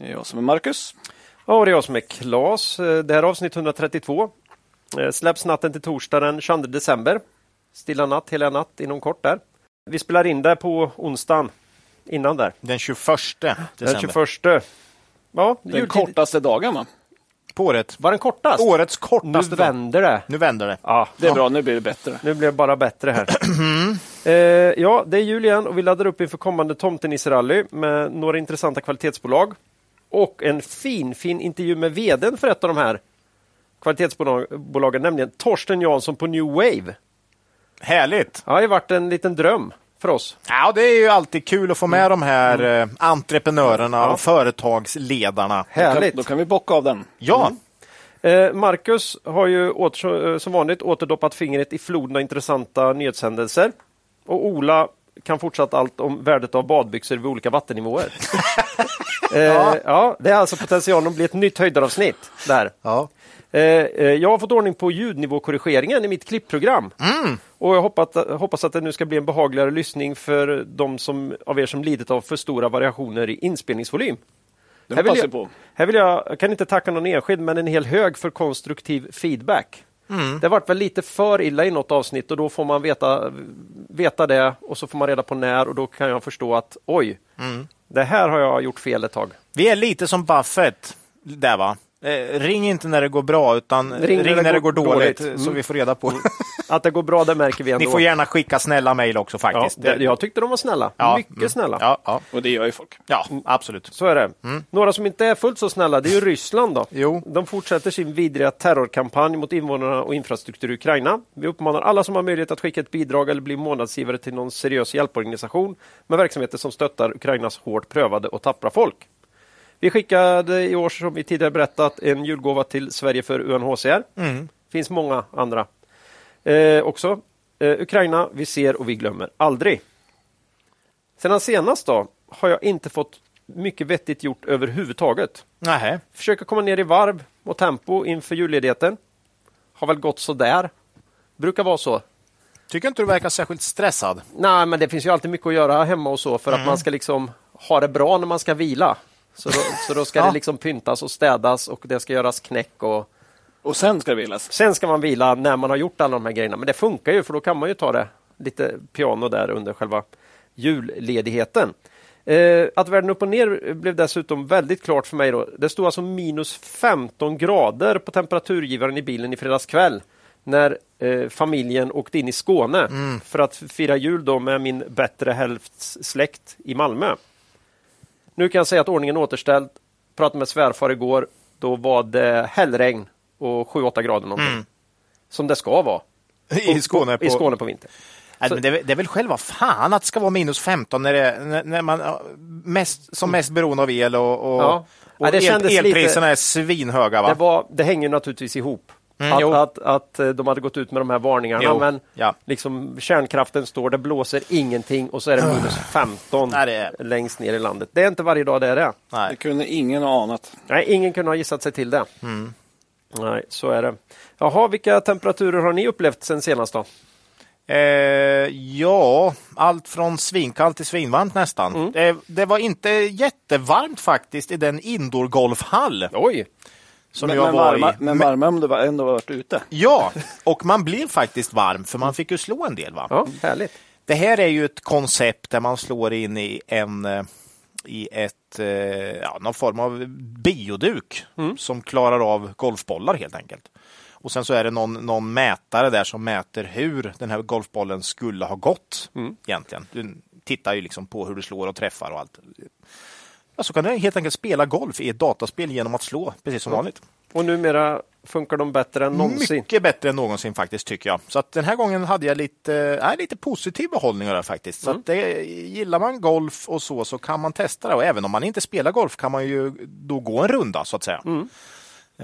Det är jag som är Marcus. Ja, det är jag som är Klas. Det här är avsnitt 132. Eh, släpps natten till torsdag den 22 december. Stilla natt, hela natt inom kort där. Vi spelar in det på onsdagen innan där. Den 21 december. Den 21. Ja, Den jultid- kortaste dagen va? På året. Var den kortast? Årets Nu kortaste dag. vänder det. Nu vänder det. Ja, Det är bra, nu blir det bättre. nu blir det bara bättre här. eh, ja, det är jul igen och vi laddar upp inför kommande Tomtenisserally med några intressanta kvalitetsbolag. Och en fin, fin intervju med vdn för ett av de här kvalitetsbolagen, nämligen Torsten Jansson på New Wave. Härligt! Ja, det har varit en liten dröm för oss. Ja, det är ju alltid kul att få med de här eh, entreprenörerna Ja. och företagsledarna. Då kan, Härligt! då kan vi bocka av den. Ja, Eh, Marcus har ju åter, som vanligt återdoppat fingret i floden av intressanta nyhetshändelser. Och Ola kan fortsatt allt om värdet av badbyxor vid olika vattennivåer. eh, ja. det är alltså potentialen att bli ett nytt höjdaravsnitt. Där. ja. Eh, eh, jag har fått ordning på ljudnivåkorrigeringen i mitt klippprogram. Och jag hoppas, hoppas att det nu ska bli en behagligare lyssning för de som, av er som lidit av för stora variationer i inspelningsvolym. Här vill, passar jag, på. här vill jag, jag kan inte tacka någon enskild, men en hel hög för konstruktiv feedback. Det har varit väl lite för illa i något avsnitt och då får man veta, veta det och så får man reda på när och då kan jag förstå att oj, det här har jag gjort fel ett tag. Vi är lite som Buffett där va? Eh, ring inte när det går bra utan ring, när, det går dåligt, dåligt. så Mm. vi får reda på. Att det går bra, det märker vi ändå. Ni får gärna skicka snälla mejl också ja, faktiskt. det, jag tyckte de var snälla. Ja, Mycket mm. snälla. Ja, ja, Och det gör ju folk. ja absolut. Så är det. Några som inte är fullt så snälla, det är ju Ryssland. då. Jo. De fortsätter sin vidriga terrorkampanj mot invånarna och infrastruktur i Ukraina. Vi uppmanar alla som har möjlighet att skicka ett bidrag eller bli månadsgivare till någon seriös hjälporganisation med verksamheter som stöttar Ukrainas hårt prövade och tappra folk. Vi skickade i år, som vi tidigare berättat, en julgåva till Sverige för UNHCR. Mm. finns många andra eh, också. Eh, Ukraina, vi ser och vi glömmer aldrig. Sedan senast då har jag inte fått mycket vettigt gjort överhuvudtaget. Nähä. Försöka komma ner i varv och tempo inför julledigheten. Har väl gått så där. Brukar vara så. Tycker inte du verkar särskilt stressad? Nej, men det finns ju alltid mycket att göra hemma och så för Mm. att man ska liksom ha det bra när man ska vila. Så då, så då ska Ja. det liksom pyntas och städas och det ska göras knäck och Och sen ska det vilas. Sen ska man vila när man har gjort alla de här grejerna. Men det funkar ju för då kan man ju ta det lite piano där under själva julledigheten. Eh, att världen upp och ner blev dessutom väldigt klart för mig. Då. Det stod alltså minus 15 grader på temperaturgivaren i bilen i fredags kväll när eh, familjen åkte in i Skåne för att fira jul då med min bättre hälfts släkt i Malmö. Nu kan jag säga att ordningen är återställd. Pratade med svärfar igår. Då var det hällregn och 7-8 grader någonting. Som det ska vara. I Skåne? På... I Skåne på vintern. Nej, Så- men det, är, det är väl själva fan att det ska vara minus 15 när, det, när, när man mest, som mest beroende av el och, och, Ja. och Ja, det el, elpriserna lite- är svinhöga. Va? Det, var, det hänger naturligtvis ihop. Mm, att, jo. att, att eh, de hade gått ut med de här varningarna. Jo, Men ja. liksom, kärnkraften står, det blåser ingenting och så är det minus 15 Nej, det är- längst ner i landet. Det är inte varje dag det är det. Det Nej. kunde ingen ha anat. Nej, ingen kunde ha gissat sig till det. Mm. Nej, så är det. Jaha, vilka temperaturer har ni upplevt sen senast då? Eh, ja, allt från svinkallt till svinvarmt nästan. Mm. Eh, det var inte jättevarmt faktiskt i den indoor-golfhall Oj! Som Men, jag men, var varma, i. men varma om du var, ändå varit ute. Ja, och man blev faktiskt varm för man fick ju slå en del. Va? Ja, härligt. Det här är ju ett koncept där man slår in i en eh, i ett, eh, ja, någon form av bioduk som klarar av golfbollar helt enkelt. Och sen så är det någon, någon mätare där som mäter hur den här golfbollen skulle ha gått egentligen. Du tittar ju liksom på hur du slår och träffar och allt. Ja, så kan du helt enkelt spela golf i ett dataspel genom att slå, precis som vanligt. Och numera funkar de bättre än någonsin. Mycket bättre än någonsin faktiskt tycker jag. Så att den här gången hade jag lite, äh, lite positiv behållning av det faktiskt. Så att det, gillar man golf och så så kan man testa det. Och även om man inte spelar golf kan man ju då gå en runda så att säga.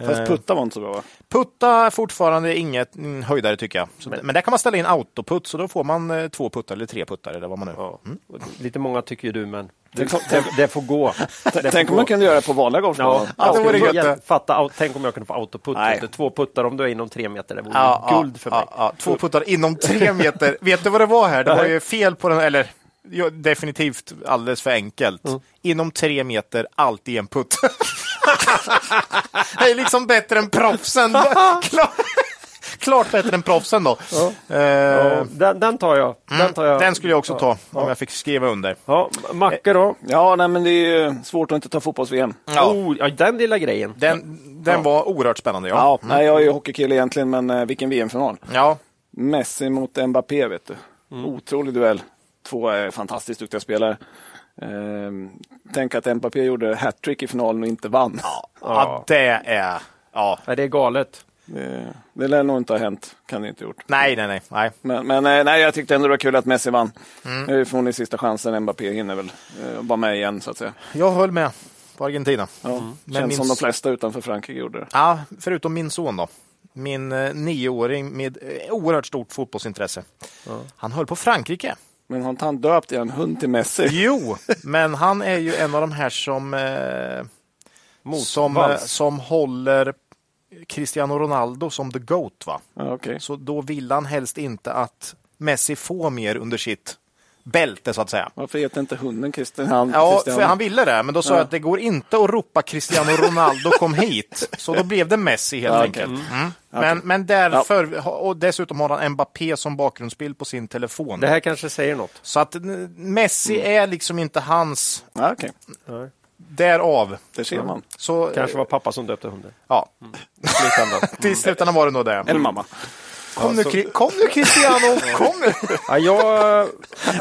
Fast putta var inte så bra va? Putta är fortfarande inget mm, höjdare tycker jag. Så, men. där kan man ställa in autoputt så då får man eh, två puttar eller tre puttar eller vad man nu. Ja. Och Lite många tycker ju du, men det, det, det får gå. Det Tänk får om man kunde göra det på vanliga golfbanor. Ja, det vore skulle gött det. fatta, au- tänk om jag kunde få autoputt. Två puttar om du är inom tre meter. Det vore Ja, guld för mig. ja, ja. Två puttar inom tre meter. Vet du vad det var här? Det var ju fel på den, eller ja, definitivt alldeles för enkelt. Inom tre meter, alltid en putt. det är liksom bättre än proffsen. Klart, bättre än proffsen då. Eh, Ja, den, den tar jag. Den, tar jag. Den skulle jag också ta om jag fick skriva under. Ja, Macke då? Ja, nej, men det är ju svårt att inte ta fotbolls-VM. Ja. Oh, ja, den lilla grejen. Den, den var oerhört spännande. Ja. Ja, nej, jag är ju hockeykille egentligen, men eh, vilken VM-final. Ja. Messi mot Mbappé, vet du. Otrolig duell. Två eh, fantastiskt duktiga spelare. Ehm, tänk att Mbappé gjorde hattrick i finalen och inte vann. Ja. det är... Ja. Nej, det är galet. Det, det lär nog inte ha hänt. Kan det inte gjort. Nej, nej, nej. nej. Men, men eh, nej, jag tyckte ändå det var kul att Messi vann. Nu är förmodligen sista chansen. Mbappé hinner väl eh, vara med igen, så att säga. Jag höll med på Argentina. Ja, Men Känns min som de flesta utanför Frankrike gjorde det. Ja, förutom min son då. Min eh, nioåring med eh, oerhört stort fotbollsintresse. Han höll på Frankrike. Men har inte han döpt en hund till Messi? Jo, men han är ju en av de här som, eh, som, eh, som håller Cristiano Ronaldo som the GOAT. Va? Okej. Så då vill han helst inte att Messi får mer under sitt bälte så att säga. Varför heter inte hunden Christian? Han, Ja, Cristiano? för han ville det, men då sa Ja. jag att det går inte att ropa Cristiano Ronaldo kom hit. Så då blev det Messi helt Ja, enkelt. Mm. Men, men därför, och dessutom har han Mbappé som bakgrundsbild på sin telefon. Det här kanske säger något. Så att Messi är liksom inte hans, Ja, okej. Därav. Det ser man. Så, Kanske var pappa som döpte hunden. ja, slutändan. till slutändan var det nog det. Eller mamma. Kom nu, Kri- kom nu Cristiano, kom nu! Ja, jag,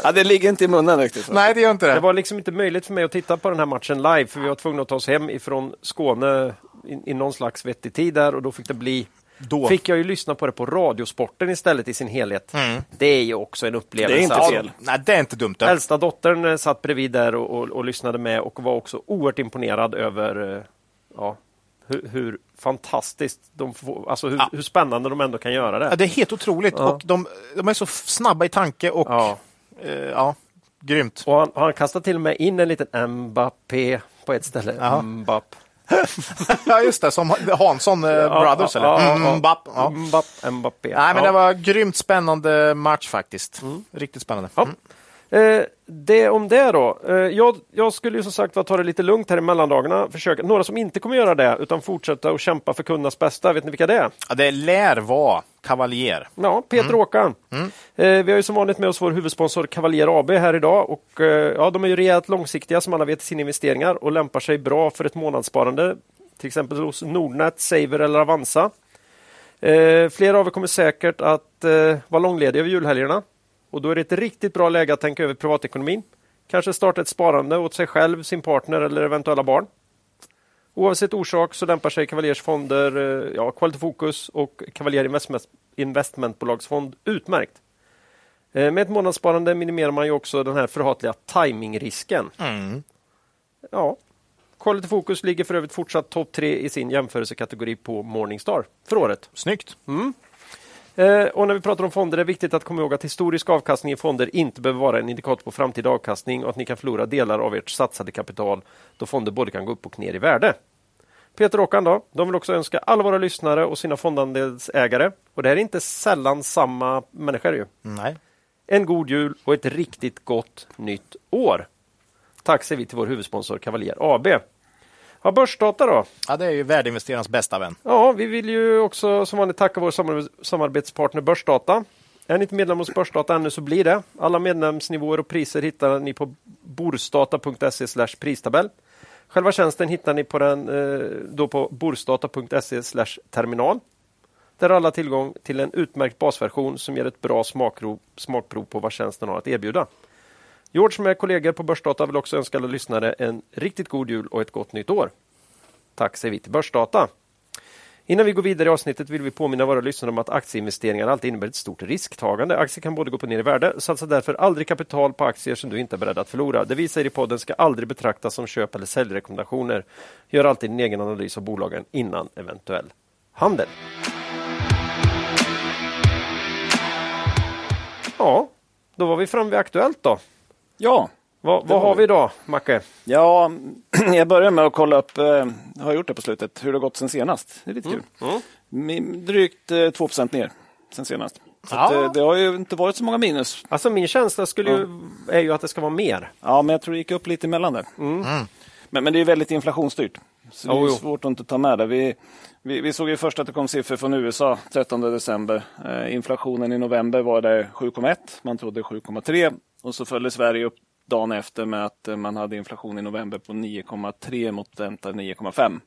Ja, det ligger inte i munnen riktigt. Så. Nej, det gör inte det det. var liksom inte möjligt för mig att titta på den här matchen live, för vi var tvungna att ta oss hem ifrån Skåne i, i någon slags vettig tid där och då fick det bli Då. Fick jag ju lyssna på det på Radiosporten istället i sin helhet. Det är ju också en upplevelse. Det är inte Alltså, fel. Nej, det är inte dumt. Det. Äldsta dottern eh, satt bredvid där och, och, och lyssnade med och var också oerhört imponerad över eh, ja, hur, hur fantastiskt de får, alltså hur, Ja. hur spännande de ändå kan göra Ja, det. det är helt otroligt. Ja. Och de, de är så snabba i tanke och Ja. eh, ja, grymt. Och han, han kastade till och med in en liten Mbappé på ett ställe. Ja. Mbapp. Ja, just det. Som Hansson eh, Brothers, eller? Ja, ja, Mm, ja. Bapp. Ja. Mbapp, Mbappé. Nej, men Ja. det var grymt spännande match faktiskt. Riktigt spännande. Ja. Mm. Eh, det om det då. Eh, jag, jag skulle ju som sagt ta det lite lugnt här i mellandagarna. Försöka. Några som inte kommer göra det utan fortsätta att kämpa för kundernas bästa. Vet ni vilka det är? Ja, det lär vara Cavalier. Ja, Peter Åkan. Eh, vi har ju som vanligt med oss vår huvudsponsor Cavalier AB här idag. Och, eh, ja, de är ju rejält långsiktiga som alla vet i sina investeringar och lämpar sig bra för ett månadssparande. Till exempel hos Nordnet, Saver eller Avanza. Eh, flera av er kommer säkert att vara långlediga över julhelgerna. Och då är det ett riktigt bra läge att tänka över privatekonomin. Kanske starta ett sparande åt sig själv, sin partner eller eventuella barn. Oavsett orsak så lämpar sig Cavaliers fonder, eh, ja, Quality Focus och Cavalier Investment, Investmentbolagsfond utmärkt. Eh, Med ett månadssparande minimerar man ju också den här förhatliga timingrisken. Mm. Ja. Quality Focus ligger för övrigt fortsatt topp tre i sin jämförelsekategori på Morningstar för året. Snyggt. Eh, och när vi pratar om fonder är det viktigt att komma ihåg att historisk avkastning i fonder inte behöver vara en indikator på framtida avkastning och att ni kan förlora delar av ert satsade kapital då fonder både kan gå upp och ner i värde. Peter och Håkan då, de vill också önska alla våra lyssnare och sina fondandelsägare, och det här är inte sällan samma människor ju, Nej. en god jul och ett riktigt gott nytt år. Tack säger vi till vår huvudsponsor Cavalier AB. Ja, börsdata då? Ja, det är ju värdeinvesterarnas bästa vän. Ja, vi vill ju också som vanligt tacka vår samar- samarbetspartner Börsdata. Är ni inte medlem hos Börsdata ännu så blir det. Alla medlemsnivåer och priser hittar ni på borsdata.se pristabell. Själva tjänsten hittar ni på, den, eh, då på borsdata.se terminal. Där har alla tillgång till en utmärkt basversion som ger ett bra smakprov, smakprov på vad tjänsten har att erbjuda. George som är kollegor på Börsdata vill också önska alla lyssnare en riktigt god jul och ett gott nytt år. Tack säger vi till Börsdata. Innan vi går vidare i avsnittet vill vi påminna våra lyssnare om att aktieinvesteringar alltid innebär ett stort risktagande. Aktier kan både gå upp och ner i värde. Satsa därför aldrig kapital på aktier som du inte är beredd att förlora. Det vi säger i podden ska aldrig betraktas som köp eller säljrekommendationer. Gör alltid din egen analys av bolagen innan eventuell handel. Ja, då var vi framme vid Aktuellt då. Ja, Vad, vad har vi idag, Macke? ja jag börjar med att kolla upp, eh, har gjort det på slutet, hur det har gått sen senast. Det är lite kul. Mm. Drygt eh, 2% ner sen senast. Så Ja. att, eh, det har ju inte varit så många minus. Alltså min känsla skulle ju, är ju att det ska vara mer. Ja, men jag tror det gick upp lite emellan där. Men, men det är väldigt inflationsstyrt. Så det är svårt att inte ta med det. Vi, vi, vi såg ju först att det kom siffror från USA 13 december. Eh, inflationen i november var där 7,1. Man trodde 7,3. Och så följde Sverige upp dagen efter med att eh, man hade inflation i november på 9,3 mot väntad 9,5.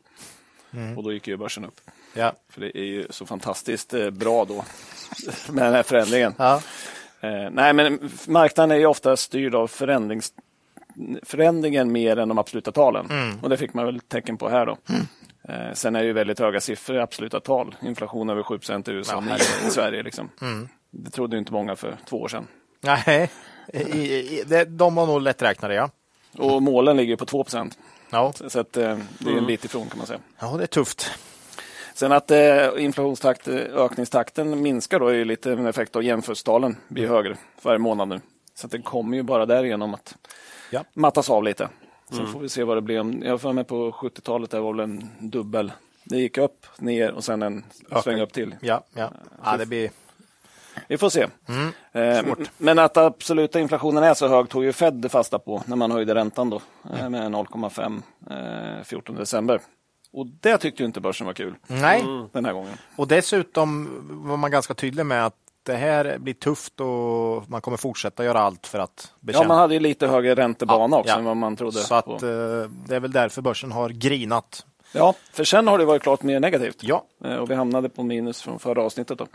Och då gick ju börsen upp. Ja. För det är ju så fantastiskt eh, bra då med den här förändringen. Ja. Eh, nej, men marknaden är ju ofta styrd av förändrings, förändringen mer än de absoluta talen. Och det fick man väl tecken på här då. Eh, sen är det ju väldigt höga siffror i absoluta tal. Inflation över 7 i USA, Ja, i Sverige. Liksom. Det trodde ju inte många för två år sedan. Nej, i, i, det, de var nog lätträknade, ja. Och målen ligger på 2 Ja, Så så att, eh, det är en bit ifrån kan man säga. ja det är tufft. Sen att eh, inflationstakt, eh, ökningstakten minskar då är ju lite en effekt av jämförelsetalen blir högre för varje månad nu. Så att det kommer ju bara därigenom att Ja. mattas av lite. Sen får vi se vad det blir. Jag har för mig på 70-talet det var väl en dubbel. Det gick upp, ner och sen en sväng upp till. Ja, ja. ja det blir... Vi får se. Eh, men att absoluta inflationen är så hög tog ju Fed fasta på när man höjde räntan då eh, med 0,5 eh, 14 december. Och det tyckte ju inte börsen var kul Nej, den här gången. och dessutom var man ganska tydlig med att det här blir tufft och man kommer fortsätta göra allt för att bekämpa. Ja, man hade ju lite högre räntebana Ja, också ja. än vad man trodde. Så att på. eh, det är väl därför börsen har grinat. Ja, för sen har det varit klart mer negativt. Ja, Eh, Och vi hamnade på minus från förra avsnittet. Då.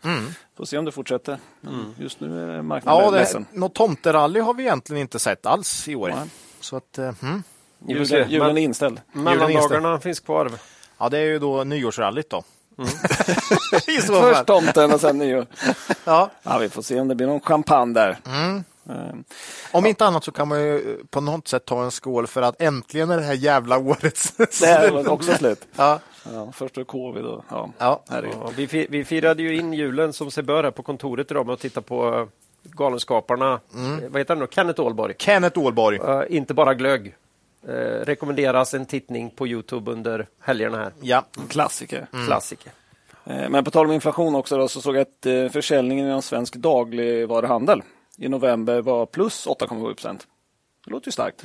Får se om det fortsätter. Men Just nu är marknaden ja det, ledsen. något tomterally har vi egentligen inte sett alls i år. Nej. Så att, mm. Julen, julen Men- är inställd. Mellandagarna finns kvar. Ja, det är ju då nyårsrallyt då. Mm. Först tomten och sen nyår. Ja. Ja, vi får se om det blir någon champagne där. Mm. Eh, Om inte annat så kan man ju på något sätt ta en skål för att äntligen är det här jävla året Det här var också slut. Ja, Ja, först är det covid och ja, ja. Ja, vi, vi firade ju in julen som sig bör här på kontoret idag med att titta på eh, Galenskaparna. Eh, Vad heter han då? Kenneth Ålborg. Kenneth Ålborg. Eh, inte bara glögg. Eh, rekommenderas en tittning på Youtube under helgerna här. Ja. Klassiker. Klassiker. Eh, Men på tal om inflation också då, så såg jag att eh, försäljningen inom svensk dagligvaruhandel i november var plus 8,7 procent. Det låter ju starkt.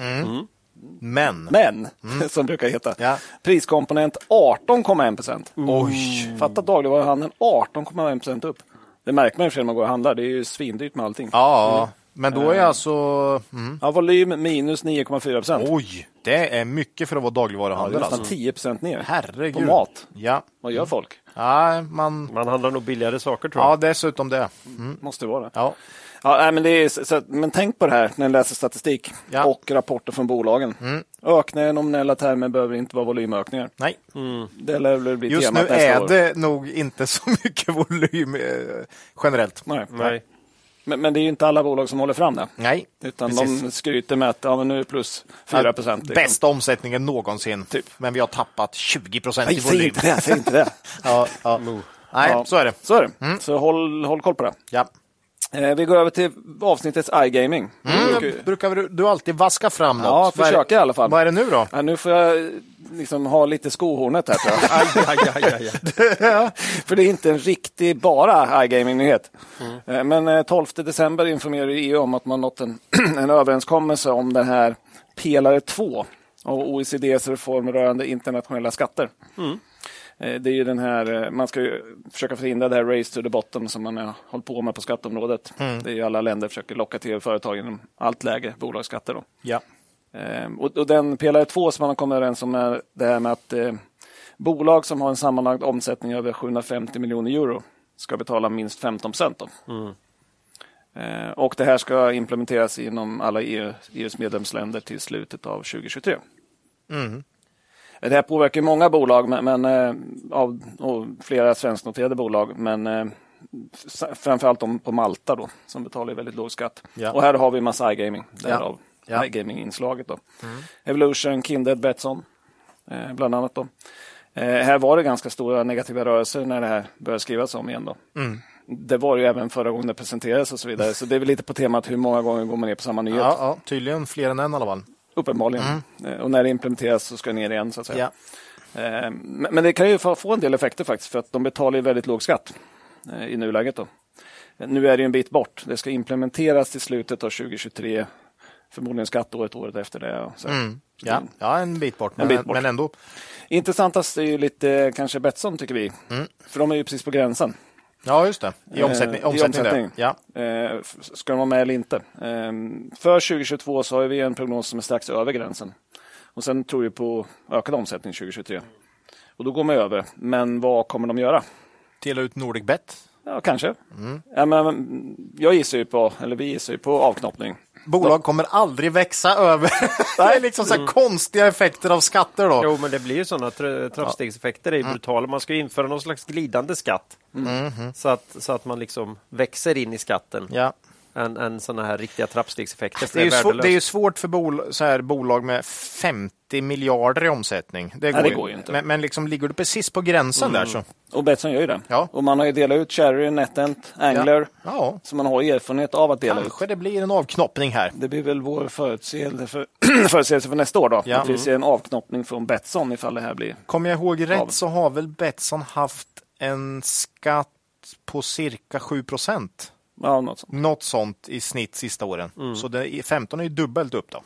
Men. Men, som brukar heta, Ja. priskomponent 18,1 procent. Oj. Fatta dagligvaruhandeln 18,1 procent upp. Det märker man ju när man går och handlar. Det är ju svindyrt med allting. Ja, men då är alltså... Mm. Ja, volym minus 9,4 procent. Oj, det är mycket för att vara Ja, det är dagligvaruhandel. nästan alltså. 10 procent ner Herregud. på mat. Ja. Vad gör folk? ja, man... Man handlar nog billigare saker tror jag. Ja, dessutom det. Måste vara det. Ja. Ja, nej, men, det är, så, men tänk på det här när ni läser statistik Ja. och rapporter från bolagen. Ökningar i nominella termer behöver inte vara volymökningar. Nej, Det lär väl bli just temat nu nästa är år. det nog inte så mycket volym eh, generellt. Nej. Nej. Men, men det är ju inte alla bolag som håller fram det. Nej, Utan precis. de skryter med att ja, men nu är det plus 4 procent. liksom. Bästa omsättningen någonsin. Typ. Men vi har tappat 20 procent i Nej, säg volym. inte det! Säg inte det. Ja, ja. Nej, Ja. så är det. Så är det. Så håll, håll koll på det. Ja. Eh, vi går över till avsnittets iGaming. Mm, brukar du, du alltid vaska fram något? Ja, försöker i alla fall. Vad är det nu då? Ja, nu får jag eh, liksom ha lite skohornet här tror jag. Aj, aj, aj, aj. För det är inte en riktig bara iGaming-nyhet. Eh, Men eh, 12 december informerar EU om att man nått en, en överenskommelse om den här pelare 2 av OECDs reform rörande internationella skatter. Eh, Det är ju den här, eh, man ska ju försöka förhindra det här race to the bottom som man har hållit på med på skatteområdet. Det är ju alla länder försöker locka till företag genom allt lägre bolagsskatter. Då. Ja. Eh, och, och den pelare två som man har kommit överens om är det här med att eh, bolag som har en sammanlagd omsättning över 750 miljoner euro ska betala minst 15 procent. Eh, och det här ska implementeras inom alla EU, EUs medlemsländer till slutet av 2023. Mm. Det här påverkar många bolag, men, eh, av, och flera svensknoterade bolag, men eh, framförallt de på Malta då, som betalar väldigt låg skatt. Ja. Och här har vi massa iGaming, Ja. därav Ja. Mm. iGaming-inslaget. Då. Evolution, Kindred, Betsson, eh, bland annat. Då. Eh, här var det ganska stora negativa rörelser när det här började skrivas om igen. Då. Mm. Det var det ju även förra gången det presenterades och så vidare. Så det är väl lite på temat hur många gånger går man ner på samma nyhet. Ja, ja, tydligen fler än en i alla fall. Uppenbarligen. Eh, Och när det implementeras så ska det ner igen. Så att säga. Ja. Eh, Men det kan ju få en del effekter faktiskt för att de betalar väldigt låg skatt eh, i nuläget. Då. Nu är det en bit bort. Det ska implementeras till slutet av 2023. Förmodligen skatteåret året efter det. Så. Mm. Ja, ja, en bit bort, men, bit bort. men ändå. Intressantast är ju lite kanske Betsson tycker vi. För de är ju precis på gränsen. Ja, just det. I omsättning. Eh, i omsättning. Ja. Eh, Ska de vara med eller inte? Eh, För 2022 så har vi en prognos som är strax över gränsen. Och sen tror vi på ökad omsättning 2023. Och då går man över. Men vad kommer de göra? Dela ut Nordic Bet. Ja, kanske. Ja, men, jag gissar ju på, eller vi gissar ju på avknoppning. Bolag kommer aldrig växa över. det är liksom så här konstiga effekter av skatter då. Jo, men det blir ju sådana tra trappstegseffekter. Det är brutala. Man ska ju införa någon slags glidande skatt. Så, att, så att man liksom växer in i skatten. Ja. Än, än sådana här riktiga trappstegseffekter. Det är, ju svår, det är ju svårt för bol, så här, bolag med 50 miljarder i omsättning. Det går, det ju. går ju inte. Men, men liksom, ligger du precis på gränsen där så. Och Betsson gör ju det. Ja. Och man har ju delat ut Cherry, NetEnt, Angler. Ja, Så man har erfarenhet av att dela ut. kanske det blir en avknoppning här. Det blir väl vår förutseende för, förutsägelse för nästa år då. Ja. Att vi ser en avknoppning från Betsson ifall det här blir. Kommer jag ihåg rätt Av. så har väl Betsson haft en skatt på cirka 7 procent. Ja, något sånt. Något sånt i snitt sista åren. Så det, 15 är ju dubbelt upp då.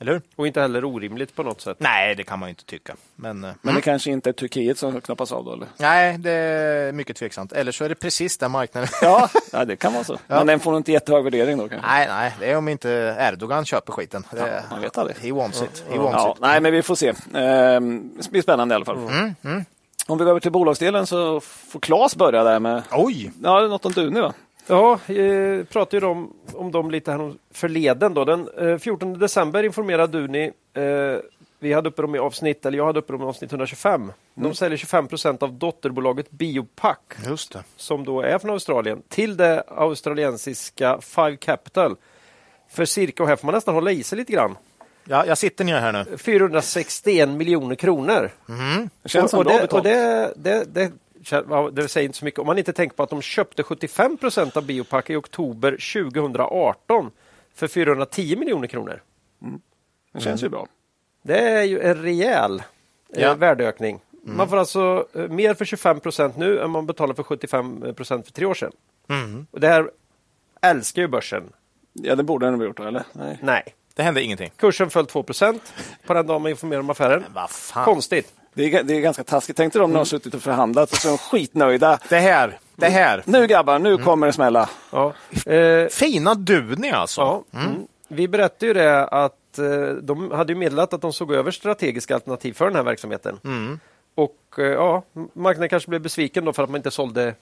Eller hur? Och inte heller orimligt på något sätt. Nej, det kan man ju inte tycka. Men, eh, Men det kanske inte är Turkiet som knoppas av då? Eller? nej, det är mycket tveksamt. Eller så är det precis den marknaden. Ja, ja, det kan vara så. Men den får inte jättehög värdering då kanske. nej, nej, det är om inte Erdogan köper skiten. Det, man vet aldrig. He wants it. He wants Ja, it. nej, men vi får se. Ehm, Det blir spännande i alla fall. Om vi går över till bolagsdelen så får Claes börja där med Oj! ja, det är något om Duni va? Ja, eh, pratade ju om, om dem lite här om förleden. Då. Den eh, 14 december informerade Duni, eh, vi hade uppe dem i avsnitt, eller jag hade uppe dem i avsnitt 125. De säljer 25 procent av dotterbolaget Biopac, Just det. som då är från Australien, till det australiensiska Five Capital. För cirka, och här får man nästan hålla i sig lite grann, Ja, jag sitter ner här nu. 461 miljoner kronor. Det känns som och, bra det, och det, det, det, ja, säger inte så mycket om man inte tänker på att de köpte 75 procent av Biopac i oktober 2018 för 410 miljoner kronor. Det känns ju bra. Det är ju en rejäl Ja. eh, värdeökning. Man får alltså eh, mer för 25 procent nu än man betalar för 75 procent för tre år sedan. Och det här älskar ju börsen. Ja, det borde den ha gjort eller? Nej. Nej. Det hände ingenting. Kursen föll 2 procent på den dagen man informerar om affären. Vad fan. Konstigt. Det är, det är ganska taskigt. Tänk dig om de har suttit och förhandlat och så är de skitnöjda. Det här, det här. Nu grabbar, nu kommer det smälla. Ja. Eh, Fina Duni alltså. Ja, mm. Vi berättade ju det att eh, de hade ju meddelat att de såg över strategiska alternativ för den här verksamheten. Och eh, ja, marknaden kanske blev besviken då för att man inte sålde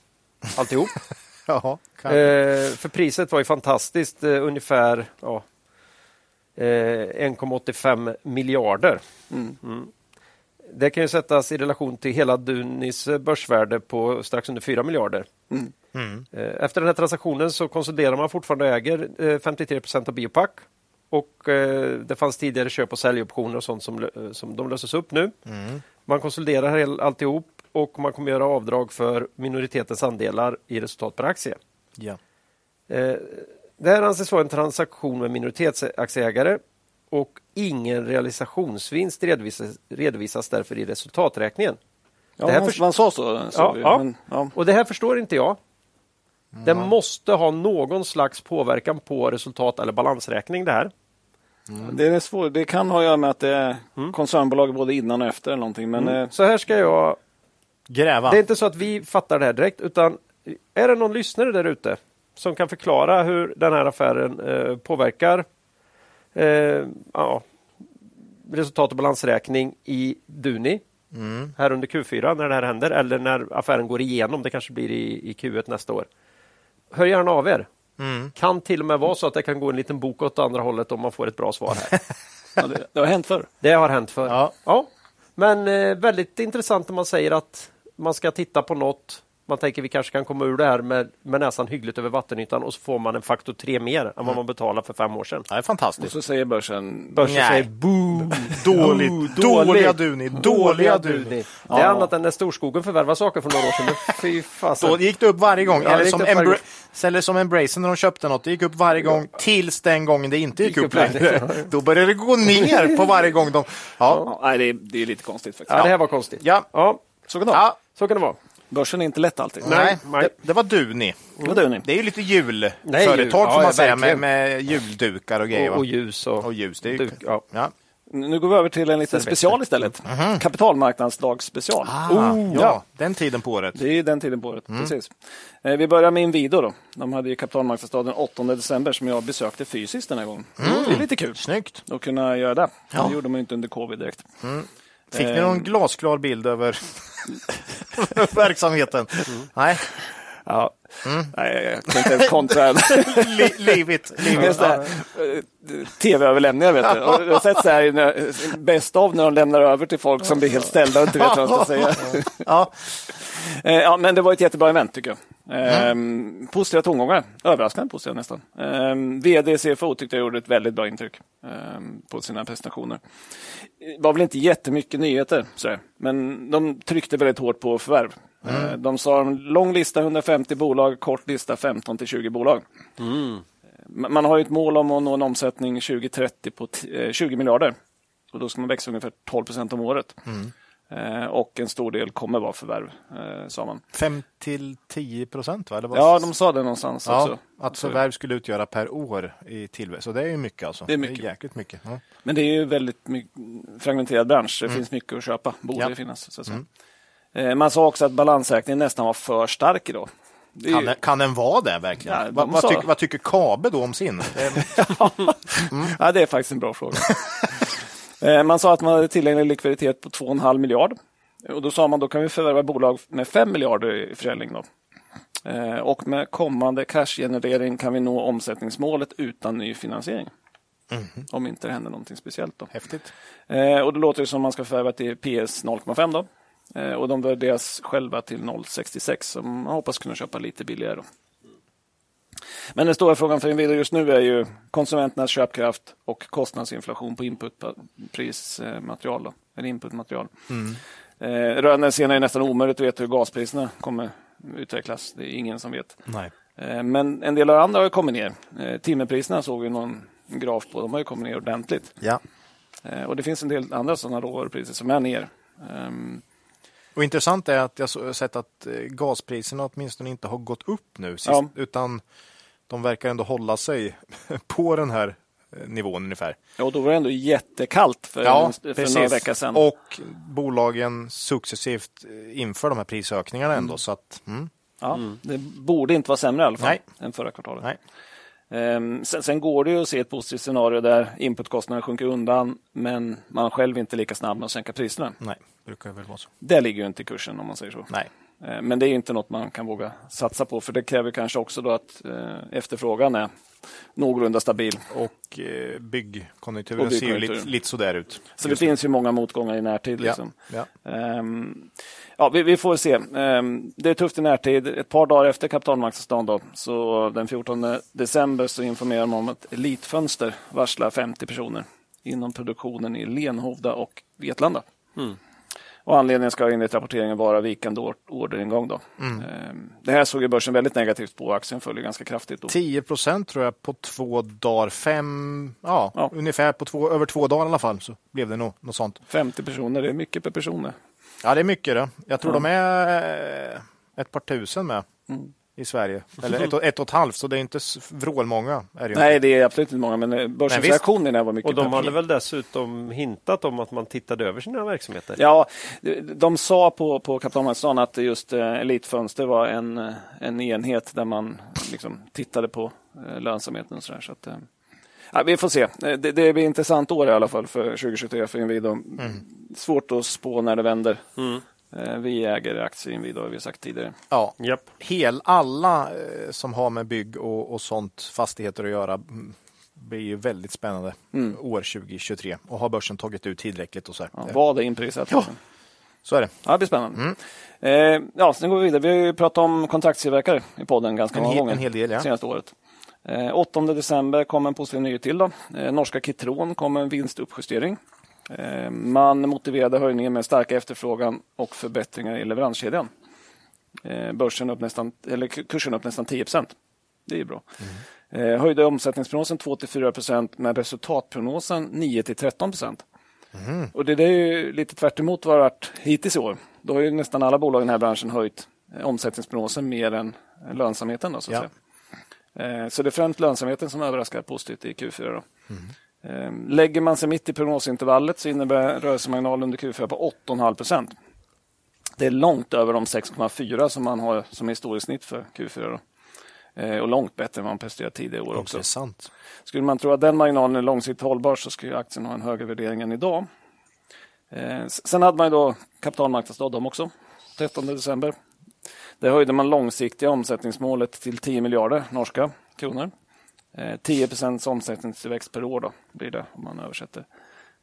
alltihop. Jaha, eh, för priset var ju fantastiskt, eh, ungefär ja, eh, 1,85 miljarder. Mm. Det kan ju sättas i relation till hela Dunis eh, börsvärde på strax under 4 miljarder. Eh, Efter den här transaktionen så konsoliderar man fortfarande och äger eh, 53 procent av Biopac. Och eh, det fanns tidigare köp och säljoptioner och sånt som, eh, som de löses upp nu. Man konsoliderar alltihop och man kommer göra avdrag för minoritetens andelar i resultat per aktie. ja. Eh, Det här anses vara en transaktion med minoritetsaktieägare och ingen realisationsvinst redovisas, redovisas därför i resultaträkningen. Ja, Det här man, man sa så. så Ja, vi, ja. Men, ja. Och det här förstår inte jag. Det måste ha någon slags påverkan på resultat eller balansräkning det här. Det, är svårt. det kan ha att göra med att det är koncernbolag både innan och efter eller någonting. Men eh, Så här ska jag... Gräva. Det är inte så att vi fattar det här direkt utan är det någon lyssnare där ute som kan förklara hur den här affären eh, påverkar eh, ja, resultat och balansräkning i Duni här under Q4 när det här händer eller när affären går igenom. Det kanske blir i, i Q1 nästa år. Hör gärna av er. Kan till och med vara så att det kan gå en liten bok åt andra hållet om man får ett bra svar här. Ja, det, det har hänt förr. Det har hänt förr. Ja. Ja. Men eh, väldigt intressant när man säger att man ska titta på något. Man tänker vi kanske kan komma ur det här med, med näsan hyggligt över vattenytan och så får man en faktor tre mer än vad man betalade för fem år sedan. Det är Och fantastiskt. så säger börsen... Börsen Nej. säger boom! Dåligt. Dålig. Dåliga Duni. Dåliga Duni. Det är annat än när storskogen förvärvar saker för några år sedan. Fy fasen. Då gick det upp varje gång. Ja, eller, som upp varje gång. eller som Embracer när de köpte något. Det gick upp varje gång tills den gången det inte gick, Gick upp upp längre. Då började det gå ner på varje gång de... Ja, Ja, nej, det är, det är lite konstigt faktiskt. Ja, det här var konstigt. ja. Ja, Så kan det vara. ja. så kan det vara. Börsen är inte lätt alltid. Nej. Det, det var Duni. Ni? Det är ju lite julföretag jul. får Ja, man ja, säga med, med juldukar och grejer. Och, och ljus och, och ljus. Det är ju... duk. Ja. Ja. Nu går vi över till en liten special istället. Kapitalmarknadsdagsspecial. Ah, Oh, ja. den tiden på året. Det är den tiden på året. Mm. Precis. Eh, Vi börjar med Inwido. Då. De hade ju kapitalmarknadsdag den 8 december som jag besökte fysiskt den här gången. Det är lite kul Snyggt. att kunna göra det. Ja. Det gjorde man ju inte under covid direkt. Fick ni Eh. någon glasklar bild över verksamheten? Nej, Ja. Mm. Nej, jag kan inte ens kontra. Li- livet. eh, Tv-överlämningar vet du. Jag har sett så här, bäst av när de lämnar över till folk som blir helt ställda och inte vet vad de ska säga. Ja. Eh, Ja, men det var ett jättebra event tycker jag. Ehm, positiva tongångar, överraskande positiva nästan. Ehm, VD CFO tyckte jag gjorde ett väldigt bra intryck ehm, på sina presentationer. Det var väl inte jättemycket nyheter, sådär. men de tryckte väldigt hårt på förvärv. Eh, De sa en lång lista 150 bolag, kort lista 15 till 20 bolag. Ma- Man har ju ett mål om att nå en omsättning 2030 på t- eh, 20 miljarder. Och då ska man växa ungefär 12 procent om året. Eh, och en stor del kommer vara förvärv, eh, sa man. 5 till 10 procent va? Eller vad? Ja, de sa det någonstans ja, också. att förvärv skulle utgöra per år i tillväxt. Så det är ju mycket alltså. Det är mycket. Det är jäkligt mycket. Ja. Men det är ju väldigt mycket fragmenterad bransch. Det finns mycket att köpa, borde Ja. finnas. Så säga. Eh, Man sa också att balansräkningen nästan var för stark idag. Är Kan, ju- den, kan den vara det verkligen? Ja, vad, vad, tycker, vad tycker Kabe då om sin? Eh, Ja, det är faktiskt en bra fråga. Eh, man sa att man hade tillgänglig likviditet på 2,5 miljard. Och då sa man då kan vi förvärva bolag med 5 miljarder i försäljning. Då. Eh, Och med kommande cashgenerering kan vi nå omsättningsmålet utan ny finansiering. Om inte det händer någonting speciellt. Då. Häftigt. Eh, och då låter det som man ska förvärva till PS 0,5 då. Och de värderas själva till 0,66 så man hoppas kunna köpa lite billigare. Då. Men den stora frågan för Nvidia just nu är ju konsumenternas köpkraft och kostnadsinflation på inputprismaterial. Då, eller inputmaterial. Eh, rörande scenen är nästan omöjligt att veta hur gaspriserna kommer utvecklas. Det är ingen som vet. Eh, Men en del av andra har kommit ner. Eh, Timmerpriserna såg vi någon graf på. De har kommit ner ordentligt. Ja. Eh, Och det finns en del andra sådana råvarupriser som är ner. Ehm, Och intressant är att jag har sett att eh, gaspriserna åtminstone inte har gått upp nu, sist, Ja. utan de verkar ändå hålla sig på den här eh, nivån ungefär. Ja, och då var det ändå jättekallt för, för några veckor sedan. Och bolagen successivt eh, inför de här prisökningarna ändå. Så att, mm, ja, Det borde inte vara sämre i alla fall Nej. än förra kvartalet. nej. Ehm, sen, sen går det ju att se ett positivt scenario där inputkostnaderna sjunker undan men man själv inte är lika snabb med att sänka priserna. nej, brukar väl vara så. Det ligger ju inte i kursen om man säger så. Nej. Eh, Men det är inte något man kan våga satsa på för det kräver kanske också då att eh, efterfrågan är någorlunda stabil. Och eh, byggkonjunkturen Och ser ju lite, byggkonjunkturen. lite sådär ut. Så det finns ju många motgångar i närtid. Ja, Liksom. ja. Ehm, ja, vi, vi får se. Ehm, det är tufft i närtid. Ett par dagar efter kapitalmarknadsdagen, då, så den 14 december, så informerar man om att Elitfönster varslar 50 personer inom produktionen i Lenhovda och Vetlanda. Och anledningen ska enligt rapporteringen vara vikande or- orderingång. Då. Ehm, det här såg ju börsen väldigt negativt på. Aktien föll ganska kraftigt. Då. 10 procent tror jag på två dagar. Fem, ja, Ja. ungefär på två, över två dagar i alla fall så blev det nog något sånt. 50 personer, det är mycket per person. Ja, det är mycket det. Jag tror Ja. de är eh, ett par tusen med Mm. I Sverige. Eller ett, och- ett och ett halvt, så det är inte vrålmånga. Är det ju Nej, inte. det är absolut inte många, men eh, här var mycket Och de per hade väl dessutom hintat om att man tittade över sina verksamheter? Ja, de- de sa på, på kapitalmarknadsdagen att just eh, Elitfönster var en, eh, en enhet där man liksom tittade på eh, lönsamheten. Och så där, så att, eh, ja, vi får se. Eh, Det, det blir intressant år i alla fall för 2023 för Inwido. Svårt att spå när det vänder. Eh, vi äger aktier i Inwido, har vi sagt tidigare. Ja, Japp. hel, alla eh, som har med bygg och, och sånt fastigheter att göra mm, blir ju väldigt spännande år 2023. Och har börsen tagit ut tillräckligt och så här. Ja, vad är inprisat? Ja. Så är det. Ja, det blir spännande. Eh, ja, sen går vi vidare. Vi har ju pratat om kontraktstillverkare i podden ganska En många gånger en hel del, ja. senaste året. Eh, 8 december kom en positiv nyhet till. Då. Eh, norska Kitron kom en vinstuppjustering. Eh, man motiverade höjningen med starka efterfrågan och förbättringar i leveranskedjan. Eh, börsen upp nästan, eller kursen upp nästan 10% Det är ju bra. Eh, höjde omsättningsprognosen 2-4 procent men resultatprognosen 9-13 procent. Och det, är ju lite tvärt emot vad det har varit hittills i år. Då har ju nästan alla bolag i den här branschen höjt omsättningsprognosen mer än lönsamheten. Då, så, att Ja. säga. Så det är främst lönsamheten som överraskar positivt i Q4. Då. Eh, Lägger man sig mitt i prognosintervallet så innebär rörelsemarginalen under Q4 på 8,5 procent. Det är långt över de 6,4 som man har som historiskt snitt för Q4. Då. Eh, Och långt bättre än vad man presterat tidigare år också. Intressant. Skulle man tro att den marginalen är långsiktigt hållbar så skulle aktien ha en högre värdering än idag. Eh, s- sen hade man ju då kapitalmarknadsdag de också, 13 december. Där höjde man långsiktiga omsättningsmålet till 10 miljarder norska kronor. Eh, 10 procents omsättningstillväxt per år då, blir det om man översätter.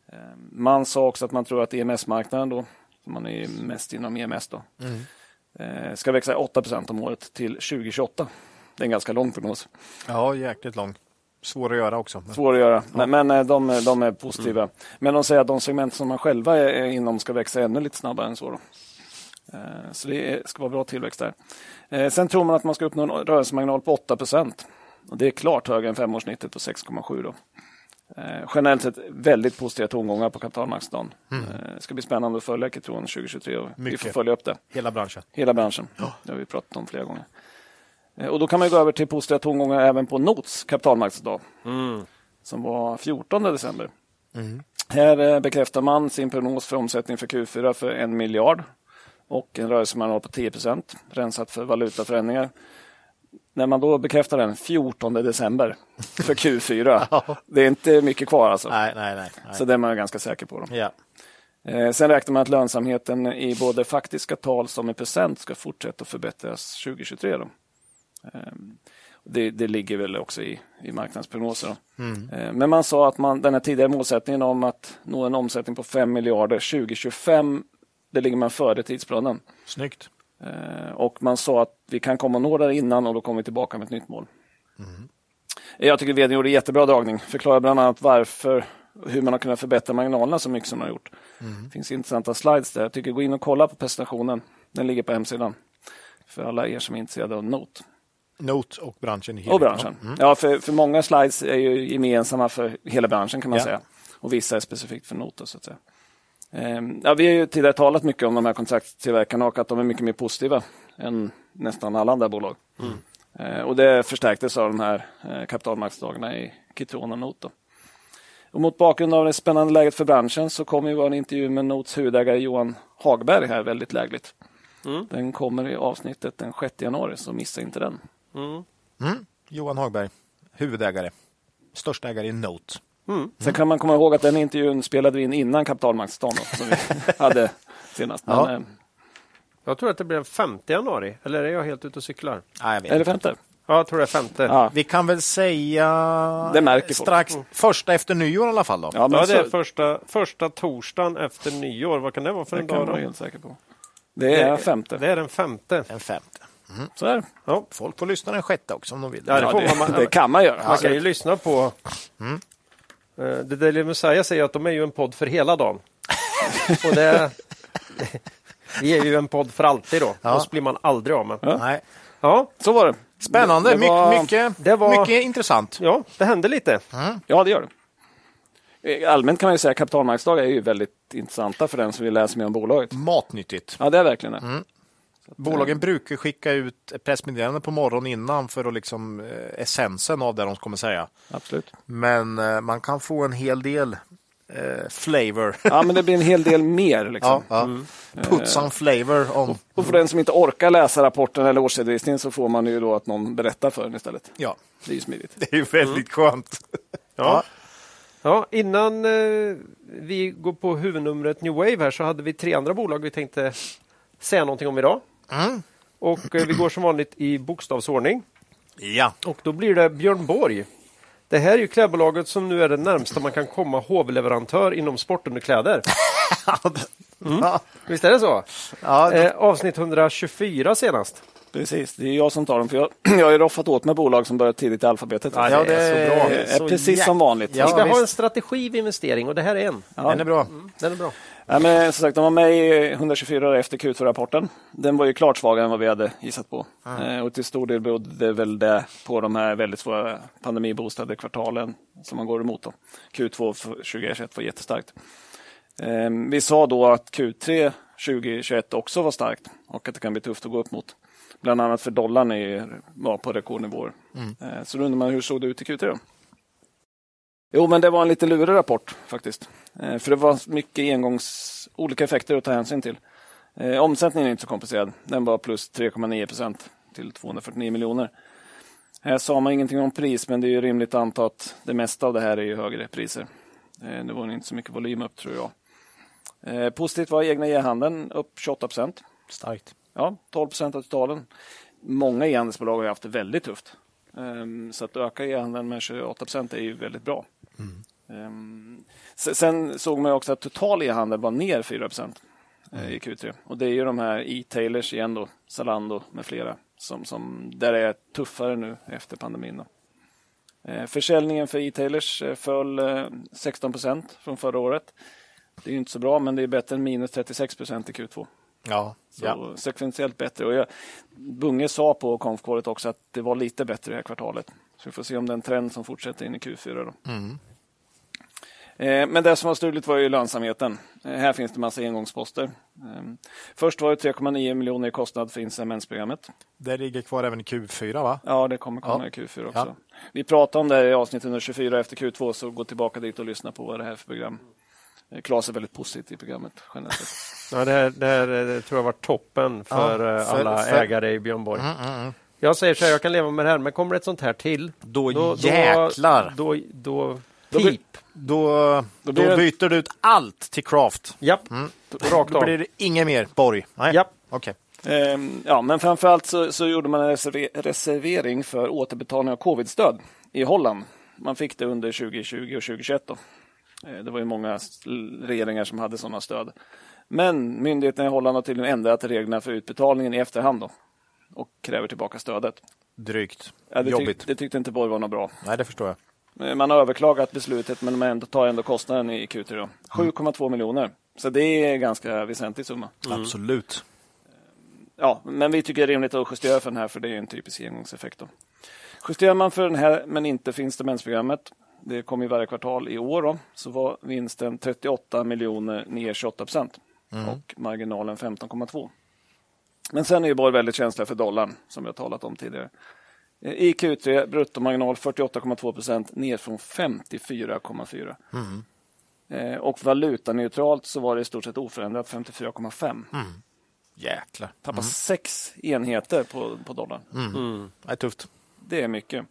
Eh, man sa också att man tror att EMS-marknaden då, man är mest inom EMS då, eh, ska växa 8 procent om året till 2028. Det är en ganska lång prognos. Ja, jäkligt lång. Svår att göra också. Svår att göra, men, men eh, de, de är positiva. Men de säger att de segment som man själva är inom ska växa ännu lite snabbare än så. Då. Så det ska vara bra tillväxt där. Sen tror man att man ska uppnå en rörelsemarginal på 8 och Det är klart högre än femårssnittet på 6,7. Då. Eh, Generellt sett väldigt positiva tongångar på kapitalmarknadsdagen. Eh, Det ska bli spännande att följa Kitron 2023 och vi får Mycket. följa upp det. Hela branschen. Hela branschen. Det har vi pratat om flera gånger. Eh, Och Då kan man gå över till positiva tongångar även på Nots kapitalmarknadsdag. Som var 14 december. Här eh, bekräftar man sin prognos för omsättning för Q4 för en miljard och en rörelsemarginal på 10 procent rensat för valutaförändringar. När man då bekräftar den 14 december för Q4, det är inte mycket kvar alltså. Nej, nej, nej. nej. Så det är man ganska säker på. Då. Ja. Eh, Sen räknar man att lönsamheten i både faktiska tal som i procent ska fortsätta att förbättras 2023. Då. Ehm, Det, det ligger väl också i, i marknadsprognoser. Då. Eh, Men man sa att man, den här tidigare målsättningen om att nå en omsättning på 5 miljarder 2025, det ligger man före tidsplanen. Snyggt. Eh, Och man sa att vi kan komma och nå där innan och då kommer vi tillbaka med ett nytt mål. Jag tycker vdn gjorde en jättebra dragning. Förklarar bland annat varför hur man har kunnat förbättra marginalerna så mycket som man har gjort. Det finns intressanta slides där. Jag tycker gå in och kolla på presentationen. Den ligger på hemsidan. För alla er som är intresserade av Note Note och branschen i helhet. och branschen. Ja, för, för många slides är ju gemensamma för hela branschen kan man Ja. säga. Och vissa är specifikt för Note. Så att säga. Ehm, Ja, vi har ju tidigare talat mycket om de här kontraktstillverkarna och att de är mycket mer positiva än nästan alla andra bolag. Eh, Och det förstärktes av de här eh, kapitalmarknadsdagarna i Kitron och Note. Då. Och mot bakgrund av det spännande läget för branschen så kommer ju vår intervju med Notes huvudägare Johan Hagberg här väldigt lägligt. Den kommer i avsnittet den 6 januari, så missa inte den. Mm. Johan Hagberg, huvudägare. Största ägare i Note. Sen kan man komma ihåg att den intervjun spelade vi in innan kapitalmarknadsdagen som vi hade senast. Men, Ja. eh, Jag tror att det blev 5 januari, eller är jag helt ute och cyklar? Nej, jag vet är det femte? Ja, jag tror det är femte. Ja. Vi kan väl säga Det märker folk. strax första efter nyår i alla fall. Då. Ja, men Ja, det är så, första, första torsdagen efter nyår. Vad kan det vara för det en kan dag? man vara Då? helt säker på. Det är femte. Det är den femte. Den femte. Så är det. Ja. Folk får lyssna den sjätte också om de vill. Ja, det Ja, får det, man- det kan man göra. Man kan ju lyssna på... Eh, The Daily Messiah säger att de är ju en podd för hela dagen. Och det... Vi är ju en podd för alltid då. Ja. Oss blir man aldrig av med. Nej. Ja, Så var det. Spännande, Det var- My- mycket, det var- mycket intressant. ja, det hände lite. Ja, det gör det. Eh, Allmänt kan man ju säga att kapitalmarknadsdagar är ju väldigt intressanta för den som vill läsa mer om bolaget. Matnyttigt. Ja, det är verkligen det. Bolagen brukar skicka ut ett pressmeddelande på morgonen innan för att liksom eh, essensen av det de kommer säga. Absolut. Men eh, man kan få en hel del eh, flavor. Ja, men det blir en hel del mer. Liksom. ja, ja. Put some flavor on. Och för den som inte orkar läsa rapporten eller årsredovisningen så får man ju då att någon berättar för en istället. Ja, Det är ju smidigt. det är ju väldigt skönt. Ja. Ja, innan eh, vi går på huvudnumret New Wave här så hade vi tre andra bolag vi tänkte säga någonting om idag. Mm. Och eh, vi går som vanligt i bokstavsordning. Ja. Och då blir det Björn Borg. Det här är ju klädbolaget som nu är det närmsta man kan komma hovleverantör inom sportunderkläder. Ja. Visst är det så? Ja, Eh, avsnitt 124 senast. Precis, det är jag som tar dem. För jag, jag har ju roffat åt mig bolag som börjar tidigt i alfabetet. Ja, det är så bra. Är Så precis jä- som vanligt. Ja, Vi ska ha visst. en strategi vid investering och det här är en. Den är bra. Den är bra. Ja, men som sagt, de var med i 124 efter Q2-rapporten. Den var ju klart svagare än vad vi hade gissat på. Eh, och till stor del berodde det väl det på de här väldigt svåra pandemiboostade kvartalen som man går emot. Då. Q2 för 2021 var jättestarkt. Eh, vi sa då att Q3 2021 också var starkt och att det kan bli tufft att gå upp mot. Bland annat för dollarn är, var på rekordnivåer. Eh, så då undrar man hur såg det ut i Q3 då? Jo, men det var en lite lurig rapport faktiskt. Eh, för det var mycket engångs olika effekter att ta hänsyn till. Eh, omsättningen är inte så komplicerad. Den var plus 3,9 procent till 249 miljoner. Här sa man ingenting om pris, men det är rimligt att anta att det mesta av det här är ju högre priser. Eh, det var inte så mycket volym upp tror jag. Eh, positivt var egna e-handeln upp 28 procent. Starkt. Ja, 12 procent av totalen. Många e-handelsbolag har haft det väldigt tufft. Ehm, Så att öka e-handeln med 28 procent är ju väldigt bra. Se- Sen såg man också att total e-handel var ner 4 procent i Q3. Och det är ju de här e-tailers igen då, Zalando med flera, som, som, där är tuffare nu efter pandemin. Då. Eh, Försäljningen för e-tailers eh, föll eh, 16 procent från förra året. Det är ju inte så bra, men det är bättre än minus 36 procent i Q2. Ja. Så ja. sekventiellt bättre. Och jag, Bunge sa på konfkåret också att det var lite bättre det här kvartalet. Så vi får se om den trend som fortsätter in i Q4. Då. Mm. Eh, men det som var struligt var ju lönsamheten. Eh, här finns det massa engångsposter. Eh, först var det 3,9 miljoner i kostnad för incitamentsprogrammet. Det ligger kvar även i Q4 va? Ja, det kommer komma Ja. i Q4 också. Ja. Vi pratade om det här i avsnitt 124 efter Q2, så gå tillbaka dit och lyssna på vad det här är för program. Eh, Klas är väldigt positiv i programmet generellt sett. Ja, det, här, det här tror jag var toppen för, Ja, för- alla för- ägare i Björn Borg. Mm, mm, mm. Jag säger så här, jag kan leva med det här, men kommer det ett sånt här till, Då, jäklar! Då, då, då, Då pip. Då, då, det- byter du ut allt till Craft. Japp, Mm. rakt Då av. blir det inget mer Borg. Nej. Japp. Okej. Ehm, ja, men framförallt så, så gjorde man en reserve- reservering för återbetalning av covidstöd i Holland. Man fick det under 2020 och 2021. Då. Eh, Det var ju många regeringar som hade sådana stöd. Men myndigheterna i Holland har tydligen ändrat reglerna för utbetalningen i efterhand då, och kräver tillbaka stödet. Drygt. Ja, det, Jobbigt. tyck, det tyckte inte Borg var något bra. Nej, det förstår jag. Eh, Man har överklagat beslutet men man ändå tar ändå kostnaden i Q3. Då. 7,2 miljoner. Så det är en ganska väsentlig summa. Absolut. Ja, men vi tycker det är rimligt att justera för den här för det är en typisk engångseffekt. Då. Justerar man för den här men inte för incitamentsprogrammet, det kommer ju varje kvartal i år, då, så var vinsten 38 miljoner ner 28 procent och marginalen 15,2. Men sen är ju Borg väldigt känsliga för dollarn som vi har talat om tidigare. Eh, I Q3 bruttomarginal 48,2 procent ner från 54,4. Eh, Och valutaneutralt så var det i stort sett oförändrat 54,5. Jäklar. Tappar sex enheter på, på dollarn. Det är tufft. Det är mycket.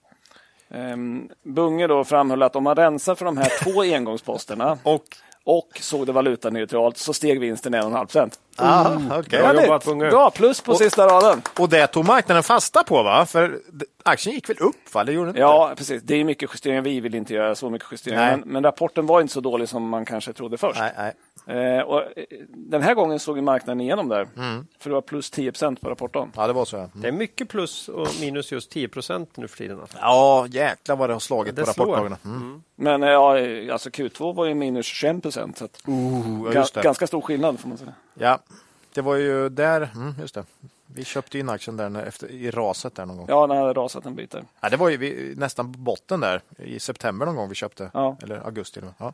Um, Bunge då framhöll att om man rensar för de här två engångsposterna Och och såg det valutaneutralt så steg vinsten 1,5 procent. Ah, okej. Bra Härligt. jobbat, Bunge. Bra, plus på sista raden. Och det tog marknaden fasta på va? För aktien gick väl upp va? Det gjorde inte? Ja, precis. Det är mycket justeringar. Vi vill inte göra så mycket justeringar. Nej. Men, men rapporten var inte så dålig som man kanske trodde först. Nej, nej. Eh, och, eh, den här gången såg marknaden igenom där. För det var plus 10 procent på rapporten. Ja, det var så. Ja, Det är mycket plus och minus just 10 procent nu för tiden. Alltså. ja jäklar vad det har slagit Det på rapportdagarna. Mm. Men eh, ja, eh, alltså Q2 var ju minus 21 procent. Så att, Oh, ja, ganska stor skillnad får man säga. Ja, det var ju där. Mm, just det. Vi köpte in aktien där när- efter, i raset där någon gång. Ja, den hade rasat en bit där. Ja, det var ju vi, nästan på botten där i september någon gång vi köpte. Ja. Eller augusti. Ja.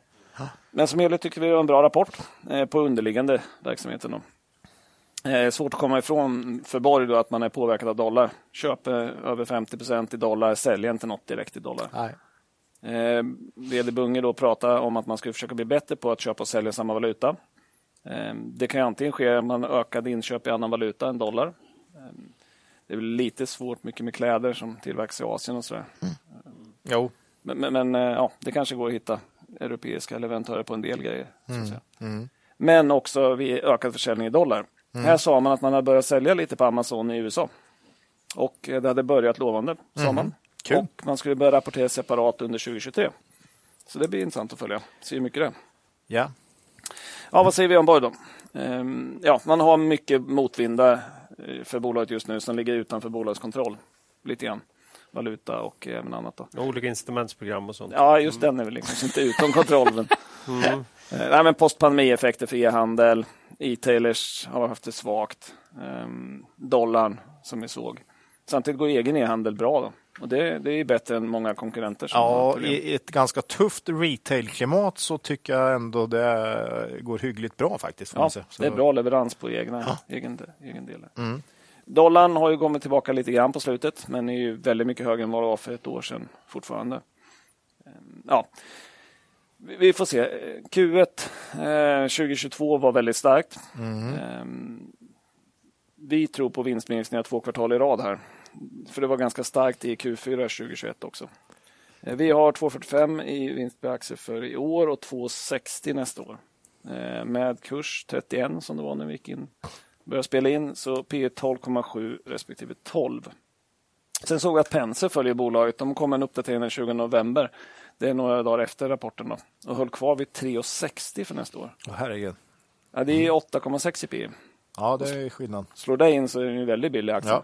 Men som helhet tycker vi det var en bra rapport eh, på underliggande verksamheten. Då. Eh, svårt att komma ifrån för Borg då att man är påverkad av dollar. Köper över 50 procent i dollar, säljer inte något direkt i dollar. Nej. Eh, VD Bunge då pratar om att man ska försöka bli bättre på att köpa och sälja samma valuta. Eh, det kan antingen ske om man ökade inköp i annan valuta än dollar. Eh, det är lite svårt, mycket med kläder som tillverkas i Asien och sådär. Jo. Men, men, men eh, ja, det kanske går att hitta europeiska leverantörer på en del grejer. Så att säga. Men också vid ökad försäljning i dollar. Mm. Här sa man att man hade börjat sälja lite på Amazon i USA. Och det hade börjat lovande, sa Mm. man. Kul. Och man skulle börja rapportera separat under 2023. Så det blir intressant att följa. Se hur mycket det är. Ja. Ja, vad säger vi om Borg då? Ehm, ja, man har mycket motvindar eh, för bolaget just nu som ligger utanför bolagets kontroll. Lite grann. Valuta och även annat. Då. Olika incitamentsprogram och sånt. Ja, just den är väl liksom inte utom kontroll. Mm. Eh, nej, men postpandemieffekter för e-handel. E-tailers har haft det svagt. Ehm, dollarn som vi såg. Samtidigt går egen e-handel bra. Då. Och det, det är bättre än många konkurrenter. Ja, i ett ganska tufft retailklimat så tycker jag ändå det går hyggligt bra faktiskt. Ja, det är bra leverans på egna, egen, egen del. Dollarn har ju kommit tillbaka lite grann på slutet, men är ju väldigt mycket högre än vad det var för ett år sedan fortfarande. Ehm, Ja, vi får se. Q1 eh, 2022 var väldigt starkt. Ehm, Vi tror på vinstminskningar två kvartal i rad här. För det var ganska starkt i Q4 2021 också. Eh, Vi har 2,45 i vinst per aktie för i år och 2,60 nästa år. Eh, Med kurs 31 som det var när vi gick in började spela in, så P 12,7 respektive 12. Sen såg jag att Penser följer bolaget. De kom med en uppdatering den 20 november. Det är några dagar efter rapporten då, och höll kvar vid 3,60 för nästa år. Åh, herregud. Ja, det är 8,6 i P. Ja, det är skillnad. Slår det in så är det en väldigt billig aktie. Ja.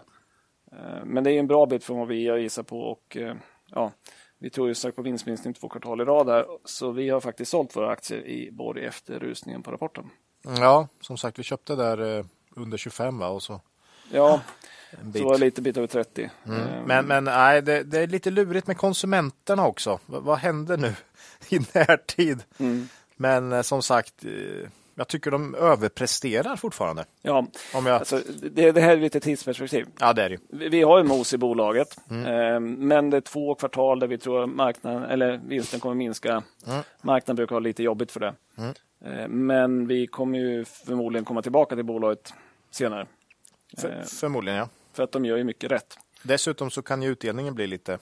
Eh, Men det är en bra bit från vad vi har gissat på och eh, ja, vi tror ju sagt på vinstminskning två kvartal i rad här. Så vi har faktiskt sålt våra aktier i Borg efter rusningen på rapporten. Ja, som sagt, vi köpte där eh, under 25 va? och så Ja, så var det lite bit över 30. Eh, Men, men nej, det, det är lite lurigt med konsumenterna också. V vad händer nu i närtid? Mm. Men eh, som sagt, eh, jag tycker de överpresterar fortfarande. Ja, Om jag... alltså, det, det här är lite tidsperspektiv. Ja, det är det. Vi vi har ju mos i bolaget, Mm. eh, men det är två kvartal där vi tror att marknaden, eller vinsten kommer minska. Mm. Marknaden brukar ha lite jobbigt för det. Eh, men vi kommer ju förmodligen komma tillbaka till bolaget senare. För, Eh, förmodligen, ja. för att de gör ju mycket rätt. Dessutom så kan ju utdelningen bli lite...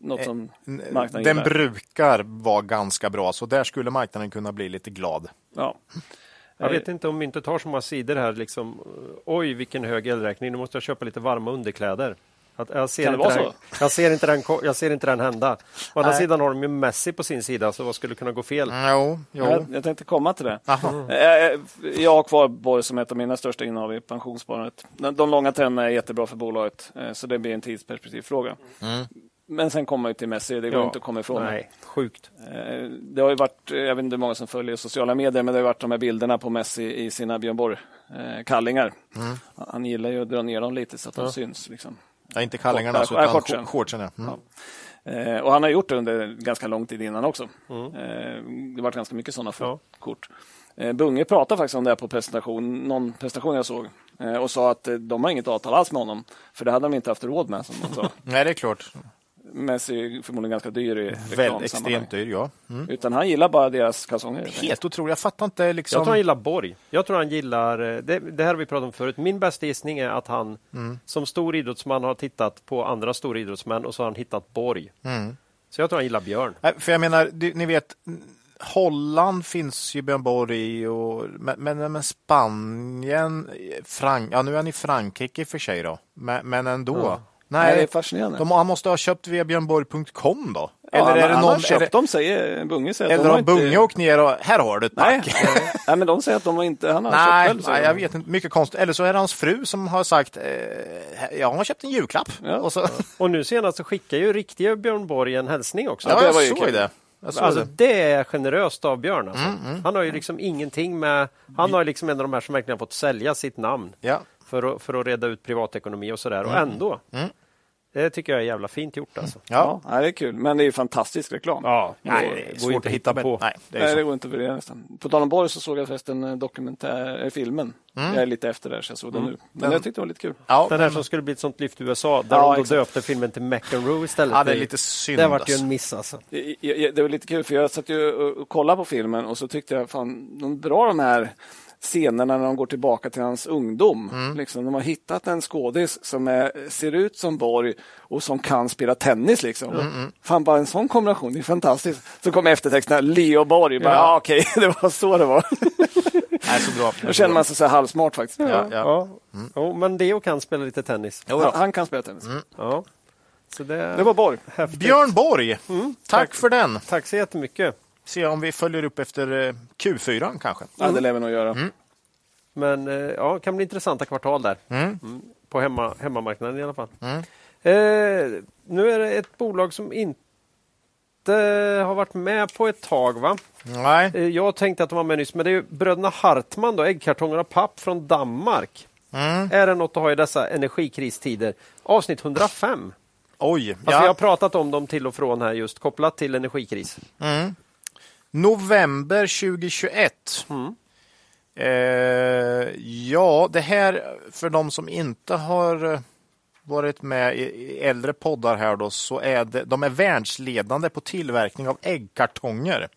Något som N- marknaden Den gillar. brukar vara ganska bra, så där skulle marknaden kunna bli lite glad. Ja. Jag vet inte om myntet har så många sidor här. Liksom, oj, vilken hög elräkning. Nu måste jag köpa lite varma underkläder. Att jag, ser Kan det inte vara den, jag, ser inte den, jag ser inte den hända. Å andra Nej. sidan har de ju Messi på sin sida, så vad skulle kunna gå fel? Jo, jo. Jag, jag tänkte komma till det. Eh, Jag har kvar Borg som ett av mina största innehav i pensionssparandet. De långa trenderna är jättebra för bolaget, eh, så det blir en tidsperspektivfråga. Men sen kommer man ju till Messi, det går Ja. inte att komma ifrån. det. Nej, sjukt. Det har ju varit, jag vet inte hur många som följer sociala medier, men det har varit de här bilderna på Messi i sina Björn Borg-kallingar. Han gillar ju att dra ner dem lite så att de syns. Liksom. Ja, inte kallingarna, Korta- utan ja, shortsen. shortsen. ja. Mm. Eh, och han har gjort det under ganska lång tid innan också. Mm. Eh, det har varit ganska mycket sådana Ja. kort. Eh, Bunge pratade faktiskt om det på presentation, någon presentation jag såg och sa att de har inget avtal alls med honom. För det hade de inte haft råd med, som de sa. Nej, det är klart. Messi förmodligen ganska dyr i Väl, extremt dyr, ja. Mm. Utan han gillar bara deras kalsonger. helt otroligt. Jag fattar inte liksom... Jag tror han gillar Borg. Jag tror han gillar, eh, det, det här har vi pratat om förut. Min bästa gissning är att han Mm. som stor idrottsman har tittat på andra stora idrottsmän och så har han hittat Borg. Mm. Så jag tror han gillar Björn. Nej, För jag menar, ni vet, Holland finns ju Björn Borg i, och, men, men, men Spanien, Frank, ja nu är han i Frankrike i och för sig då, men, men ändå. Nej, det är fascinerande. de, han måste ha köpt via björnborg.com då? Ja, Eller är det någon, är köpt det, dem, säger Bunge. Säger att eller de har har inte... Bunge åkt ner och här har du ett Nej, pack? nej, men de säger att de har inte... Han har Nej, köpt själv. nej, de. jag vet inte. Mycket konstigt. Eller så är det hans fru som har sagt eh, jag har köpt en julklapp. Ja. Och så, Och nu senast så skickar ju riktiga Björn Borg en hälsning också. ja, det jag ju såg det. Jag Alltså det. det är generöst av Björn. Alltså. Mm, Han har ju liksom ingenting med... Han har ju liksom en av de här som verkligen har fått sälja sitt namn Ja. För att, för att reda ut privatekonomi och sådär. Och ändå. Mm. Det tycker jag är jävla fint gjort alltså. Ja. Ja, nej, det är kul. Men det är ju fantastisk reklam. Ja, Nej, det det är går svårt inte att hitta på. Nej, det är Nej, det går inte att värdera nästan. På tal om Borg så såg jag förresten eh, dokumentär, eh, filmen. Mm. Jag är lite efter där så jag såg den nu. Men jag tyckte det var lite kul. Ja, Den här men- som skulle bli ett sånt lyft i USA, där Ja, de döpte filmen till McEnroe istället. Ja, det är lite synd. Det vart ju alltså. en miss alltså. I- Det var lite kul för jag satt ju och- och kollade på filmen och så tyckte jag fan, de drar de här scenerna när de går tillbaka till hans ungdom. Liksom, de har hittat en skådis som är, ser ut som Borg och som kan spela tennis. Liksom. Fan, bara en sån kombination, det är fantastiskt. Så kommer eftertexterna, Leo Borg. Bara, Ja. ah, Okej, det var så det var. Nej, så bra. Då känner man sig så här halvsmart faktiskt. Ja, ja. Ja. Jo, men Leo kan spela lite tennis. Jo, Han, han kan spela tennis. Ja. Så det, Det var Borg. häftigt. Björn Borg, tack för den. Tack så jättemycket. Se om vi följer upp efter eh, Q4 kanske. Ja, det lär vi nog göra. Men eh, ja, det kan bli intressanta kvartal där. Mm. Mm. På hemma, hemmamarknaden i alla fall. Mm. Eh, nu är det ett bolag som inte har varit med på ett tag. va? Nej. Eh, jag tänkte att de var med nyss, men det är ju bröderna Hartman, då, äggkartonger och papp från Danmark. Mm. Är det något att ha i dessa energikristider? Avsnitt 105. Oj. Alltså, Vi har Ja. pratat om dem till och från här just kopplat till energikris. Mm. November 2021. Mm. Eh, ja, det här för de som inte har eh, varit med i, i äldre poddar här då, så är det, de är världsledande på tillverkning av äggkartonger.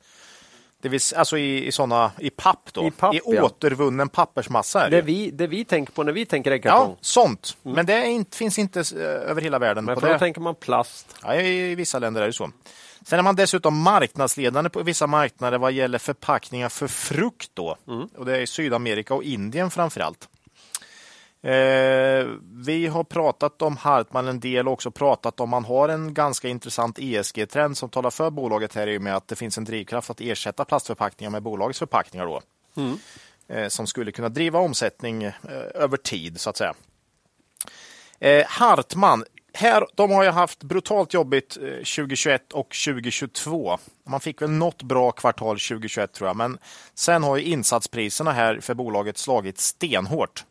Det vill, alltså i, i såna, i papp då. I papp, ja. återvunnen pappersmassa. det vi, det vi tänker på när vi tänker äggkartong. Ja, sånt. Men det inte, finns inte eh, över hela världen. Men för det. då tänker man plast. Ja, I vissa länder är det så. Sen är man dessutom marknadsledande på vissa marknader vad gäller förpackningar för frukt. Då. Och det är Sydamerika och Indien framför allt. Eh, vi har pratat om Hartman en del och också pratat om man har en ganska intressant ESG-trend som talar för bolaget här i och med att det finns en drivkraft att ersätta plastförpackningar med bolagets förpackningar. Då. Eh, som skulle kunna driva omsättning eh, över tid så att säga. Eh, Hartman, här, de har ju haft brutalt jobbigt eh, 2021 och 2022. Man fick väl något bra kvartal 2021 tror jag, men sen har ju insatspriserna här för bolaget slagit stenhårt.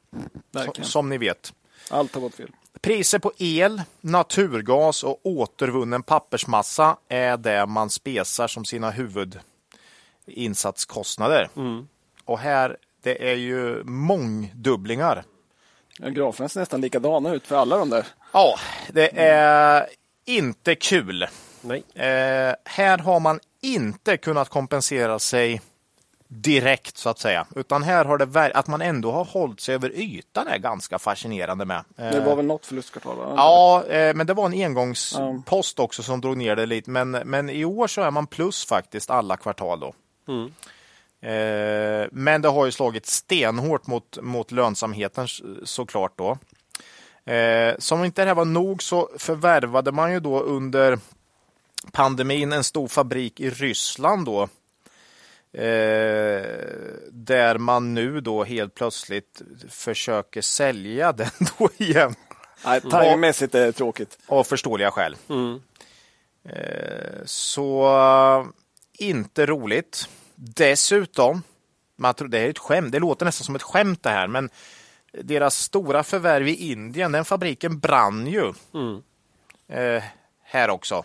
Verkligen. Som ni vet. Allt har gått fel. Priser på el, naturgas och återvunnen pappersmassa är det man spesar som sina huvudinsatskostnader. Och här, det är ju mångdubblingar. Ja, graferna ser nästan likadana ut för alla de där. Ja, det är inte kul. Nej. Eh, här har man inte kunnat kompensera sig direkt så att säga. Utan här har det ver- att man ändå har hållit sig över ytan är ganska fascinerande med. Eh, Det var väl något förlustkvartal? Va? Ja, eh, men det var en engångspost också som drog ner det lite. Men, men i år så är man plus faktiskt alla kvartal då. Eh, men det har ju slagit stenhårt mot, mot lönsamheten såklart då. Eh, som inte det här var nog så förvärvade man ju då under pandemin en stor fabrik i Ryssland då. Eh, där man nu då helt plötsligt försöker sälja den då igen. Nej, timingmässigt är det tråkigt. Av förståeliga skäl. Eh, så inte roligt. Dessutom, man tror det är ett skämt, det låter nästan som ett skämt det här, men deras stora förvärv i Indien, den fabriken brann ju. Eh, här också.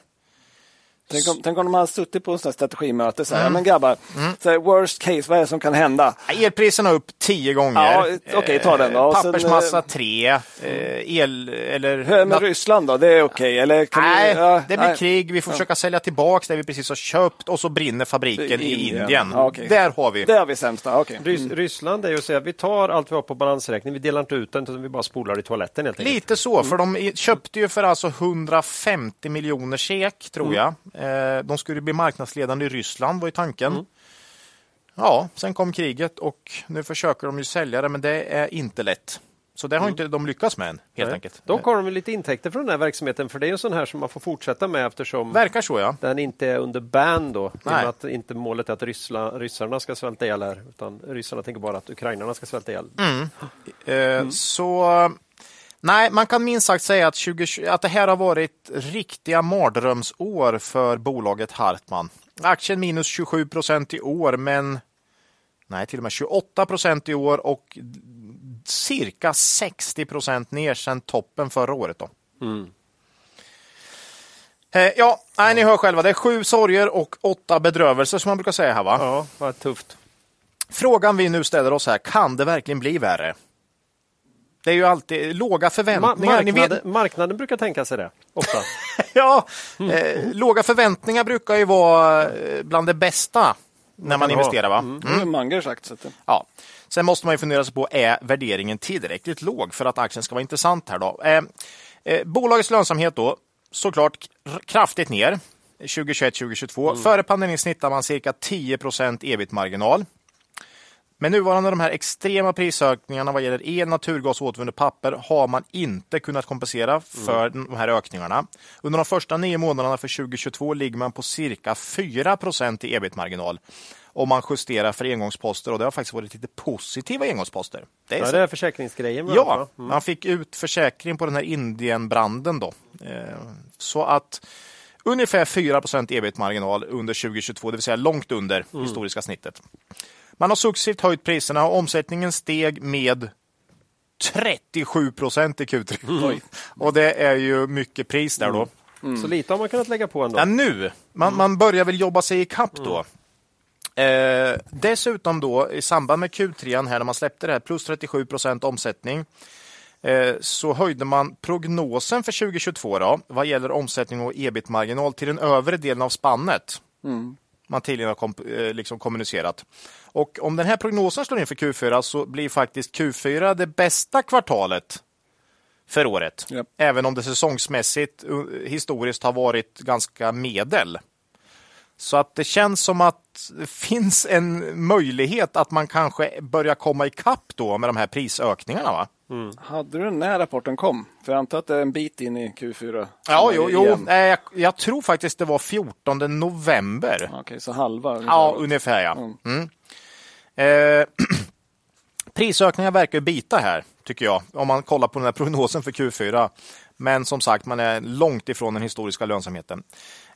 Tänk om, tänk om de hade suttit på en sån här strategimöte. Så här, Men grabbar, så här, worst case, vad är det som kan hända? Elpriserna upp tio gånger. Ja, okej, ta den då. Sen, Pappersmassa eh, tre. Eh, el, eller... Hur är det med Ryssland då? Det är okej? Eller kan Nej, vi, ja, det blir nej. krig. Vi får försöka sälja tillbaka det vi precis har köpt och så brinner fabriken i Indien. Indien. Ja, okej. Där har vi. Det har vi sämsta, okej. Rys Ryssland är ju att säga vi tar allt vi har på balansräkning, vi delar inte ut den utan vi bara spolar i toaletten helt enkelt. Lite så, för de köpte ju för alltså 150 miljoner SEK, tror jag. Eh, De skulle bli marknadsledande i Ryssland, var ju tanken. Ja, sen kom kriget och nu försöker de ju sälja det, men det är inte lätt. Så det har inte de lyckats med än, helt Nej. enkelt. Dock har de lite intäkter från den här verksamheten för det är ju en sån här som man får fortsätta med eftersom Verkar så, ja. den inte är under ban då. Nej. att inte målet är att ryssla, ryssarna ska svälta ihjäl här utan ryssarna tänker bara att ukrainarna ska svälta ihjäl. Eh, Så nej, man kan minst sagt säga att, 2020, att det här har varit riktiga mardrömsår för bolaget Hartman. Aktien minus 27 procent i år, men nej, till och med 28 procent i år och cirka 60 procent ner sedan toppen förra året. Då. Eh, Ja, nej, ni hör själva. Det är sju sorger och åtta bedrövelser som man brukar säga här. Va? Ja, vad tufft. Frågan vi nu ställer oss här, kan det verkligen bli värre? Det är ju alltid låga Ma förväntningar. Ni marknaden, marknaden brukar tänka sig det, ofta. ja, eh, låga förväntningar brukar ju vara eh, bland det bästa när man investerar. Va? Det har Manger sagt. Så Ja. Sen måste man ju fundera sig på, är värderingen tillräckligt låg för att aktien ska vara intressant här då? Eh, eh, bolagets lönsamhet då, såklart kraftigt ner 2021-2022. Mm. Före pandemin snittar man cirka 10% ebit-marginal. Med nuvarande de här extrema prisökningarna vad gäller el, naturgas och återvunnet papper har man inte kunnat kompensera för mm. de här ökningarna. Under de första nio månaderna för 2022 ligger man på cirka 4% i ebit-marginal om man justerar för engångsposter och det har faktiskt varit lite positiva engångsposter. Det är, ja, det är försäkringsgrejen. Ja, mm. man fick ut försäkring på den här Indienbranden då. Eh, så att ungefär 4 ebit-marginal under 2022, det vill säga långt under mm. historiska snittet. Man har successivt höjt priserna och omsättningen steg med 37 procent i Q3. Mm. Och det är ju mycket pris där då. Mm. mm. Så lite har man kunnat lägga på ändå. Ja, nu. Man, mm. man börjar väl jobba sig i kapp då. Mm. Eh, dessutom då i samband med Q3 här när man släppte det här plus 37 procent omsättning eh, så höjde man prognosen för 2022 då, vad gäller omsättning och ebit-marginal till den övre delen av spannet. Mm man tidigare har kom, eh, liksom kommunicerat. Och om den här prognosen slår in för Q4 så blir faktiskt Q4 det bästa kvartalet för året. Yep. Även om det säsongsmässigt eh, historiskt har varit ganska medel. Så att det känns som att det finns en möjlighet att man kanske börjar komma ikapp då med de här prisökningarna. Va? Mm. Hade du när rapporten kom? För jag antar att det är en bit in i Q4. Ja, jo, jo. Jag, jag, tror faktiskt det var 14 november. Okej, okay, så halva? Ungefär. Ja, ungefär ja. Mm. Mm. Eh, prisökningar verkar bita här, tycker jag, om man kollar på den här prognosen för Q4. Men som sagt, man är långt ifrån den historiska lönsamheten.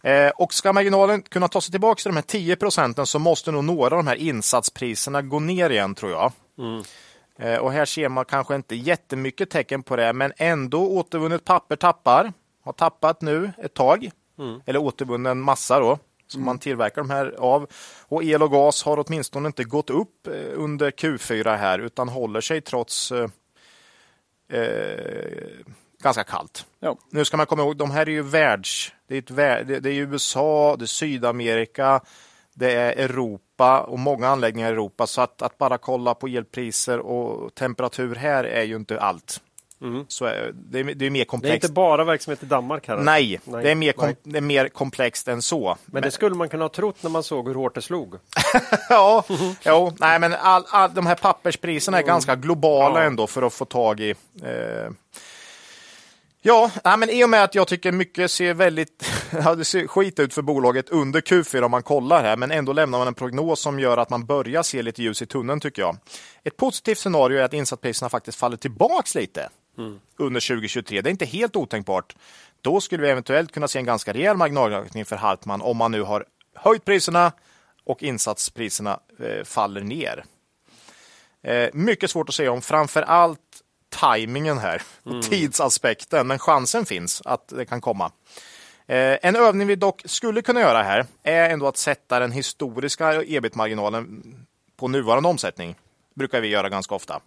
Eh, och ska marginalen kunna ta sig tillbaka till de här 10 procenten så måste nog några av de här insatspriserna gå ner igen, tror jag. Mm. Eh, och här ser man kanske inte jättemycket tecken på det, men ändå återvunnet papper tappar. Har tappat nu ett tag. Mm. Eller återvunnen massa då som mm. man tillverkar de här av. Och el och gas har åtminstone inte gått upp eh, under Q4 här utan håller sig trots eh, eh, ganska kallt. Ja. Nu ska man komma ihåg, de här är ju världs... Det är, ett, det är USA, det är Sydamerika, det är Europa och många anläggningar i Europa. Så att, att bara kolla på elpriser och temperatur här är ju inte allt. Mm. Så det, är, det är mer komplext. Det är inte bara verksamhet i Danmark? Här. Nej, Nej. Det, är mer kom, det är mer komplext än så. Men, men, det skulle man kunna ha trott när man såg hur hårt det slog. ja, jo, nej, men all, all, de här papperspriserna är mm. ganska globala ja. ändå för att få tag i. Eh, Ja, men i och med att jag tycker mycket ser väldigt ja, det ser skit ut för bolaget under Q4 om man kollar här, men ändå lämnar man en prognos som gör att man börjar se lite ljus i tunneln tycker jag. Ett positivt scenario är att insatspriserna faktiskt faller tillbaks lite mm. under 2023. Det är inte helt otänkbart. Då skulle vi eventuellt kunna se en ganska rejäl marginalökning för Hartman om man nu har höjt priserna och insatspriserna eh, faller ner. Eh, mycket svårt att säga om, framför allt tajmingen här, mm. tidsaspekten, men chansen finns att det kan komma. Eh, en övning vi dock skulle kunna göra här är ändå att sätta den historiska ebit-marginalen på nuvarande omsättning. brukar vi göra ganska ofta.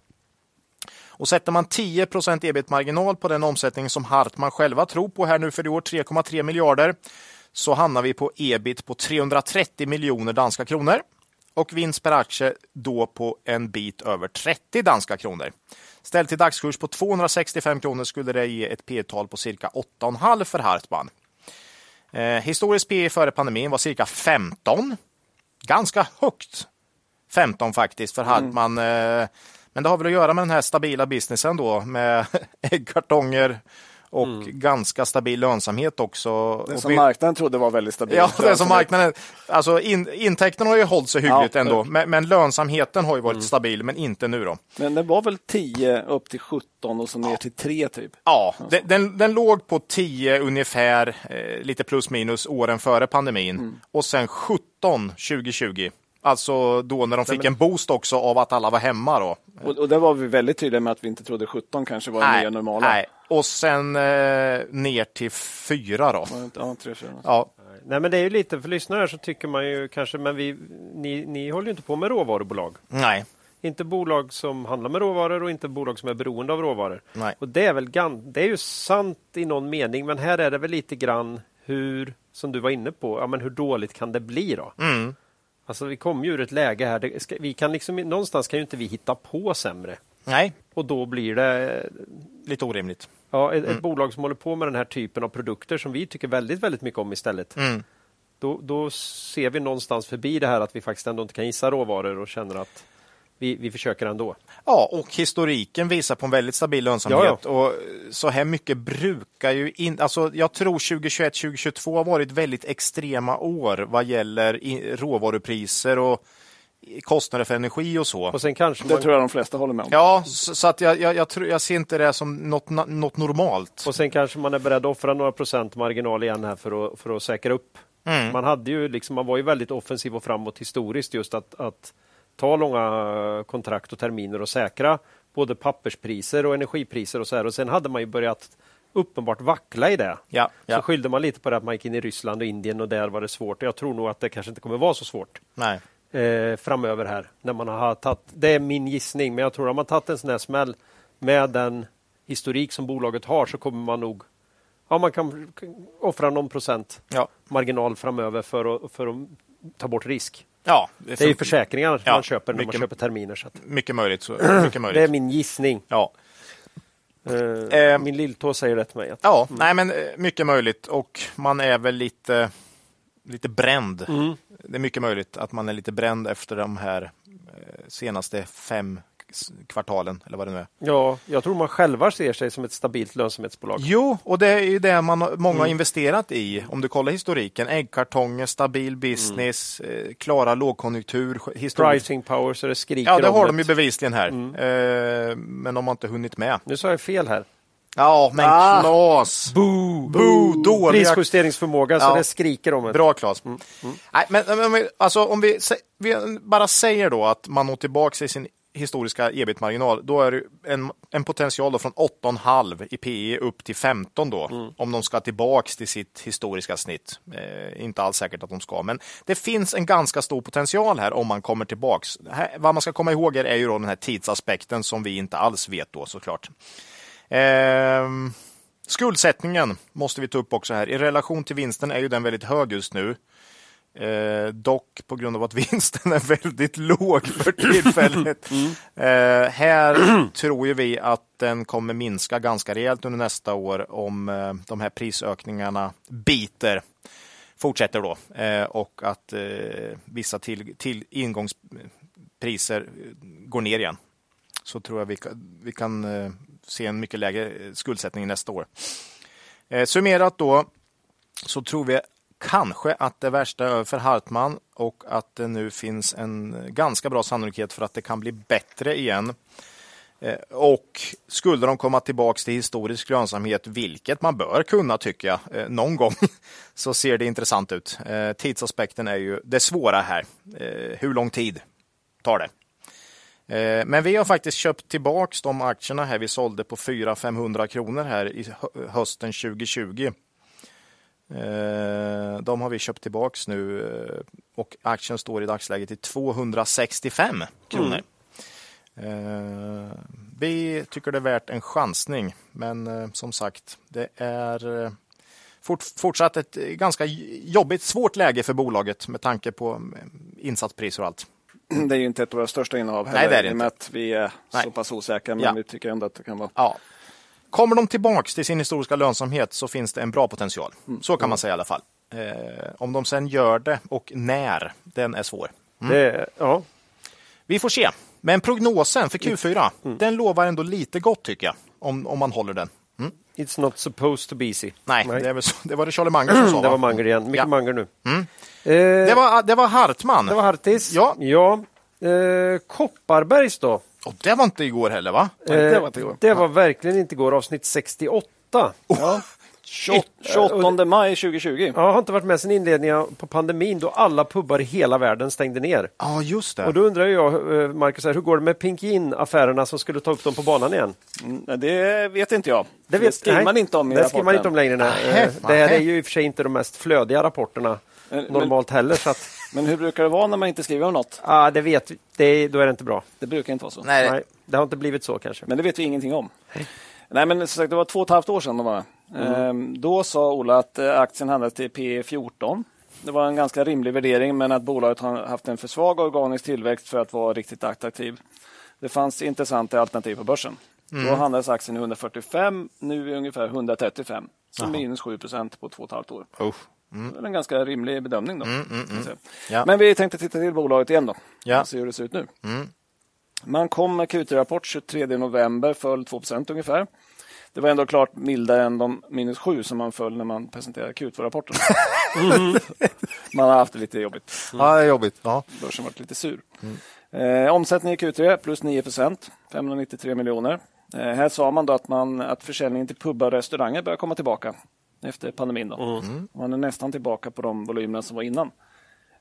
Och sätter man 10 ebit-marginal på den omsättning som Hartman själva tror på här nu för i år, 3,3 miljarder, så hamnar vi på ebit på 330 miljoner danska kronor och vinst per aktie då på en bit över 30 danska kronor. Ställt till dagskurs på 265 kronor skulle det ge ett P tal på cirka 8,5 för Hartman. Eh, historiskt P före pandemin var cirka 15. Ganska högt 15 faktiskt för Hartman. Mm. Eh, men det har väl att göra med den här stabila businessen då med äggkartonger, och mm. ganska stabil lönsamhet också. Det som vi... marknaden trodde var väldigt stabilt. Ja, det som marknaden, alltså in, intäkterna har ju hållit sig hyggligt ja, ändå, men, men, lönsamheten har ju varit mm. stabil, men inte nu då. Men det var väl 10 upp till 17 och så ner ja. till 3 typ? Ja, alltså. den, den, den, låg på 10 ungefär, eh, lite plus minus åren före pandemin mm. och sen 17 2020. Alltså då när de fick en boost också av att alla var hemma. Då. Och, och där var vi väldigt tydliga med att vi inte trodde 17 kanske var nej, nya normala. Nej, och sen eh, ner till 4 då. Ja, 3, 4. Ja. Nej, men det är ju lite, för lyssnare så tycker man ju kanske, men vi, ni, ni håller ju inte på med råvarubolag. Nej. Inte bolag som handlar med råvaror och inte bolag som är beroende av råvaror. Nej. Och det är väl det är ju sant i någon mening, men här är det väl lite grann hur, som du var inne på, ja, men hur dåligt kan det bli då? Mm. Alltså vi kommer ju ur ett läge här, det ska, vi kan liksom, någonstans kan ju inte vi hitta på sämre. Nej, Och då blir det lite orimligt. ja, ett, Mm. ett bolag som håller på med den här typen av produkter som vi tycker väldigt, väldigt mycket om istället. Mm. Då, då ser vi någonstans förbi det här att vi faktiskt ändå inte kan gissa råvaror och känner att vi, vi försöker ändå. Ja, och historiken visar på en väldigt stabil lönsamhet. Och så här mycket brukar ju inte... Alltså, jag tror 2021-2022 har varit väldigt extrema år vad gäller råvarupriser och kostnader för energi och så. Och sen kanske Det man, tror jag de flesta håller med om. Ja, så, så att jag, jag, jag, tror, jag ser inte det som något, något normalt. och sen kanske man är beredd att offra några procent marginal igen här för att, för att säkra upp. Mm. Man, hade ju liksom, man var ju väldigt offensiv och framåt historiskt just att, att ta långa kontrakt och terminer och säkra både papperspriser och energipriser och så här. Och sen hade man ju börjat uppenbart vackla i det. Ja, Så ja. skyllde man lite på det att man gick in i Ryssland och Indien och där var det svårt. Jag tror nog att det kanske inte kommer vara så svårt eh, framöver här. När man har tagit, det är min gissning, men jag tror att man tagit en sån här smäll med den historik som bolaget har så kommer man nog Ja, man kan offra någon procent Ja. marginal framöver för att, för att ta bort risk. Ja, Det är ju försäkringar Ja, man köper när man mycket- köper terminer. Så att mycket möjligt. Så, mycket det är möjligt. min gissning. Ja. Eh, Eh, min lilltå säger det till mig. Att, Ja, nej men eh, mycket möjligt och man är väl lite, lite bränd. Mm. Det är mycket möjligt att man är lite bränd efter de här senaste fem kvartalen eller vad det nu är. ja, jag tror man själva ser sig som ett stabilt lönsamhetsbolag. Jo, och det är ju det man, många Mm. har investerat i. Om du kollar historiken. Äggkartonger, stabil business, eh, klara lågkonjunktur, historiskt. Pricing power så det skriker Ja, det om har det. de ju bevisligen här. Mm. Eh, men de har inte hunnit med. Nu sa jag fel här. Ja, men Ah. Klas! Boo! Boo! Dåliga Prisjusteringsförmåga, så Ja. det skriker om det. Bra Claes. Mm, Nej, men, men, alltså, om vi, vi bara säger då att man når tillbaka i sin historiska ebit-marginal, då är det en, en potential då från 8,5 i PE upp till 15 då, Mm. om de ska tillbaks till sitt historiska snitt. Eh, inte alls säkert att de ska, men det finns en ganska stor potential här om man kommer tillbaks. Här, vad man ska komma ihåg är ju då den här tidsaspekten som vi inte alls vet då såklart. Ehm, skuldsättningen måste vi ta upp också här. I relation till vinsten är ju den väldigt hög just nu. Eh, dock på grund av att vinsten är väldigt låg för tillfället. Eh, här tror ju vi att den kommer minska ganska rejält under nästa år om eh, de här prisökningarna biter fortsätter då eh, och att eh, vissa till, till ingångspriser eh, går ner igen. Så tror jag vi kan, vi kan se en mycket lägre skuldsättning nästa år. Summerat då så tror vi kanske att det värsta är över för Hartman och att det nu finns en ganska bra sannolikhet för att det kan bli bättre igen. Eh, och skulle de komma tillbaka till historisk lönsamhet, vilket man bör kunna tycker jag, eh, någon gång, så ser det intressant ut. Eh, tidsaspekten är ju det svåra här. Hur lång tid tar det? Men vi har faktiskt köpt tillbaks de aktierna här vi sålde på 400-500 kronor här i hösten 2020. Eh, De har vi köpt tillbaks nu eh, och aktien står i dagsläget i 265 kronor. Eh, Vi tycker det är värt en chansning, men som sagt, det är fort, fortsatt ett ganska jobbigt, svårt läge för bolaget med tanke på insatspriser och allt. Det är ju inte ett av våra största innehav heller, Nej, det är det i och med inte. att vi är Nej. så pass osäkra. Men Ja. vi tycker ändå att det kan vara... Ja. Kommer de tillbaks till sin historiska lönsamhet så finns det en bra potential. Så kan man säga i alla fall. Eh, om de sen gör det och när, den är svår. Det, ja. Vi får se. Men prognosen för Q4, den lovar ändå lite gott tycker jag. Om, om man håller den. It's not supposed to be easy. Nej, Det, är väl så, det var det Charlie Munger som sa. Det va? var Manger igen. Mycket Ja. Manger nu. Mm. Eh, Det var, det var Hartman. det var Hartis. Ja. ja. Eh, Kopparbergs då. Och det var inte igår heller va? Nej, det Eh, var inte igår. det var verkligen inte igår. Avsnitt 68. Ja. 28, 28 maj 2020. Jag har inte varit med sedan inledningen på pandemin då alla pubbar i hela världen stängde ner. Ja, just det. Och då undrar jag, eh, Marcus, hur går det med Pink In-affärerna som skulle ta upp dem på banan igen? Mm, Det vet inte jag. Det, vet, skriver nej, man inte om i Det skriver man inte om längre. Nej. Eh, Det här är ju i och för sig inte de mest flödiga rapporterna Men- normalt heller. Så att, Men hur brukar det vara när man inte skriver om något? ah, det vet vi. Det, då är det inte bra. Det brukar inte vara så. Nej, Nej, det har inte blivit så kanske. Men det vet vi ingenting om. Nej, men som sagt, det var två och ett halvt år sedan de var med. Ehm, Då sa Ola att eh, aktien handlades till P 14. Det var en ganska rimlig värdering, men att bolaget har haft en för svag organisk tillväxt för att vara riktigt attraktiv. Det fanns intressanta alternativ på börsen. Då handlades aktien i 145, nu är ungefär 135. Så minus 7 procent på två och ett halvt år. Usch. Det är en ganska rimlig bedömning. Då, Mm, man säga. Ja. Men vi tänkte titta till bolaget igen då. Ja. Och se hur det ser ut nu. Mm. Man kom med Q3-rapport 23 november, föll 2% ungefär. Det var ändå klart mildare än de minus 7 som man föll när man presenterade Q2-rapporten. man har haft det lite jobbigt. Ja, det är jobbigt. Ja. Börsen varit lite sur. Eh, omsättning i Q3 plus 9% 593 miljoner. Eh, här sa man då att, man, att försäljningen till pubbar och restauranger börjar komma tillbaka efter pandemin. Då. Man är nästan tillbaka på de volymerna som var innan.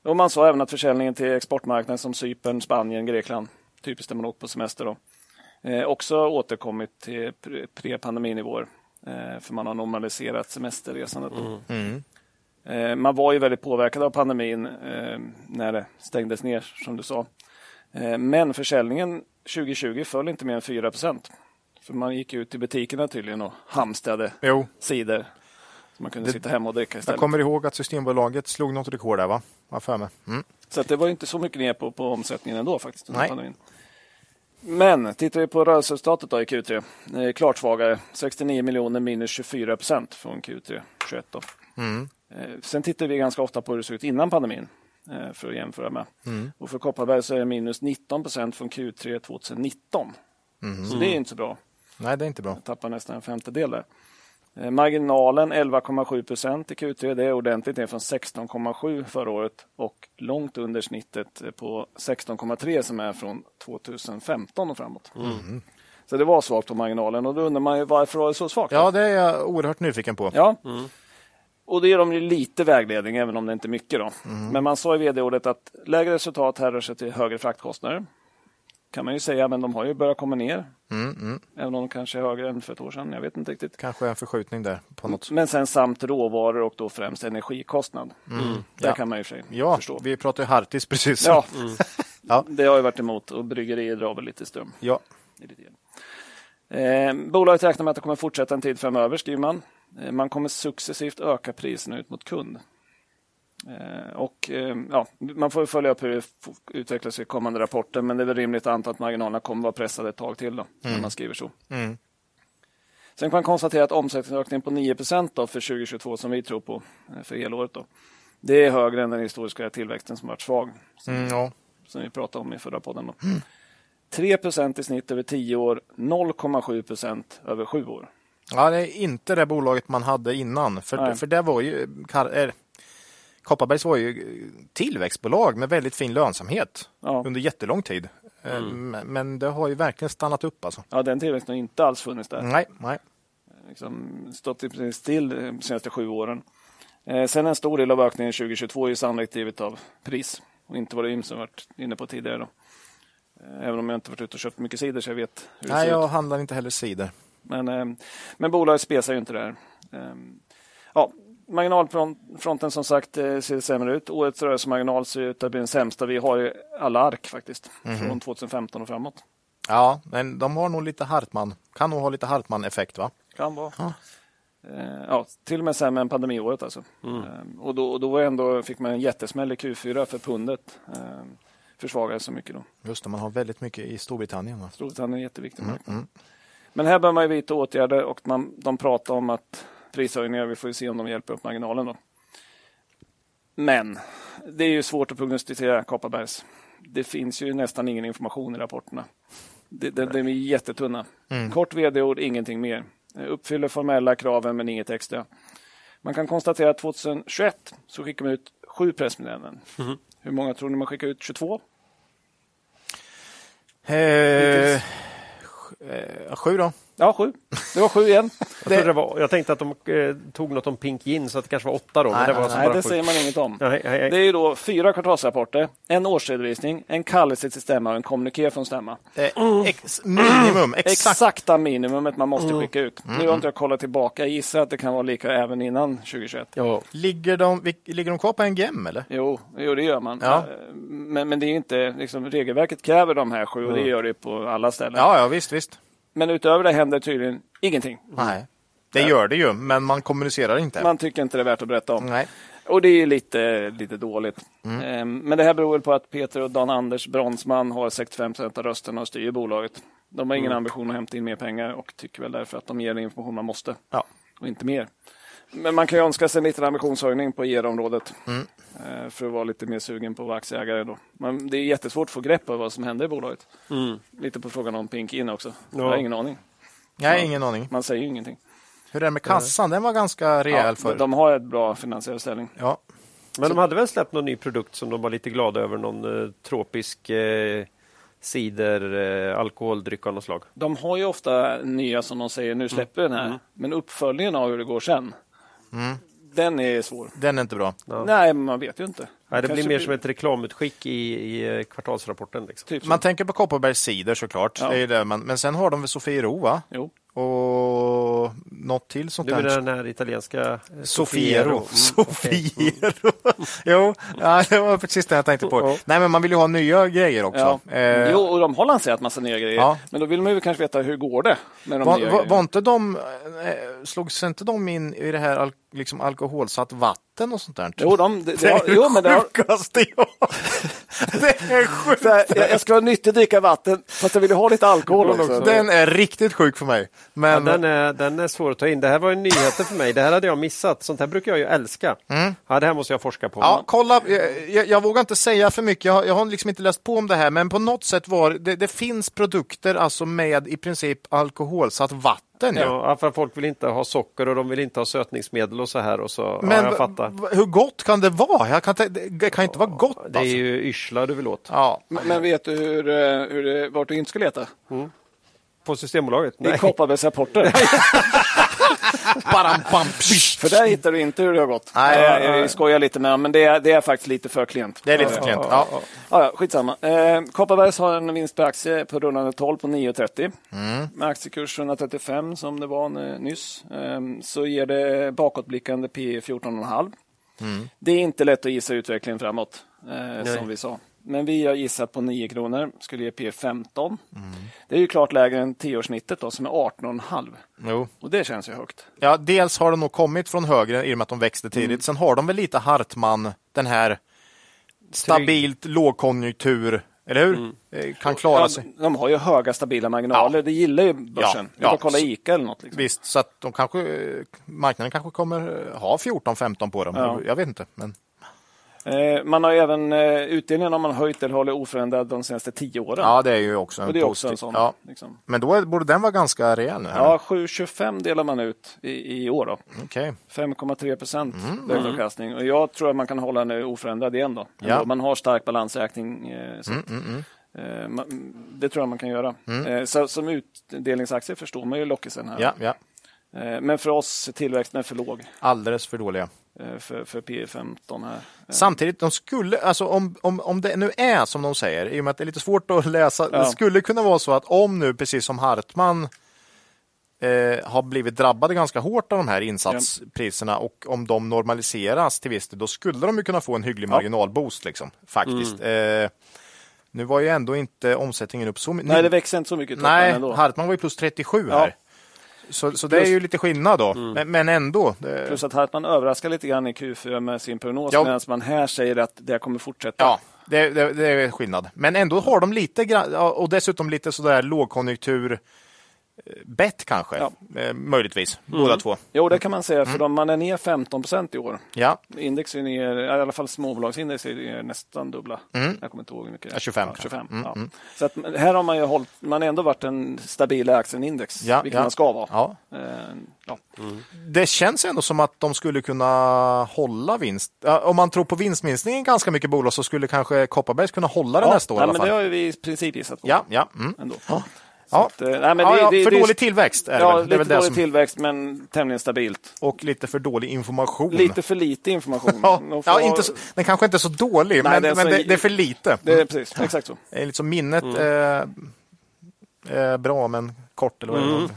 Och man sa även att försäljningen till exportmarknader som Cypern, Spanien, Grekland, typiskt där man åkt på semester, då, eh, också återkommit till pre- pre-pandeminivåer. Eh, för man har normaliserat semesterresandet. Då. Eh, man var ju väldigt påverkad av pandemin eh, när det stängdes ner, som du sa. Eh, men försäljningen 2020 föll inte mer än 4 För man gick ut i butikerna tydligen och hamstrade Jo, cider. Så man kunde Det- sitta hemma och dricka jag istället. kommer ihåg att Systembolaget slog något rekord där, va? Var för mig. Mm. Så det var inte så mycket ner på, på omsättningen ändå faktiskt. Under Nej. pandemin. Men tittar vi på rörelseresultatet då i Q3. Eh, klart svagare. 69 miljoner minus 24 procent från Q3 21. Då. Mm. Eh, sen tittar vi ganska ofta på hur det såg ut innan pandemin. eh, För att jämföra med. Mm. Och för Kopparberg så är det minus 19 procent från Q3 2019. Så det är inte så bra. Nej, det är inte bra. tappar nästan en femtedel där. Eh, Marginalen 11,7 procent i Q3. Det är ordentligt ner från 16,7 förra året och långt under snittet på 16,3 som är från 2015 och framåt. Så det var svagt på marginalen och då undrar man ju varför var det så svagt? Ja, det är jag oerhört nyfiken på. Ja. Och det ger dem lite vägledning, även om det inte är mycket. Då. Men man sa i vd-ordet att lägre resultat härrör sig till högre fraktkostnader. Kan man ju säga, men de har ju börjat komma ner. Även om de kanske är högre än för ett år sedan. Jag vet inte riktigt. Kanske en förskjutning där på något Men sen samt råvaror och då främst energikostnad. Där Ja. kan man ju för Ja, förstå. vi pratar ju Hartis precis. Ja. Ja. det har ju varit emot och bryggerier drar väl lite ström. ja. Eh, bolaget räknar med att det kommer fortsätta en tid framöver, skriver man. Eh, man kommer successivt öka priserna ut mot kund. Eh, och, eh, ja, man får följa upp hur det utvecklas i kommande rapporter, men det är väl rimligt att anta att marginalerna kommer vara pressade ett tag till då, när man skriver så. Mm. Sen kan man konstatera att omsättningsökningen på 9 då för 2022 som vi tror på eh, för helåret. Då, det är högre än den historiska tillväxten som varit svag, Mm, ja. som vi pratade om i förra podden. Då. 3% i snitt över 10 år, 0,7% över 7 år. ja, det är inte det bolaget man hade innan. För, Nej. för det var ju... Är, Kopparbergs var ju tillväxtbolag med väldigt fin lönsamhet Ja. under jättelång tid. Eh, Men, men det har ju verkligen stannat upp alltså. Ja, den tillväxten har inte alls funnits där. Nej, nej. Liksom stått i still eh, de senaste sju åren. Eh, sen en stor del av ökningen 2022 är ju sannolikt drivet av pris och inte vad det Im som varit inne på tidigare. Då. Eh, även om jag inte varit ute och köpt mycket cider så jag vet hur det Nej, ser jag ut. handlar inte heller cider. Men, eh, men bolaget spesar ju inte där. Eh, ja, marginalfronten som sagt eh, ser sämre ut. Årets rörelsemarginal ser ut att bli den sämsta vi har i alla ark faktiskt. Från 2015 och framåt. Ja, men de har nog lite Hartman. Kan nog ha lite Hartman-effekt va? Kan vara. Ja. Eh, ja, till och med sämre än pandemiåret alltså. Eh, och då, och då var ändå, fick man en jättesmäll i Q4 för pundet. Eh, försvagades så mycket då. Just det, man har väldigt mycket i Storbritannien. Va? Storbritannien är en jätteviktig marknad. Men här bör man ju vidta åtgärder och man, de pratar om att prishöjningar, vi får ju se om de hjälper upp marginalen då. Men det är ju svårt att prognostisera Kopparbergs. Det finns ju nästan ingen information i rapporterna. Det, det, de är jättetunna. Kort vd-ord, ingenting mer. Uppfyller formella kraven men inget extra. Man kan konstatera att 2021 så skickar man ut sju pressmeddelanden. Hur många tror ni man skickar ut? 22? Eh, eh, sju då? Ja, sju. Det var sju igen. Jag, trodde det var, jag tänkte att de eh, tog något om Pink Gin så att det kanske var åtta då. men Nej, det var nej, alltså Nej, bara det säger man inget om. Nej, nej, nej. Det är ju då fyra kvartalsrapporter, en årsredovisning, en kallelse till stämma och en kommuniké från stämma. Eh, ex, minimum, exakt. Exakta minimumet man måste skicka ut. Nu har inte jag kollat tillbaka. Jag gissar att det kan vara lika även innan 2021. Ja. Ligger, de, ligger de kvar på en gem eller? Jo, jo, det gör man. Ja. Eh, Men, men det är inte, liksom, regelverket kräver de här sju och det gör det på alla ställen. Ja, ja visst, visst. Men utöver det händer tydligen ingenting. Nej. Det gör det ju, men man kommunicerar inte. Man tycker inte det är värt att berätta om. Nej. Och det är lite, lite dåligt. Eh, Men det här beror väl på att Peter och Dan Anders Bronsman har 65 procent av rösterna och styr bolaget. De har ingen ambition att hämta in mer pengar och tycker väl därför att de ger den information man måste. Ja. Och inte mer. Men man kan ju önska sig en liten ambitionshöjning på IR-området. Eh, För att vara lite mer sugen på att vara aktieägare då. Men det är jättesvårt att få grepp om vad som händer i bolaget. Lite på frågan om Pink In också. Jag har ingen aning. Nej, ingen aning. Man säger ju ingenting. Hur är det med kassan? Den var ganska rejäl Ja, för. de har ett bra finansiell ställning. Ja. Men de hade väl släppt någon ny produkt som de var lite glada över, någon eh, tropisk eh, cider, eh, alkoholdryck av något slag. De har ju ofta nya som de säger, nu släpper vi den här. Men uppföljningen av hur det går sen, den är svår. Den är inte bra. Nej, men man vet ju inte. Nej, det Kanske blir mer som ett reklamutskick i, i eh, kvartalsrapporten. Liksom. Typ. Man tänker på Kopparbergs cider såklart. Ja. Det är det man, men sen har de väl Sofiero va? Jo. Och något till sånt Du där. menar den här italienska? eh, Sofiero. Mm. Sofiero. jo, ja, det var precis det jag tänkte på. Ja. Nej, men man vill ju ha nya grejer också. Ja. Eh, Jo, och de har lanserat massa nya grejer. Ja. Men då vill man ju kanske veta hur går det med de var, nya var, var inte de, eh, slogs inte de in i det här al liksom alkoholsatt vatten och sånt där? Jo, de, det, det det, jo, men det har, sjukaste jag Det är sjukt. här, jag, jag ska ha nyttigt att dricka vatten, fast jag vill ha lite alkohol också. Den är riktigt sjuk för mig. Ja, Men den, är, den är svår att ta in. Det här var ju nyheter för mig. Det här hade jag missat. Sånt här brukar jag ju älska. Ja, det här måste jag forska på. Mm. Ja, kolla, jag, jag, jag vågar inte säga för mycket, jag, har- jag har liksom inte läst på om det här, men på något sätt var det, det finns produkter alltså med i princip alkoholsatt vatten. Ju. Ja, för att folk vill inte ha socker och de vill inte ha sötningsmedel och så här. Och så, Men ja, jag fattar. v- hur gott kan det vara? Jag kan, inte- det kan inte vara gott. Det är alltså. ju yrsla du vill åt. Ja. Men, men vet du hur, eh, hur det, vart du inte ska leta? På Systembolaget? I Kopparbergs rapporter. För där hittar du inte hur det har gått. Nej, nej, nej. jag skojar lite med men det är, det är faktiskt lite för klent. Det är lite för Ja, klent. ja, Ja. Ja, ja, skitsamma. Eh, Kopparbergs har en vinst per aktie på rullande 12 på 9,30. Mm. Med aktiekurs 135 som det var nyss. Eh, så ger det bakåtblickande P 14,5. Mm. Det är inte lätt att gissa utvecklingen framåt, eh, som vi sa. Men vi har gissat på 9 kronor, skulle ge P 15. Mm. Det är ju klart lägre än 10-årssnittet då, som är 18,5. Jo. Och det känns ju högt. Ja, dels har de nog kommit från högre i och med att de växte tidigt. Mm. Sen har de väl lite Hartman, den här stabilt lågkonjunktur, eller hur? Eh, Kan klara Mm. Ja, sig. de har ju höga stabila marginaler, det gillar ju börsen. Ja, Ja, ja. kolla ICA eller något. Liksom. Visst, så att de kanske, marknaden kanske kommer ha 14-15 på dem. Ja. Jag vet inte. Men, man har även eh, utdelningen om man höjt eller håller oförändrad de senaste tio åren. ja, det är ju också en och det är också en positiv- sån. Ja. Liksom. Men då är, borde den vara ganska rejäl nu. här Ja, 7,25 delar man ut i, i år. Okej. 5,3 procent Mm. direktavkastning. Och jag tror att man kan hålla den oförändrad igen. Då. Ja. Man har stark balansräkning. Eh, så Mm, eh, man, det tror jag man kan göra. Eh, så, som utdelningsaktie förstår man ju lockelsen här. Ja, ja. Eh, men för oss är tillväxten är för låg. Alldeles för dåliga. Eh, För, för P 15 här. Samtidigt, de skulle, alltså om, om, om det nu är som de säger, i och med att det är lite svårt att läsa, Ja. det skulle kunna vara så att om nu, precis som Hartman, eh, har blivit drabbade ganska hårt av de här insatspriserna och om de normaliseras till viss del, då skulle de ju kunna få en hygglig marginalboost liksom, faktiskt. Mm. Eh, nu var ju ändå inte omsättningen upp så mycket. Nej, det växer inte så mycket Nej, ändå. Hartman var ju plus 37 Ja. här. Så, så det är ju lite skillnad då, men, men ändå. Det, Plus att Hartman överraskar lite grann i Q4 med sin prognos, medan man här säger att det kommer fortsätta. Ja, det, det, det är skillnad. Men ändå har de lite grann, och dessutom lite sådär lågkonjunktur bett kanske, Ja. eh, möjligtvis, båda två. Jo, det kan man säga, Mm. för de, man är ner 15 procent i år. Ja, Index är ner, i alla fall småbolagsindex är ner nästan dubbla. Jag kommer inte ihåg hur mycket. det är. Mm. Ja, 25 Ja, kanske. 25 Mm, ja. mm. Så att här har man ju hållit, man har ändå varit en stabil aktienindex, Ja, vilket ja. man ska vara. ja. Eh, ja. Det känns ändå som att de skulle kunna hålla vinst. Ja, om man tror på vinstminskningen i ganska mycket bolag så skulle kanske Kopparbergs kunna hålla det Ja, nästa år alla men det har ju vi i princip gissat på. Ja, ja. Mm. Ändå. Ja. Att, eh, nej, men ja, det- ja, det- för det dålig tillväxt är det Ja, väl. Det är lite väl dålig som, tillväxt, men tämligen stabilt. och lite för dålig information. Lite för lite information. Ja, ja, inte så, den kanske inte är så dålig, Nej, men, det är men så- det, det är för lite. det är precis, exakt så. Det är liksom minnet Mm. eh, eh, bra men kort eller vad var.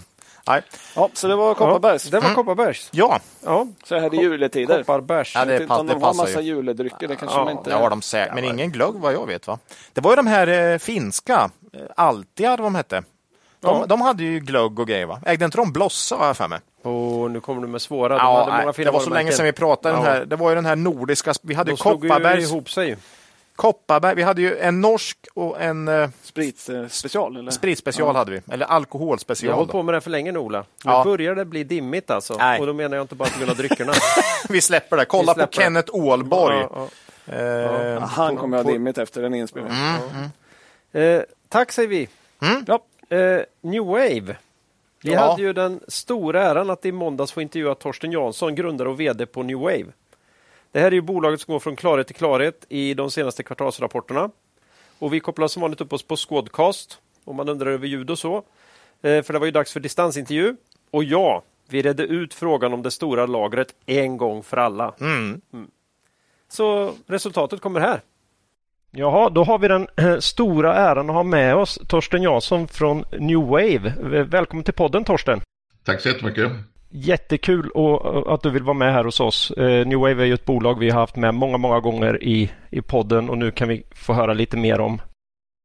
Nej. Ja, så det var Kopparbergs. Det var Kopparbergs. Ja, Ja, Så här är det juletider. Kopparbergs. Ja, det det de har massa ju. juledrycker, det kanske Ja, de inte det har de säkert, men ingen glögg vad jag vet va. Det var ju de här eh, finska, eh, Altiar de hette. De, Ja. de hade ju glögg och grejer va? Ägde inte de Blossa har jag för mig? Och Och nu kommer du med svåra. De Ja, hade många nej, fina det var så länge sedan vi pratade. Den Ja. här, det var ju den här nordiska. Vi hade De slog ju Kopparbergs, ihop sig. Kopparberg. Vi hade ju en norsk och en eh, Sprit eh, special? Eller? spritspecial hade vi. Eller Jag har alkoholspecial. hållit på med det för länge nu Ola. Nu Ja. börjar det bli dimmigt alltså. Nej. Och då menar jag inte bara på grund av dryckerna. Vi släpper det. Kolla släpper på Kenneth Ålborg. Ja, ja. Eh, Ja, han kommer ha dimmigt efter den inspelningen. Eh, tack säger vi. Ja. Eh, New Wave. Vi Ja. hade ju den stora äran att i måndags få intervjua Torsten Jansson, grundare och VD på New Wave. Det här är ju bolaget som går från klarhet till klarhet i de senaste kvartalsrapporterna. Och vi kopplar som vanligt upp oss på Squadcast om man undrar över ljud och så. Eh, för det var ju dags för distansintervju. Och ja, vi redde ut frågan om det stora lagret en gång för alla. Mm. Så resultatet kommer här. Jaha, då har vi den eh, stora äran att ha med oss Torsten Jansson från New Wave. Välkommen till podden Torsten! Tack så jättemycket. Jättekul att du vill vara med här hos oss. Eh, New Wave är ju ett bolag vi har haft med många, många gånger i, i podden och nu kan vi få höra lite mer om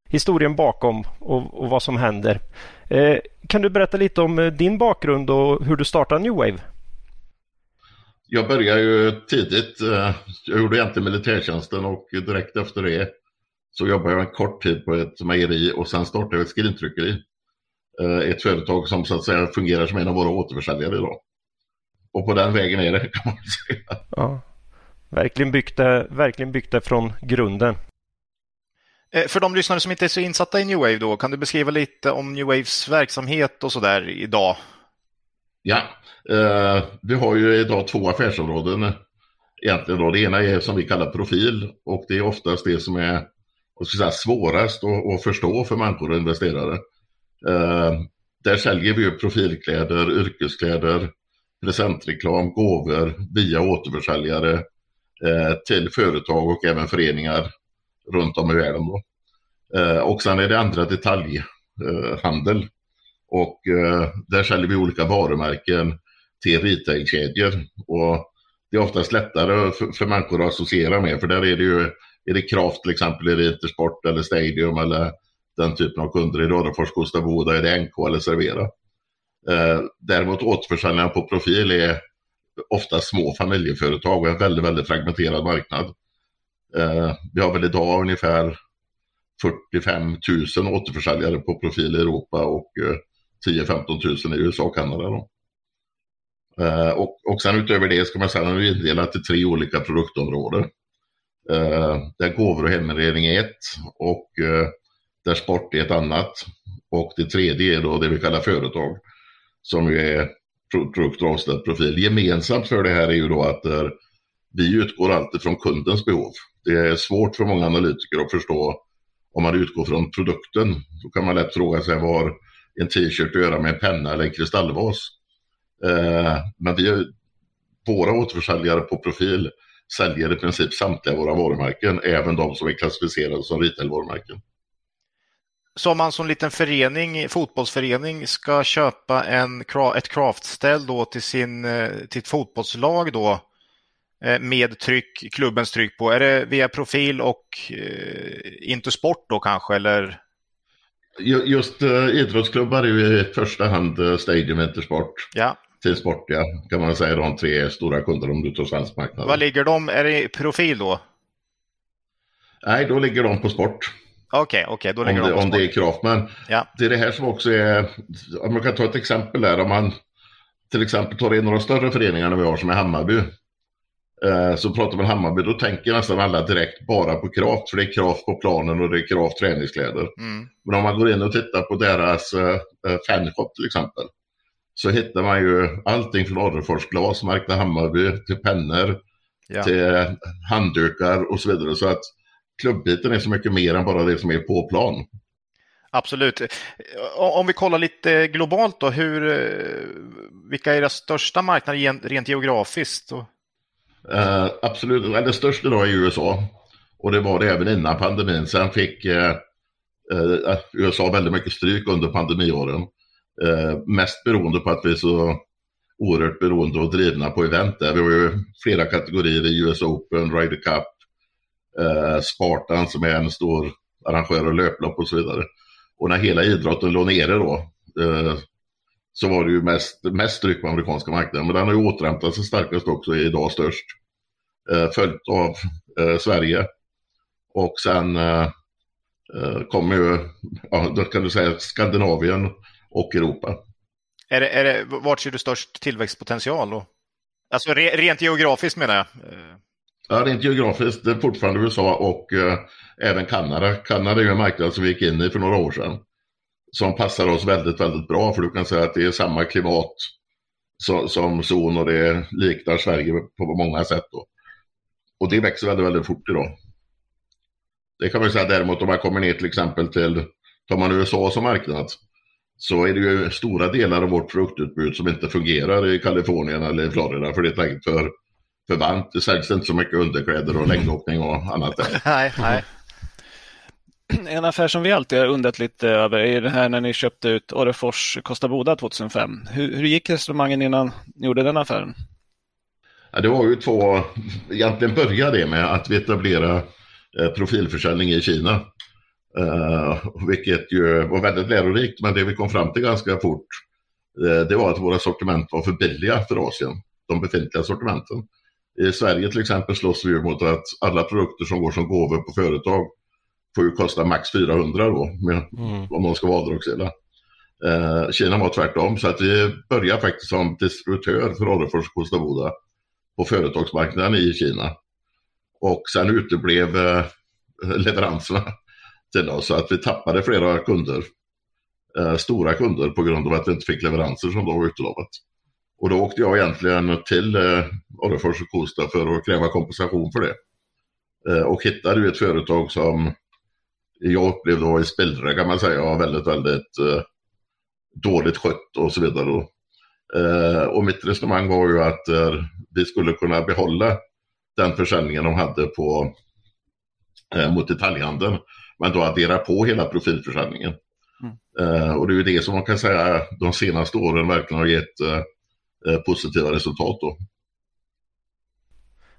historien bakom och, och vad som händer. Eh, kan du berätta lite om din bakgrund och hur du startade New Wave? Jag började ju tidigt. Jag gjorde egentligen militärtjänsten och direkt efter det så jobbade jag en kort tid på ett mejeri och sen startade jag ett skrintryckeri. Eh, Ett företag som så att säga fungerar som en av våra återförsäljare idag. Och på den vägen är det kan man säga. Ja. Verkligen byggt det, verkligen byggt det från grunden. Eh, För de lyssnare som inte är så insatta i New Wave då, kan du beskriva lite om New Waves verksamhet och så där idag? Ja, eh, vi har ju idag två affärsområden egentligen. Då. Det ena är som vi kallar profil och det är oftast det som är vad ska jag säga, svårast att, att förstå för människor och investerare. Eh, där säljer vi ju profilkläder, yrkeskläder, presentreklam, gåvor via återförsäljare eh, till företag och även föreningar runt om i världen. Då. Eh, och sen är det andra detaljhandel. Eh, och eh, där säljer vi olika varumärken till retailkedjor. Och det är oftast lättare för, för människor att associera med, för där är det ju, är det Kraft till exempel, är det Intersport eller Stadium eller den typen av kunder. I Rödafors, Gustav Boda, är det NK eller Servera. Eh, däremot återförsäljarna på profil är ofta små familjeföretag och en väldigt, väldigt fragmenterad marknad. Eh, vi har väl idag ungefär 45 000 återförsäljare på profil i Europa och eh, 10-15 000 i USA och Kanada. Då. Eh, och, och sen utöver det ska man säga att vi är indelat i tre olika produktområden. Eh, där gåvor och heminredning är ett och eh, där sport är ett annat. Och det tredje är då det vi kallar företag som ju är produkt och avställd profil. Gemensamt för det här är ju då att eh, vi utgår alltid från kundens behov. Det är svårt för många analytiker att förstå om man utgår från produkten. Då kan man lätt fråga sig vad en t-shirt att göra med en penna eller en kristallvas. Eh, men vi, våra återförsäljare på profil säljer i princip samtliga våra varumärken, även de som är klassificerade som retailvarumärken. Så om man som liten förening, fotbollsförening ska köpa en, ett craftställ då till, sin, eh, till ett fotbollslag då eh, med tryck, klubbens tryck på, är det via profil och eh, Intersport då kanske eller? Ju- Just eh, idrottsklubbar är ju i första hand eh, Stadium Intersport, Ja, Team Sport, ja, kan man säga de tre stora kunder om du tar svensk marknad. var ligger de? Är det profil då? Nej, då ligger de på sport. Okej, okej, då Om ligger det, de på om det är sport. kraft. Men Ja. det är det här som också är, om man kan ta ett exempel där, om man till exempel tar in några större föreningar vi har som är Hammarby. Eh, så pratar man Hammarby, då tänker nästan alla direkt bara på kraft, för det är kraft på planen och det är kraft träningskläder. Mm. Men om man går in och tittar på deras eh, eh, fanshop till exempel, så hittar man ju allting från Adlerfors glasmärkta Hammarby till pennor, Ja. till handdukar och så vidare. Så att klubbiten är så mycket mer än bara det som är på plan. Absolut. Om vi kollar lite globalt då, hur, eh, vilka är era största marknader rent geografiskt? Eh, absolut, eller störst idag är USA. Och det var det även innan pandemin. Sen fick eh, eh, USA väldigt mycket stryk under pandemiåren. Eh, mest beroende på att vi är så oerhört beroende och drivna på event där. Vi har ju flera kategorier i US Open, Ryder Cup, eh, Spartan som är en stor arrangör av löplopp och så vidare. Och när hela idrotten låg nere då, eh, så var det ju mest, mest tryck på amerikanska marknaden. Men den har ju återhämtat sig starkast också, är idag störst. Eh, följt av eh, Sverige. Och sen eh, eh kommer ju, ja, då kan du säga Skandinavien och Europa. Är det, är det, vart ser du störst tillväxtpotential? Då? Alltså re, rent geografiskt menar jag. Ja, rent geografiskt, det är fortfarande USA och eh, även Kanada. Kanada är ju en marknad som vi gick in i för några år sedan. Som passar oss väldigt, väldigt bra för du kan säga att det är samma klimat som, som zon och det liknar Sverige på många sätt. Då. Och det växer väldigt, väldigt fort idag. Det kan man säga däremot om man kommer ner till exempel till, tar man USA som marknad, så är det ju stora delar av vårt produktutbud som inte fungerar i Kalifornien eller i Florida för det är tänkt för, för varmt. Det säljs inte så mycket underkläder och längdåkning och annat där. nej, nej. En affär som vi alltid har undrat lite över är det här när ni köpte ut Orrefors Kosta Boda 2005. Hur, hur gick resonemangen innan ni gjorde den affären? Ja, det var ju två, egentligen började det med att vi etablerade eh, profilförsäljning i Kina. Uh, vilket ju var väldigt lärorikt, men det vi kom fram till ganska fort uh, det var att våra sortiment var för billiga för Asien, de befintliga sortimenten. I Sverige till exempel slåss vi mot att alla produkter som går som gåvor på företag får ju kosta max 400 då, med, mm. om de ska vara avdragsgilla. Uh, Kina var tvärtom, så att vi började faktiskt som distributör för Orrefors och Kosta Boda på företagsmarknaden i Kina. Och sen uteblev leveranserna till oss. Så att vi tappade flera kunder, eh, stora kunder på grund av att vi inte fick leveranser som då var utlovat. Och då åkte jag egentligen till eh, Orrefors och Kosta för att kräva kompensation för det. Eh, och hittade ju ett företag som jag upplevde var i spillra kan man säga, och väldigt, väldigt eh, dåligt skött och så vidare. Eh, och mitt resonemang var ju att eh, vi skulle kunna behålla den försäljningen de hade på, eh, mot detaljhandeln men då addera på hela profilförsäljningen. Mm. Uh, och det är ju det som man kan säga de senaste åren verkligen har gett uh, positiva resultat. Då.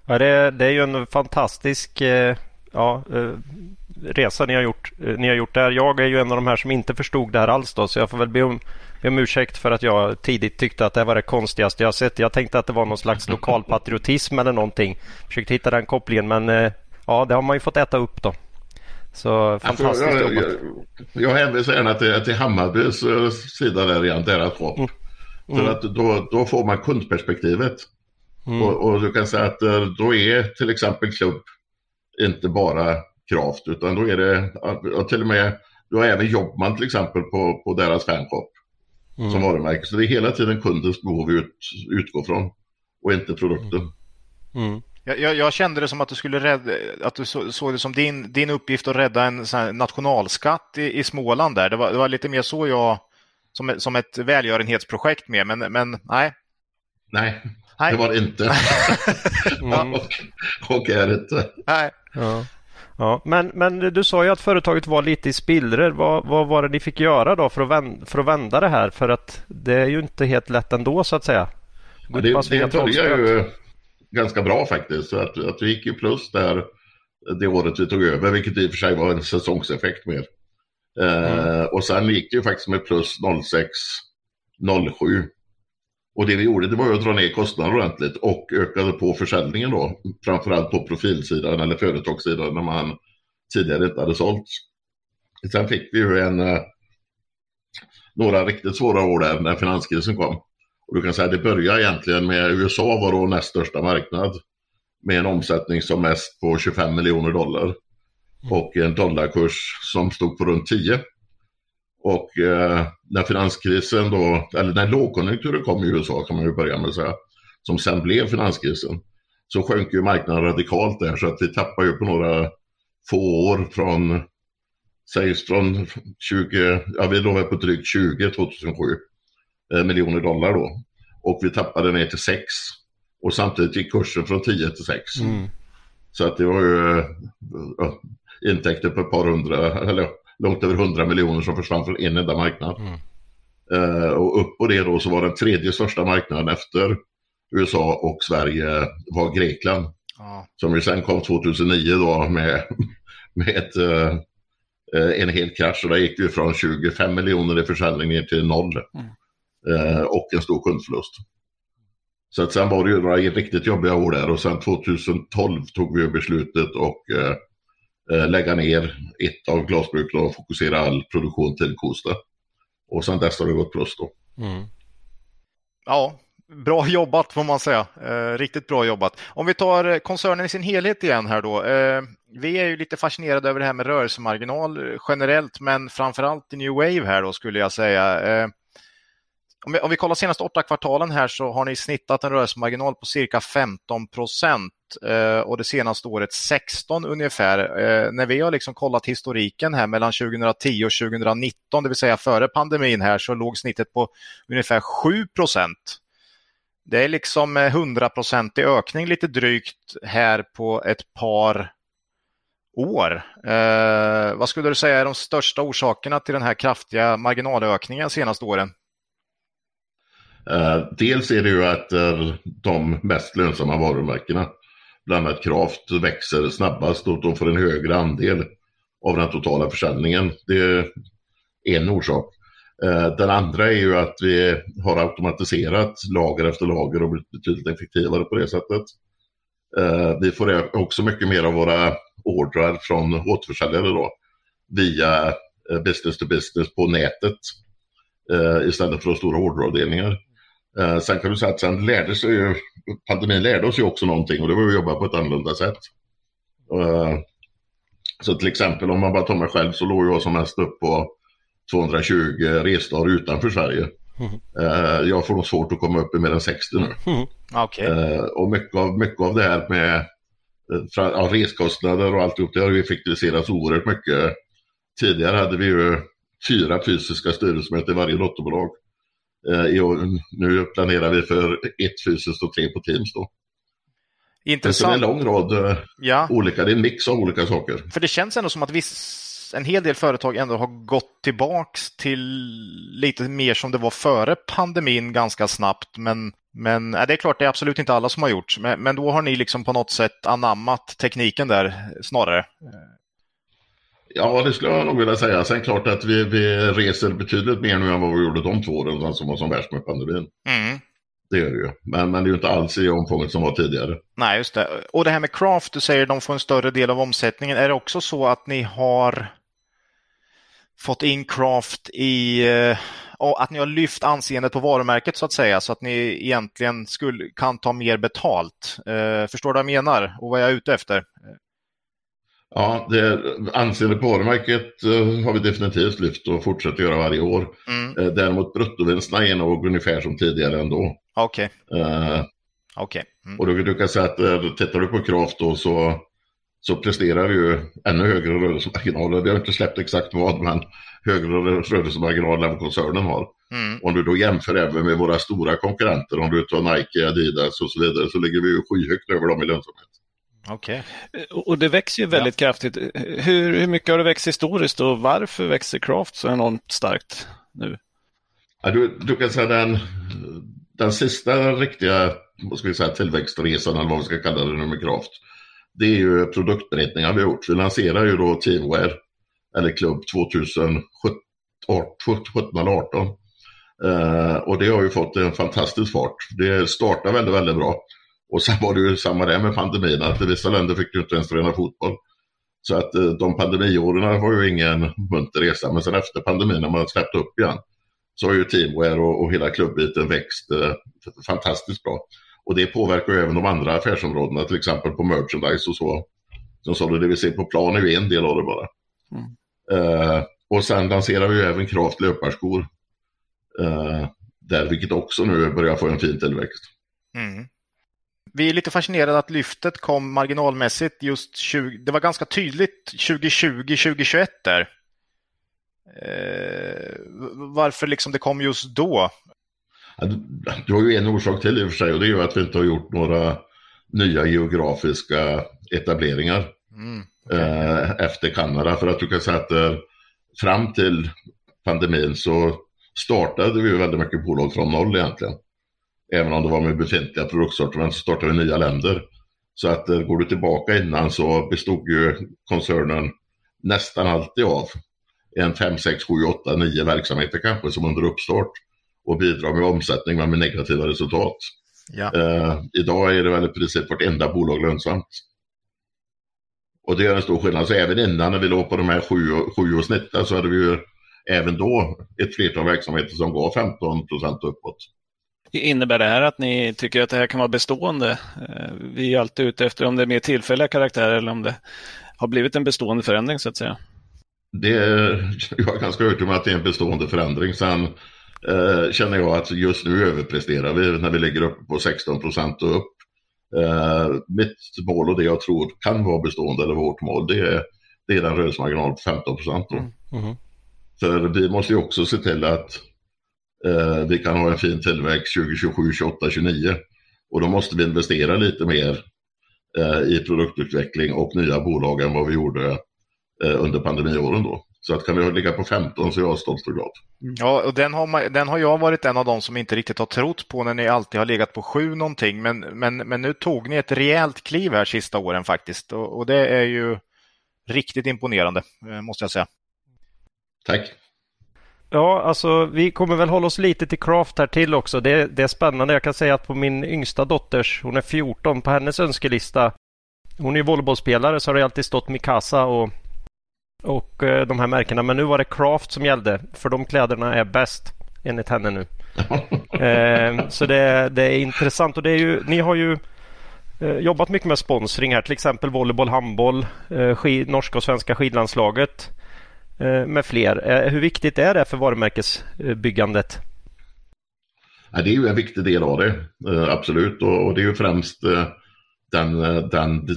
Ja, det, det är ju en fantastisk ja, resa ni har, gjort, ni har gjort där. Jag är ju en av de här som inte förstod det här alls då, så jag får väl be om, be om ursäkt för att jag tidigt tyckte att det var det konstigaste jag sett. Jag tänkte att det var någon slags lokalpatriotism eller någonting. Försökte hitta den kopplingen men ja, det har man ju fått äta upp då. Så fantastiskt jag, jobbat. Jag, jag hänvisar gärna till, till Hammarbys eh, sida där igen, deras shop. Mm. För mm. att då, då får man kundperspektivet. Mm. Och, och, du kan säga att eh, då är till exempel klubb inte bara Kraft utan då är det och till och med du har även Jobbman till exempel på, på deras fanshop mm. som varumärke. Så det är hela tiden kundens behov ut, utgår från och inte produkten. Mm. Jag, jag, jag, kände det som att du skulle rädda, att du så, såg det som din, din uppgift att rädda en nationalskatt i, i Småland där. Det var, det var lite mer så jag, som, som ett välgörenhetsprojekt med, men, men nej. Nej, nej. det var det inte. mm. och, och är inte. Nej. Ja. Ja, men, men du sa ju att företaget var lite i spillror. Vad, vad var det ni fick göra då för att, vända, för att vända det här? För att det är ju inte helt lätt ändå så att säga. Ja, det, det börjar ju ganska bra faktiskt. Så att, att vi gick ju plus där det året vi tog över, vilket i och för sig var en säsongseffekt mer. Eh, och sen gick det ju faktiskt med plus 06, 07. Och det vi gjorde det var ju att dra ner kostnaderna ordentligt och ökade på försäljningen då. Framförallt på profilsidan eller företagssidan när man tidigare inte hade sålt. Sen fick vi ju en, eh, några riktigt svåra år där när finanskrisen kom. Och du kan säga att det började egentligen med USA var då näst största marknad med en omsättning som mest på 25 miljoner dollar mm. och en dollarkurs som stod på runt 10. Och eh, när finanskrisen då, eller när lågkonjunkturen kom i USA kan man ju börja med att säga, som sen blev finanskrisen, så sjönk ju marknaden radikalt där så att vi tappade ju på några få år från, sägs från 20, ja vi låg på drygt 20 2007 Eh, miljoner dollar då. Och vi tappade ner till 6. Och samtidigt gick kursen från 10 till 6. Mm. Så att det var ju äh, intäkter på ett par hundra, eller långt över 100 miljoner som försvann från en enda marknad. Mm. Uh, och upp på det då så var den tredje största marknaden efter USA och Sverige var Grekland. Ah. Som ju sen kom 2009 då med, med ett, uh, en hel krasch. Och där gick det från 25 miljoner i försäljning ner till noll. Mm. Eh, och en stor kundförlust. Så att sen var det ju några riktigt jobbiga år där och sen 2012 tog vi beslutet och eh, eh, lägga ner ett av glasbruken och fokusera all produktion till Kosta. Och sen dess har det gått plus då. Mm. Ja, bra jobbat får man säga. Eh, riktigt bra jobbat. Om vi tar koncernen i sin helhet igen här då. Eh, vi är ju lite fascinerade över det här med rörelsemarginal generellt, men framförallt i New Wave här då skulle jag säga. Om vi, om vi kollar senaste åtta kvartalen här så har ni snittat en rörelsemarginal på cirka 15 procent eh, och det senaste året 16 ungefär. Eh, när vi har liksom kollat historiken här mellan 2010 och 2019, det vill säga före pandemin här, så låg snittet på ungefär 7 procent. Det är liksom eh, 100 i ökning lite drygt här på ett par år. Eh, vad skulle du säga är de största orsakerna till den här kraftiga marginalökningen de senaste åren? Eh, dels är det ju att eh, de mest lönsamma varumärkena, bland annat Kraft, växer snabbast och de får en högre andel av den totala försäljningen. Det är en orsak. Eh, den andra är ju att vi har automatiserat lager efter lager och blivit betydligt effektivare på det sättet. Vi får också mycket mer av våra ordrar från återförsäljare då, via business to business på nätet istället för stora orderavdelningar. Eh, sen kan du säga att sen lärde sig ju, pandemin lärde oss ju också någonting och det var att jobba på ett annorlunda sätt. Eh, så till exempel om man bara tar mig själv så låg jag som mest upp på 220 resdagar utanför Sverige. Mm. jag får nog svårt att komma upp i mer än 60 nu. Mm. Okay. och mycket av, mycket av det här med ja, reskostnader och alltihop, det har ju effektiviserats oerhört mycket. Tidigare hade vi ju fyra fysiska styrelsemöten i varje dotterbolag. Eh, nu planerar vi för ett fysiskt och tre på Teams då. Intressant. Det är en lång rad eh, ja. olika, det är en mix av olika saker. För det känns ändå som att viss, en hel del företag ändå har gått tillbaks till lite mer som det var före pandemin ganska snabbt. Men, men det är klart, det är absolut inte alla som har gjort. Men, men då har ni liksom på något sätt anammat tekniken där snarare. Ja, det skulle jag nog vilja säga. Sen klart att vi, vi reser betydligt mer nu än vad vi gjorde de två åren som var som värst med pandemin. Mm. Det gör det ju. Men, men det är ju inte alls i omfånget som var tidigare. Nej, just det. Och det här med craft, du säger de får en större del av omsättningen. Är det också så att ni har fått in craft i eh, att ni har lyft anseendet på varumärket så att säga så att ni egentligen skulle, kan ta mer betalt. Eh, förstår du vad jag menar och vad jag är ute efter? Ja, det anseendet på varumärket uh, har vi definitivt lyft och fortsätter göra varje år. Mm. Uh, däremot bruttovinsterna är nog ungefär som tidigare ändå. Okej. Okay. Uh, okay. Mm. Och då, du kan säga att uh, tittar du på Kraft då så, så presterar ju ännu högre rörelsemarginaler. Vi har inte släppt exakt vad, men högre rörelsemarginaler än koncernen har. Mm. Om du då jämför även med våra stora konkurrenter, om du tar Nike, Adidas och så vidare, så ligger vi ju skyhögt över dem i lönsamhet. Okay. Och det växer ju väldigt ja. kraftigt. Hur, hur mycket har det växt historiskt och varför växer Craft så enormt starkt nu? Ja, du, du kan säga den, den sista riktiga vad ska vi säga, tillväxtresan, eller vad vi ska kalla det nu med Craft, det är ju produktberättningar vi har gjort. Vi lanserar ju då Teamwear, eller Club 2017 eller 18. Uh, och det har ju fått en fantastisk fart. Det startar väldigt, väldigt bra. Och sen var det ju samma där med pandemin, att i vissa länder fick du inte ens träna fotboll. Så att eh, de pandemiåren var ju ingen munter resa, men sen efter pandemin när man släppte upp igen så har ju Teamwear och, och hela klubbiten växt eh, fantastiskt bra. Och det påverkar ju även de andra affärsområdena, till exempel på merchandise och så. Som sa du, det vi ser på plan är ju en del av det bara. Mm. Eh, och sen lanserar vi ju även Kraft löparskor. Eh, där, vilket också nu börjar få en fin tillväxt. Mm. Vi är lite fascinerade att lyftet kom marginalmässigt just 20, det var ganska tydligt 2020-2021 där. Eh, varför liksom det kom just då? Ja, du har ju en orsak till i och för sig och det är ju att vi inte har gjort några nya geografiska etableringar mm, okay. eh, efter Kanada. För att du kan säga att eh, fram till pandemin så startade vi väldigt mycket bolag från noll egentligen även om det var med befintliga produktsortiment så startade vi nya länder. Så att eh, går du tillbaka innan så bestod ju koncernen nästan alltid av en 5, 6, 7, 8, 9 verksamheter kanske som under uppstart. och bidra med omsättning men med negativa resultat. Ja. Eh, idag är det väl i princip vartenda bolag lönsamt. Och det är en stor skillnad. Så även innan när vi låg på de här sju, sju och snittar så hade vi ju även då ett flertal verksamheter som gav 15 procent uppåt. Innebär det här att ni tycker att det här kan vara bestående? Eh, Vi är alltid ute efter om det är mer tillfälliga karaktärer eller om det har blivit en bestående förändring så att säga. Det är, jag är ganska övertygad om att det är en bestående förändring. Sen eh, känner jag att just nu överpresterar vi när vi ligger uppe på 16 procent och upp. Eh, mitt mål och det jag tror kan vara bestående, eller vårt mål, det är, det är den rörelsemarginal på 15 procent. Mhm. För vi måste ju också se till att eh, vi kan ha en fin tillväxt 2027, 28, 29. Och då måste vi investera lite mer eh, i produktutveckling och nya bolag än vad vi gjorde eh, under pandemiåren då. Så att kan vi ligga på 15 så är jag stolt och glad. Ja, och den har, man, den har jag varit en av de som inte riktigt har trott på när ni alltid har legat på sju någonting. Men, men, men nu tog ni ett rejält kliv här sista åren faktiskt. Och, och det är ju riktigt imponerande, eh, måste jag säga. Tack! Ja, alltså vi kommer väl hålla oss lite till craft här till också. Det, det är spännande. Jag kan säga att på min yngsta dotters, hon är 14, på hennes önskelista, hon är ju volleybollspelare så har det alltid stått Mikasa och, och eh, de här märkena. Men nu var det craft som gällde, för de kläderna är bäst enligt henne nu. Eh, så det, det är intressant och det är ju, ni har ju eh, jobbat mycket med sponsring här, till exempel volleyboll, handboll, eh, skid, norska och svenska skidlandslaget med fler. Eh, hur viktigt är det för varumärkesbyggandet? Ja, det är ju en viktig del av det, eh, absolut. Och, det är ju främst eh, den, eh, den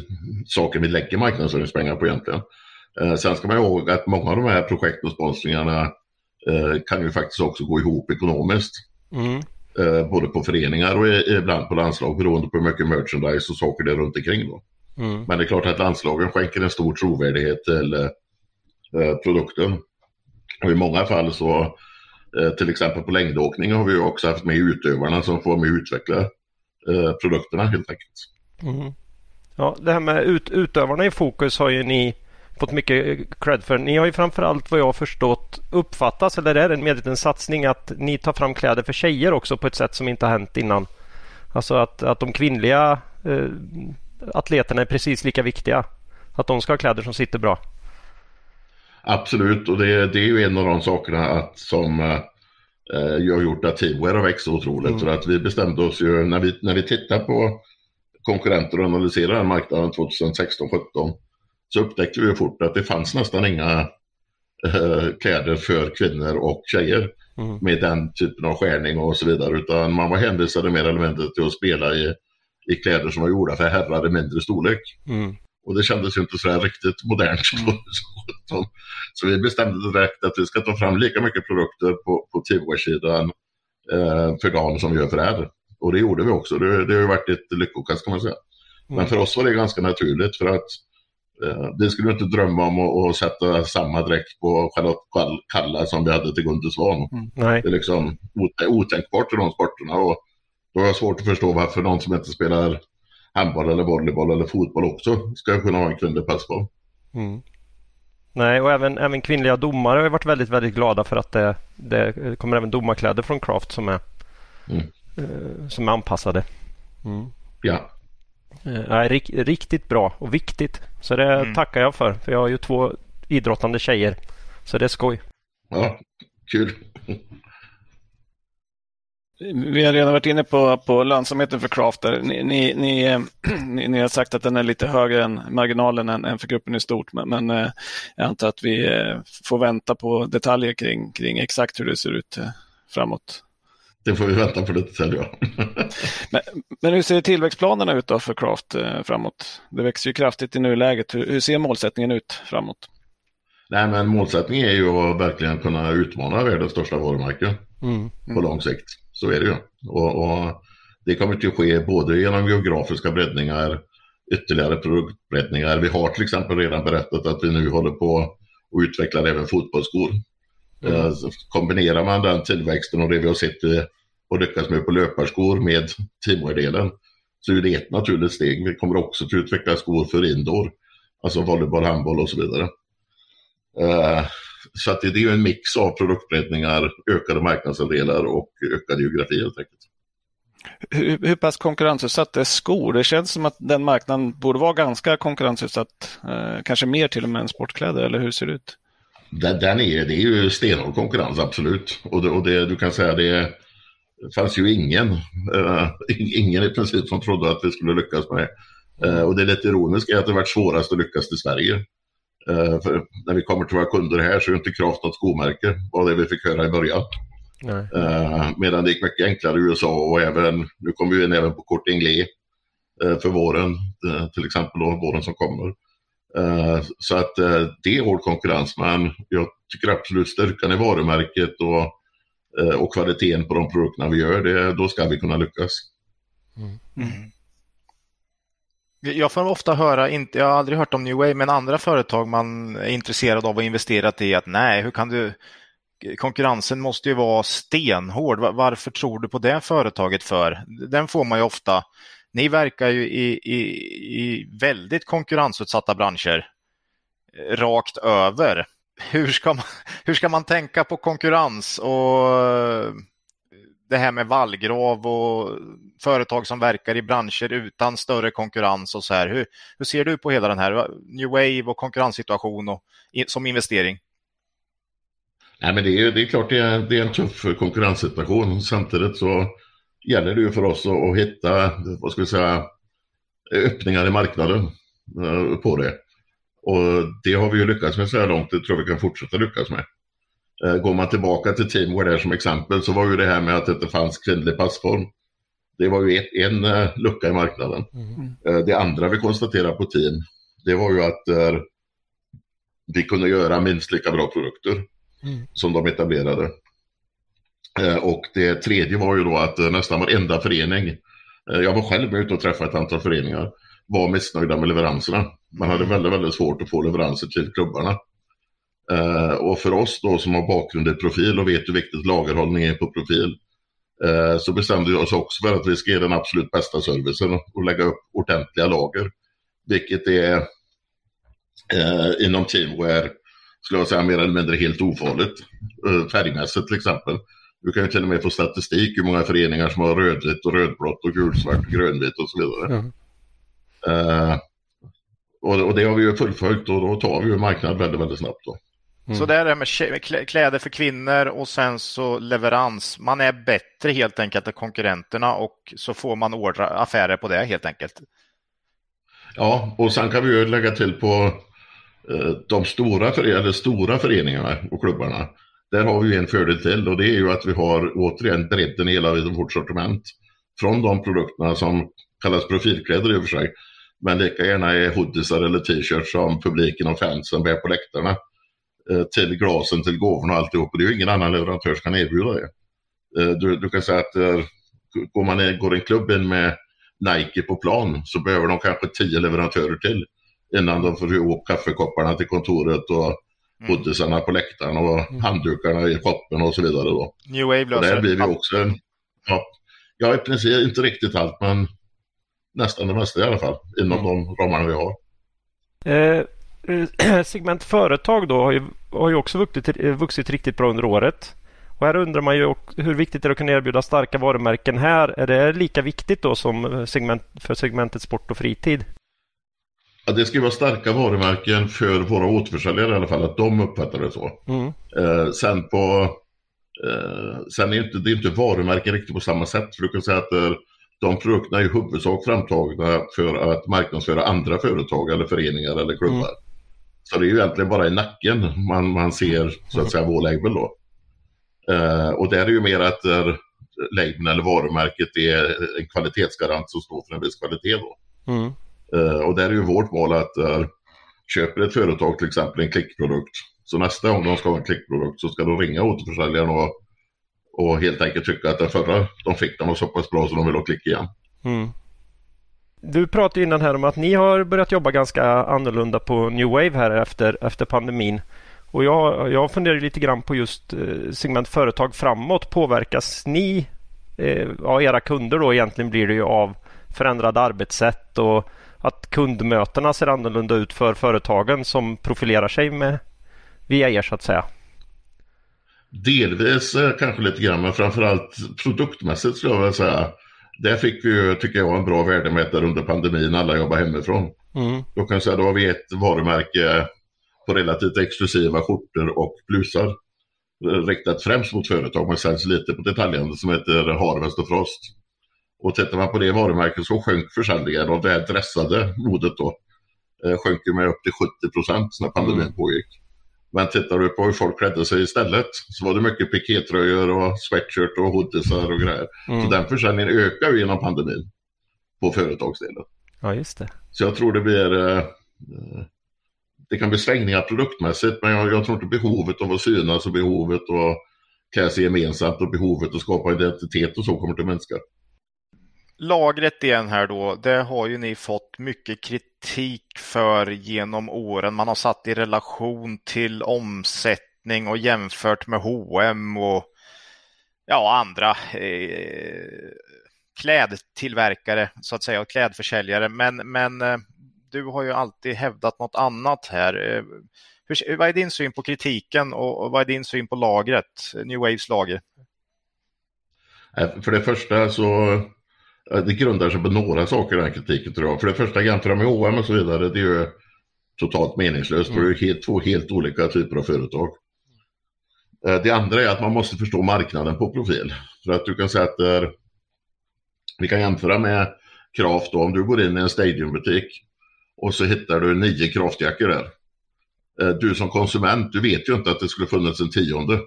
saken vi lägger marknadsföringspengar på egentligen. Eh, sen ska man ihåg att många av de här projekt och sponsringarna eh, kan ju faktiskt också gå ihop ekonomiskt. Mm. Eh, både på föreningar och ibland på landslag beroende på hur mycket merchandise och saker det är runt omkring. Då. Mm. Men det är klart att landslagen skänker en stor trovärdighet till eh, Eh, produkten. Och i många fall så, eh, till exempel på längdåkning har vi också haft med utövarna som får med att utveckla eh, produkterna helt enkelt. Mm. Ja, det här med ut, utövarna i fokus har ju ni fått mycket cred för. Ni har ju framförallt vad jag har förstått uppfattas, eller är det en medveten satsning, att ni tar fram kläder för tjejer också på ett sätt som inte har hänt innan. Alltså att, att de kvinnliga eh, atleterna är precis lika viktiga. Att de ska ha kläder som sitter bra. Absolut, och det, det är ju en av de sakerna att, som eh, har gjort att Teamwear har växt så otroligt. För att vi bestämde oss ju, när vi, när vi tittar på konkurrenter och analyserar den marknaden 2016-17 så upptäckte vi fort att det fanns nästan inga eh, kläder för kvinnor och tjejer Mm. med den typen av skärning och så vidare. Utan man var hänvisade mer eller mindre till att spela i, i kläder som var gjorda för herrar i mindre storlek. Mm. Och det kändes ju inte så här riktigt modernt 2017. Så vi bestämde direkt att vi ska ta fram lika mycket produkter på, på Teamwear-sidan eh, för dagen som vi gör för herr. Och det gjorde vi också. Det, det har ju varit ett lyckokast kan man säga. Men för oss var det ganska naturligt för att eh, vi skulle inte drömma om att, att sätta samma dräkt på Charlotte Kall- Kalla som vi hade till Gunde Svan. Nej. Det är liksom ot- otänkbart i de sporterna. Och då har jag svårt att förstå varför någon som inte spelar handboll eller volleyboll eller fotboll också ska kunna ha en kvinnlig passboll. Mm. Nej, och även, även kvinnliga domare har varit väldigt, väldigt glada för att det, det kommer även domarkläder från Craft som är, Mm. eh, som är anpassade. Mm. Ja, Eh, rik, riktigt bra och viktigt. Så det Mm. tackar jag för. För jag har ju två idrottande tjejer. Så det är skoj. ja kul. Vi har redan varit inne på, på lönsamheten för Craft. Där. Ni, ni, ni, ni, har sagt att den är lite högre än marginalen än, än för gruppen i stort. Men, men eh, jag antar att vi eh, får vänta på detaljer kring, kring exakt hur det ser ut eh, framåt. Det får vi vänta på lite till. Ja. Men, men hur ser tillväxtplanerna ut då för Craft framåt? Det växer ju kraftigt i nuläget. Hur, hur ser målsättningen ut framåt? Nej, men målsättningen är ju att verkligen kunna utmana världens största varumärke Mm. på lång sikt. Så är det ju. Och, och det kommer att ske både genom geografiska breddningar, ytterligare produktbreddningar. Vi har till exempel redan berättat att vi nu håller på och utvecklar även fotbollsskor. Eh, så kombinerar man den tillväxten och det vi har sett eh, och lyckats med på löparskor med teamwear-delen så är det ett naturligt steg. Vi kommer också att utveckla skor för indoor, alltså volleyboll, handboll och så vidare. Eh, så att det, det är en mix av produktbreddningar, ökade marknadsandelar och ökad geografi helt enkelt. Hur, hur pass konkurrensutsatt är skor? Det känns som att den marknaden borde vara ganska konkurrensutsatt. Eh, kanske mer till och med än sportkläder, eller hur ser det ut? Den, den är, det är ju stenhård konkurrens, absolut. Och, det, och det, du kan säga det fanns ju ingen, uh, ingen i princip som trodde att vi skulle lyckas med det. Uh, och det är lite ironiskt är att det varit svårast att lyckas i Sverige. Uh, för när vi kommer till våra kunder här så är inte Kraft något skomärke, var det vi fick höra i början. Uh, medan det gick mycket enklare i USA och även, nu kommer vi in även på Kort Inglé uh, för våren, uh, till exempel då, våren som kommer. så att det är hård konkurrens, men jag tycker absolut styrkan i varumärket och, och kvaliteten på de produkterna vi gör, det, då ska vi kunna lyckas. Mm. Mm. Jag får ofta höra, inte, jag har aldrig hört om New Way, men andra företag man är intresserad av och investerat i att nej, hur kan du konkurrensen måste ju vara stenhård. Varför tror du på det företaget för? Den får man ju ofta. Ni verkar ju i, i, i väldigt konkurrensutsatta branscher eh, rakt över. Hur ska, man, hur ska man tänka på konkurrens och det här med vallgrav och företag som verkar i branscher utan större konkurrens och så här. Hur, hur ser du på hela den här New Wave och konkurrenssituation och, som investering? Nej, men det är, det är klart det är, det är en tuff konkurrenssituation. Samtidigt så gäller det ju för oss att, att hitta, vad ska vi säga, öppningar i marknaden eh, på det. Och det har vi ju lyckats med så här långt, det tror jag vi kan fortsätta lyckas med. Uh, går man tillbaka till Teamwear där som exempel så var ju det här med att det inte fanns kvinnlig passform. Det var ju ett, en uh, lucka i marknaden. Mm. det andra vi konstaterade på Team, det var ju att vi kunde göra minst lika bra produkter mm. som de etablerade. Eh, och det tredje var ju då att eh, nästan varenda förening, eh, jag var själv ute och träffade ett antal föreningar, var missnöjda med leveranserna. Man hade väldigt, väldigt svårt att få leveranser till klubbarna. Och för oss då som har bakgrund i profil och vet hur viktigt lagerhållning är på profil, så bestämde vi oss också för att vi ska ge den absolut bästa servicen och lägga upp ordentliga lager. Vilket är inom Teamwear skulle jag säga, mer eller mindre helt ofarligt. Färgmässigt till exempel. Du kan ju till och med få statistik hur många föreningar som har rödvitt och rödblått och gulsvart och grönvitt och så vidare. Mm. Uh, och, och, det har vi ju fullföljt och då tar vi ju marknaden väldigt, väldigt snabbt. Då. Mm. Så det är det med kläder för kvinnor och sen så leverans. Man är bättre helt enkelt än konkurrenterna och så får man ordra affärer på det helt enkelt. Ja, och sen kan vi ju lägga till på Eh, de stora, eller stora föreningarna och klubbarna, där har vi en fördel till och det är ju att vi har återigen bredden i hela vårt sortiment. Från de produkterna som kallas profilkläder i och för sig, men lika gärna är hoodiesar eller t-shirts som publiken och fansen bär på läktarna. Eh, till glasen, till gåvorna och alltihop. Och det är ju ingen annan leverantör som kan erbjuda det. Eh, du, du kan säga att går, man, går en klubb in med Nike på plan så behöver de kanske tio leverantörer till innan de får ihop kaffekopparna till kontoret och mm. hoodiesarna på läktaren och mm. handdukarna i shoppen och så vidare. Då. New Wave Där blir vi också en, ja, ja, i princip inte riktigt allt, men nästan det mesta i alla fall, inom mm. de ramarna vi har. Eh, segment företag då har ju, har ju också vuxit, vuxit riktigt bra under året. Och här undrar man ju hur viktigt det är att kunna erbjuda starka varumärken här. Är det lika viktigt då som segment, för segmentet sport och fritid? Ja, det ska vara starka varumärken för våra återförsäljare i alla fall, att de uppfattar det så. Mm. Eh, sen på eh, sen är inte, det är inte varumärken riktigt på samma sätt. För du kan säga att eh, de produkterna är i huvudsak framtagna för att marknadsföra andra företag eller föreningar eller klubbar. Mm. Så det är ju egentligen bara i nacken man, man ser så att säga vår label då. Eh, och där är ju mer att eh, labeln eller varumärket är en kvalitetsgarant som står för en viss kvalitet då. Mm. Eh, och där är ju vårt mål att uh, köper ett företag till exempel en klickprodukt så nästa gång de ska ha en klickprodukt så ska de ringa återförsäljaren och, och helt enkelt tycka att den förra de fick den var så pass bra så de vill ha klick igen. Mm. Du pratade innan här om att ni har börjat jobba ganska annorlunda på New Wave här efter, efter pandemin. Och jag, jag funderar lite grann på just eh, segment företag framåt. Påverkas ni, eh, ja, era kunder då egentligen blir det ju av förändrade arbetssätt och att kundmötena ser annorlunda ut för företagen som profilerar sig med via er så att säga? Delvis eh, kanske lite grann, men framförallt produktmässigt skulle jag vilja säga. Där fick vi tycker jag, en bra värdemätare under pandemin. Alla jobbar hemifrån. Mm. Då kan jag säga, då har vi ett varumärke på relativt exklusiva skjortor och blusar. Riktat främst mot företag, men säljs lite på detaljhandeln som heter Harvest och Frost. Och tittar man på det varumärket så sjönk försäljningen av det dressade modet då. Eh, sjönk med upp till 70 procent när pandemin mm. pågick. Men tittar du på hur folk klädde sig istället så var det mycket pikétröjor och sweatshirt och hoodiesar och grejer. Mm. Så den försäljningen ökar ju genom pandemin på företagsdelen. Ja, just det. Så jag tror det blir eh, det kan bli svängningar produktmässigt men jag, jag tror inte behovet av att synas och behovet av att klä sig gemensamt och behovet att skapa identitet och så kommer att minska. Lagret igen här då, det har ju ni fått mycket kritik för genom åren. Man har satt i relation till omsättning och jämfört med H&M och ja, andra eh, klädtillverkare så att säga och klädförsäljare. Men, men eh, du har ju alltid hävdat något annat här. Eh, hur, vad är din syn på kritiken och, vad är din syn på lagret, New Waves lager? Eh, för det första så det grundar sig på några saker den kritiken tror jag. För det första jämföra med OM och så vidare, det är ju totalt meningslöst. Mm. Det är helt, två helt olika typer av företag. Eh, det andra är att man måste förstå marknaden på profil. För att du kan säga att är, vi kan jämföra med Craft då, om du går in i en Stadiumbutik och så hittar du nio kraftjackor där. Eh, du som konsument, du vet ju inte att det skulle funnits en tionde.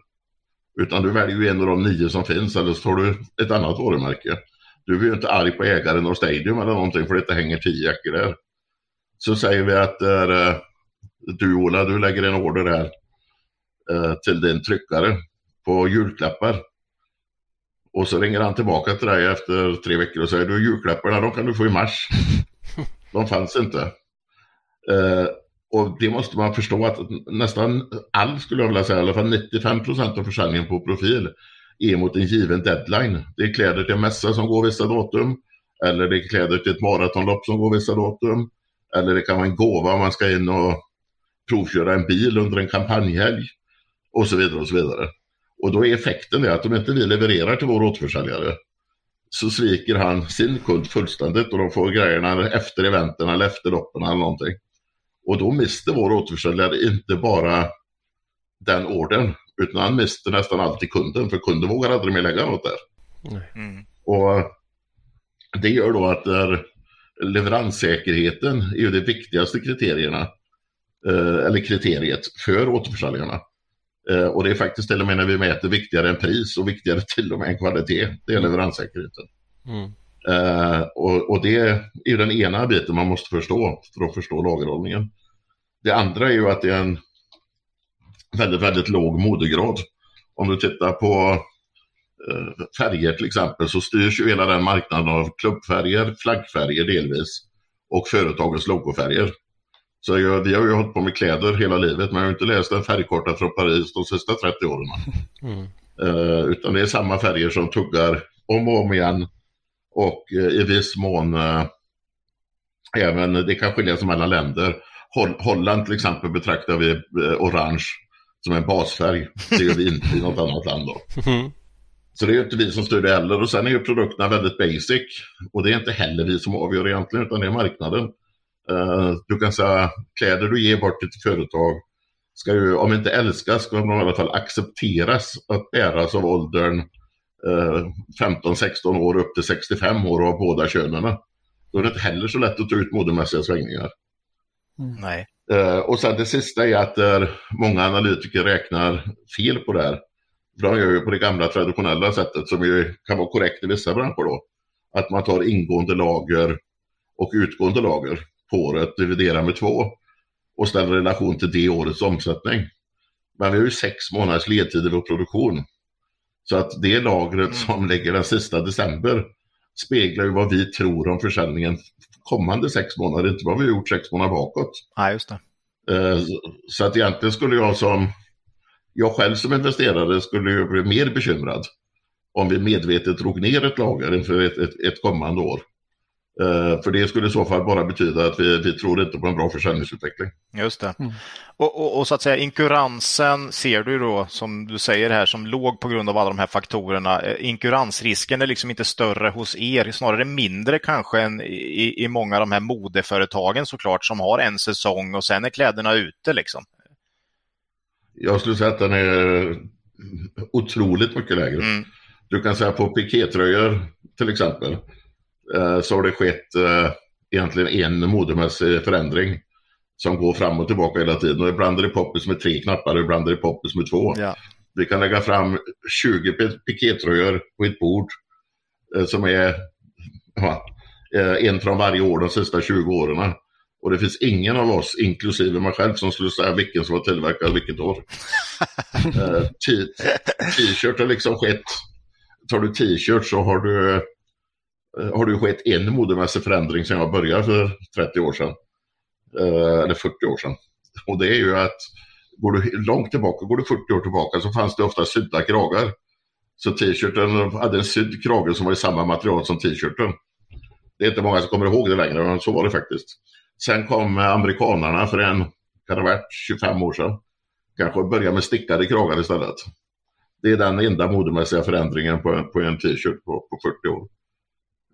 Utan du väljer ju en av de nio som finns eller så tar du ett annat varumärke. Du är ju inte arg på ägaren av Stadium eller någonting för det inte hänger tio jackor där. Så säger vi att äh, du Ola, du lägger en order här äh, till din tryckare på julklappar. Och så ringer han tillbaka till dig efter tre veckor och säger du julklapparna de kan du få i mars. De fanns inte. Uh, och det måste man förstå att nästan all, skulle jag vilja säga, i alla fall 95 procent av försäljningen på profil är mot en given deadline. Det är kläder till en mässa som går vissa datum. Eller det är kläder till ett maratonlopp som går vissa datum. Eller det kan vara en gåva om man ska in och provköra en bil under en kampanjhelg. Och så vidare och så vidare. Och då är effekten det att om inte vi levererar till vår återförsäljare så sviker han sin kund fullständigt och de får grejerna efter eventen eller efter loppen eller någonting. Och då mister vår återförsäljare inte bara den orden utan han mister nästan alltid kunden för kunden vågar aldrig mer lägga något där. Mm. Och det gör då att där leveranssäkerheten är ju det viktigaste kriterierna eh, eller kriteriet för återförsäljarna. Eh, och det är faktiskt till och med när vi mäter viktigare än pris och viktigare till och med än kvalitet. Det är leveranssäkerheten. Mm. Uh, och, och, det är ju den ena biten man måste förstå för att förstå lagerhållningen. Det andra är ju att det är en väldigt, väldigt låg modegrad. Om du tittar på uh, färger till exempel så styrs ju hela den marknaden av klubbfärger, flaggfärger delvis och företagens logofärger. Så jag, vi har ju hållit på med kläder hela livet men jag har inte läst en färgkarta från Paris de sista 30 åren. Mm. Uh, utan det är samma färger som tuggar om och om igen. Och uh, i viss mån uh, även, det kan skilja sig mellan länder. Holl Holland till exempel betraktar vi orange som en basfärg. Det gör vi inte i något annat land då. Mm. Så det är inte vi som styr det heller. Och sen är ju produkterna väldigt basic. Och det är inte heller vi som avgör egentligen utan det är marknaden. Uh, du kan säga kläder du ger bort till företag ska ju, om inte älskas, ska de i alla fall accepteras att bäras av åldern uh, eh, 15-16 år upp till 65 år och av båda könen. Då är det inte heller så lätt att ta ut modemässiga svängningar. Mm. Nej. Uh, och sen det sista är att uh, många analytiker räknar fel på det här. För de gör ju på det gamla traditionella sättet som ju kan vara korrekt i vissa branscher då. Att man tar ingående lager och utgående lager på året, dividerar med två och ställer relation till det årets omsättning. Men vi har ju sex månaders ledtid i vår produktion. Så att det lagret mm. som ligger den sista december speglar ju vad vi tror om försäljningen kommande sex månader, inte vad vi har gjort sex månader bakåt. Ja, just det. Eh, så att egentligen skulle jag som, jag själv som investerare skulle ju bli mer bekymrad om vi medvetet drog ner ett lager inför ett, ett, ett kommande år. Eh, för det skulle i så fall bara betyda att vi, vi tror inte på en bra försäljningsutveckling. Just det. Mm. Och, och, och, så att säga inkuransen ser du då, som du säger här, som låg på grund av alla de här faktorerna. Eh, inkuransrisken är liksom inte större hos er, snarare mindre kanske än i, i många av de här modeföretagen såklart, som har en säsong och sen är kläderna ute liksom. Jag skulle säga att den är otroligt mycket lägre. Mm. Du kan säga på pikétröjor till exempel så har det skett eh, egentligen en modemässig förändring som går fram och tillbaka hela tiden. Och ibland är det poppis med tre knappar och ibland är det poppis med två. Ja. Vi kan lägga fram 20 pikétröjor på ett bord eh, som är ja, en från varje år de sista 20 åren. Och det finns ingen av oss, inklusive mig själv, som skulle säga vilken som var tillverkad vilket år. T-shirt har liksom skett. Tar du t-shirt så har du Eh, Eh, har det skett en modemässig förändring sedan jag började för 30 år sedan. Eh, eller 40 år sedan. Och det är ju att går du långt tillbaka, går du 40 år tillbaka så fanns det ofta sydda kragar. Så t-shirten hade en sydd krage som var i samma material som t-shirten. Det är inte många som kommer ihåg det längre, men så var det faktiskt. Sen kom eh, amerikanarna för en, kan det ha varit 25 år sedan. Kanske började med stickade kragar istället. Det är den enda modemässiga förändringen på, på en t-shirt på, på 40 år.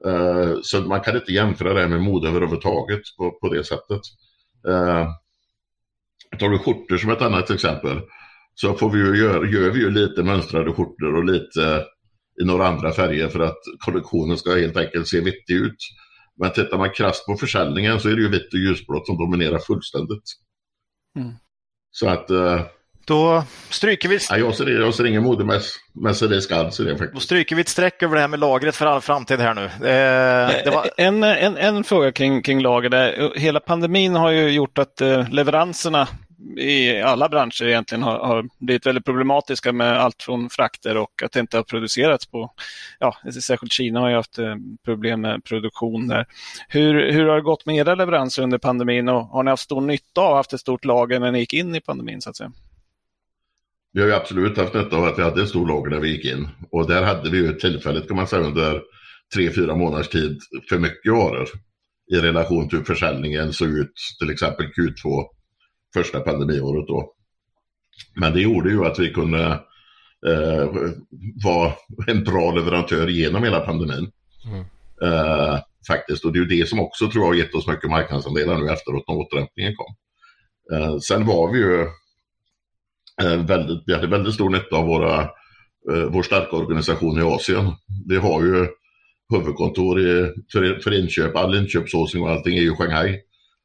Uh, så man kan inte jämföra det med mode överhuvudtaget på, på det sättet. Uh, tar du skjortor som ett annat exempel så får vi ju gör, gör vi ju lite mönstrade skjortor och lite i några andra färger för att kollektionen ska helt enkelt se vettig ut. Men tittar man krasst på försäljningen så är det ju vitt och ljusblått som dominerar fullständigt. Mm. Så att då stryker vi... Ja, jag, ser, jag ser ingen modemässig det faktiskt. Då stryker vi ett streck över det här med lagret för all framtid här nu. Eh, var... en, en, en fråga kring, kring lager. Där. Hela pandemin har ju gjort att eh, leveranserna i alla branscher egentligen har, har, blivit väldigt problematiska med allt från frakter och att det inte har producerats på, ja, särskilt Kina har ju haft eh, problem med produktion där. Hur, hur har det gått med era leveranser under pandemin och har ni haft stor nytta av att haft ett stort lager när ni gick in i pandemin så att säga? Vi har ju absolut haft nytta av att vi hade en stor lager när vi gick in. Och där hade vi ju tillfälligt kan man säga under tre, fyra månaders tid för mycket varor i relation till hur försäljningen såg ut till exempel Q2 första pandemiåret då. Men det gjorde ju att vi kunde eh, vara en bra leverantör genom hela pandemin. Mm. Eh, faktiskt, och det är ju det som också tror jag har gett oss mycket marknadsandelar nu efteråt när återhämtningen kom. Eh, sen var vi ju Eh, väldigt, vi hade väldigt stor nytta av våra, eh, vår starka organisation i Asien. Vi har ju huvudkontor i, för, för inköp, all inköpsåsning och allting är ju Shanghai.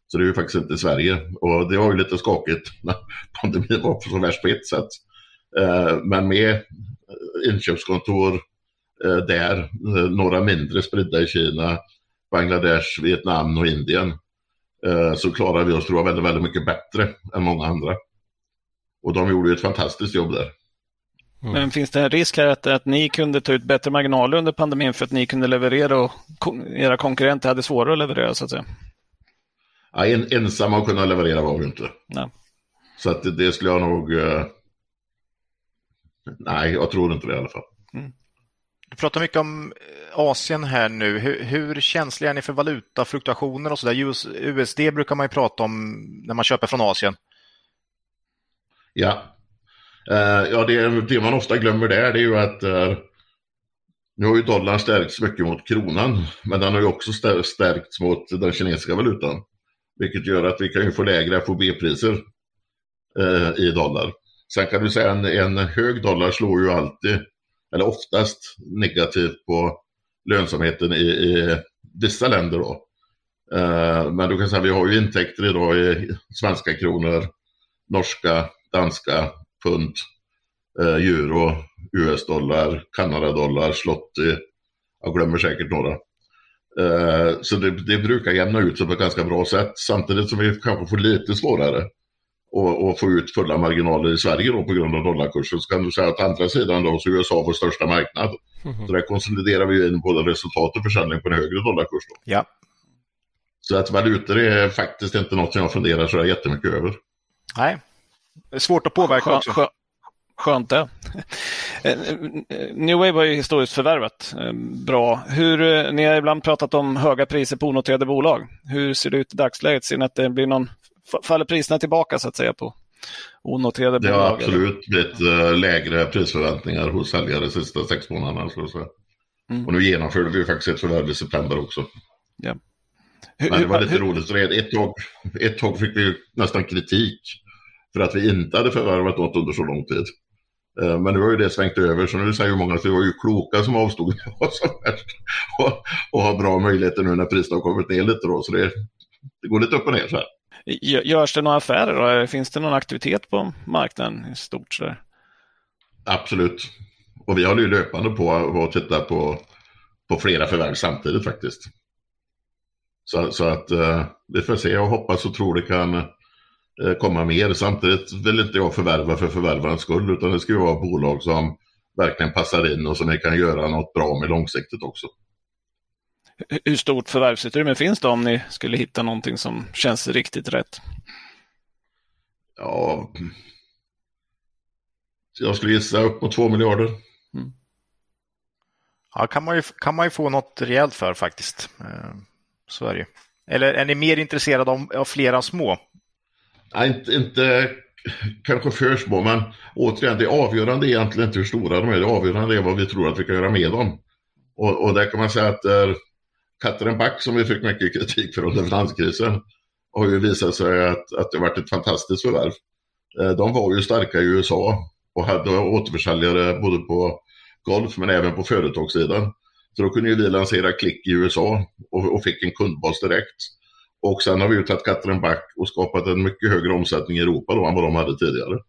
Så det är ju faktiskt inte Sverige. Och det var ju lite skakigt när pandemin var så värst på ett sätt. Eh, men med inköpskontor där, några mindre spridda i Kina, Bangladesh, Vietnam och Indien, så klarar vi oss tror jag väldigt, väldigt mycket bättre än många andra. Och de gjorde ett fantastiskt jobb där. Mm. Men finns det en risk här att, att ni kunde ta ut bättre marginaler under pandemin för att ni kunde leverera och era konkurrenter hade svårare att leverera så att säga? Ja, en, ensamma att kunna leverera var vi inte. Nej. Så att det, det skulle jag nog... Uh... Nej, jag tror inte det i alla fall. Mm. Du pratar mycket om eh, Asien här nu. Hur, hur känsliga är ni för valutafluktuationer och så där? USD brukar man ju prata om när man köper från Asien. Ja, uh, ja det, det, man ofta glömmer där det är ju att uh, nu har ju dollarn stärkts mycket mot kronan, men den har ju också stärkts mot den kinesiska valutan. Vilket gör att vi kan ju få lägre FOB-priser uh, eh, i dollar. Sen kan du säga en, en hög dollar slår ju alltid, eller oftast negativt på lönsamheten i, i vissa länder då. men du kan säga att vi har ju intäkter idag i svenska kronor, norska, danska pund, eh, euro, US-dollar, Kanadadollar, slotty. Jag glömmer säkert några. Eh, så det, det, brukar jämna ut sig på ett ganska bra sätt samtidigt som vi kanske får lite svårare att få ut fulla marginaler i Sverige då på grund av dollarkursen. Så kan du säga att andra sidan då så är USA vår största marknad. Mm. Så där konsoliderar vi in både resultat och försäljning på en högre dollarkurs. Då. Ja. Så att valutor är faktiskt inte något som jag funderar så jättemycket över. Nej, det är svårt att påverka också. Skönt det. New Wave var ju historiskt förvärvat bra. Hur, ni har ibland pratat om höga priser på onoterade bolag. Hur ser det ut i dagsläget? Ser ni att det blir någon, faller priserna tillbaka så att säga på onoterade det bolag? Det har absolut blivit lägre prisförväntningar hos säljare de sista sex månaderna. Så Mm. Och nu genomförde vi faktiskt ett förvärv i september också. Ja. Men det var lite hur, roligt. Ett tag, ett tag fick vi nästan kritik för att vi inte hade förvärvat något under så lång tid. Eh, men nu har ju det svängt över så nu säger många att det var ju kloka som avstod vad som helst och, och har bra möjligheter nu när priserna har kommit ner lite då. Så det, det går lite upp och ner så här. Görs det några affärer då? Finns det någon aktivitet på marknaden i stort? Så Absolut. Och vi håller ju löpande på att titta på, på flera förvärv samtidigt faktiskt. Så, så att eh, vi får se och hoppas och tror det kan eh, komma mer. Samtidigt vill inte jag förvärva för förvärvarens skull utan det ska ju vara bolag som verkligen passar in och som vi kan göra något bra med långsiktigt också. Hur stort förvärvsutrymme finns det om ni skulle hitta någonting som känns riktigt rätt? Ja, jag skulle gissa upp mot två miljarder. Mm. Ja, kan man, ju, kan man ju få något rejält för faktiskt. Eh, så är det Eller är ni mer intresserade av, av flera små? Nej, inte, inte kanske för små, men återigen, det avgörande är egentligen inte hur stora de är. Det avgörande är vad vi tror att vi kan göra med dem. Och, och där kan man säga att eh, Katrin Back, som vi fick mycket kritik för under finanskrisen, har ju visat sig att, att det har varit ett fantastiskt förvärv. Eh, de var ju starka i USA och hade återförsäljare både på golf men även på företagssidan. Så då kunde ju vi lansera klick i USA och, och fick en kundbas direkt. Och sen har vi ju tagit katten back och skapat en mycket högre omsättning i Europa då än vad de hade tidigare.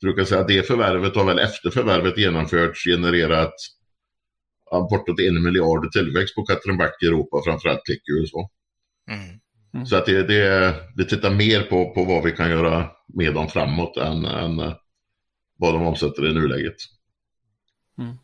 Så du kan säga att det förvärvet har väl efter förvärvet genomförts genererat ja, bortåt en miljard tillväxt på katten back i Europa, framförallt klick i USA. Mm. Mm. Så att det, det, vi tittar mer på, på vad vi kan göra med dem framåt än, än vad de omsätter i nuläget. Mm.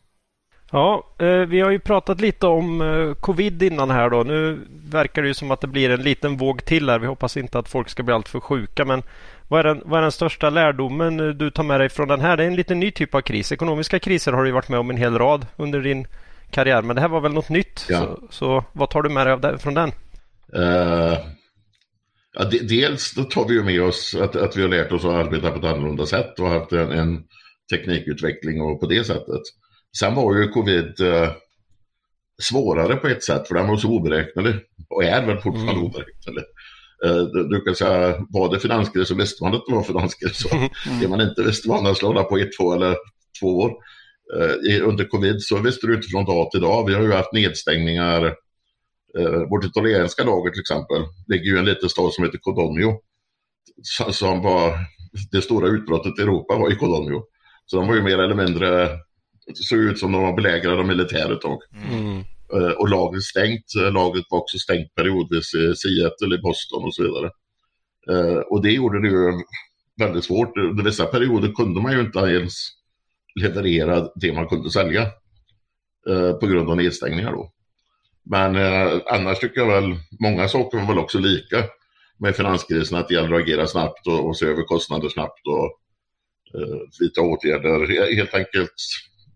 Ja, eh, vi har ju pratat lite om eh, covid innan här då. Nu verkar det ju som att det blir en liten våg till här. Vi hoppas inte att folk ska bli alltför sjuka. Men vad är, den, vad är den största lärdomen eh, du tar med dig från den här? Det är en lite ny typ av kris. Ekonomiska kriser har du varit med om en hel rad under din karriär. Men det här var väl något nytt? Ja. Så, så, vad tar du med dig av det, från den? Uh, ja, de, dels då tar vi ju med oss att, att vi har lärt oss att arbeta på ett annorlunda sätt och haft en, en teknikutveckling och på det sättet. Sen var ju covid eh, svårare på ett sätt för den var så oberäknelig och är väl fortfarande mm. oberäknelig. Eh, du, du, kan säga, var det finanskris så visste man att det var finanskris. Mm. Det man inte visste var man slog på ett, två eller två år. Eh, under covid så visste du inte från dag till dag. Vi har ju haft nedstängningar. Eh, vårt italienska lager till exempel ligger ju i en liten stad som heter Codogno. Som var det stora utbrottet i Europa var i Codogno. Så de var ju mer eller mindre såg ut som de var belägrade av militär ett tag. Mm. Uh, och lagret stängt. Uh, lagret var också stängt periodvis i Seattle, i Boston och så vidare. Uh, och det gjorde det ju väldigt svårt. Under vissa perioder kunde man ju inte ens leverera det man kunde sälja på grund av nedstängningar då. Men annars tycker jag väl, många saker var väl också lika med finanskrisen, att det gäller att agera snabbt och, och se över kostnader snabbt och vidta åtgärder. Helt enkelt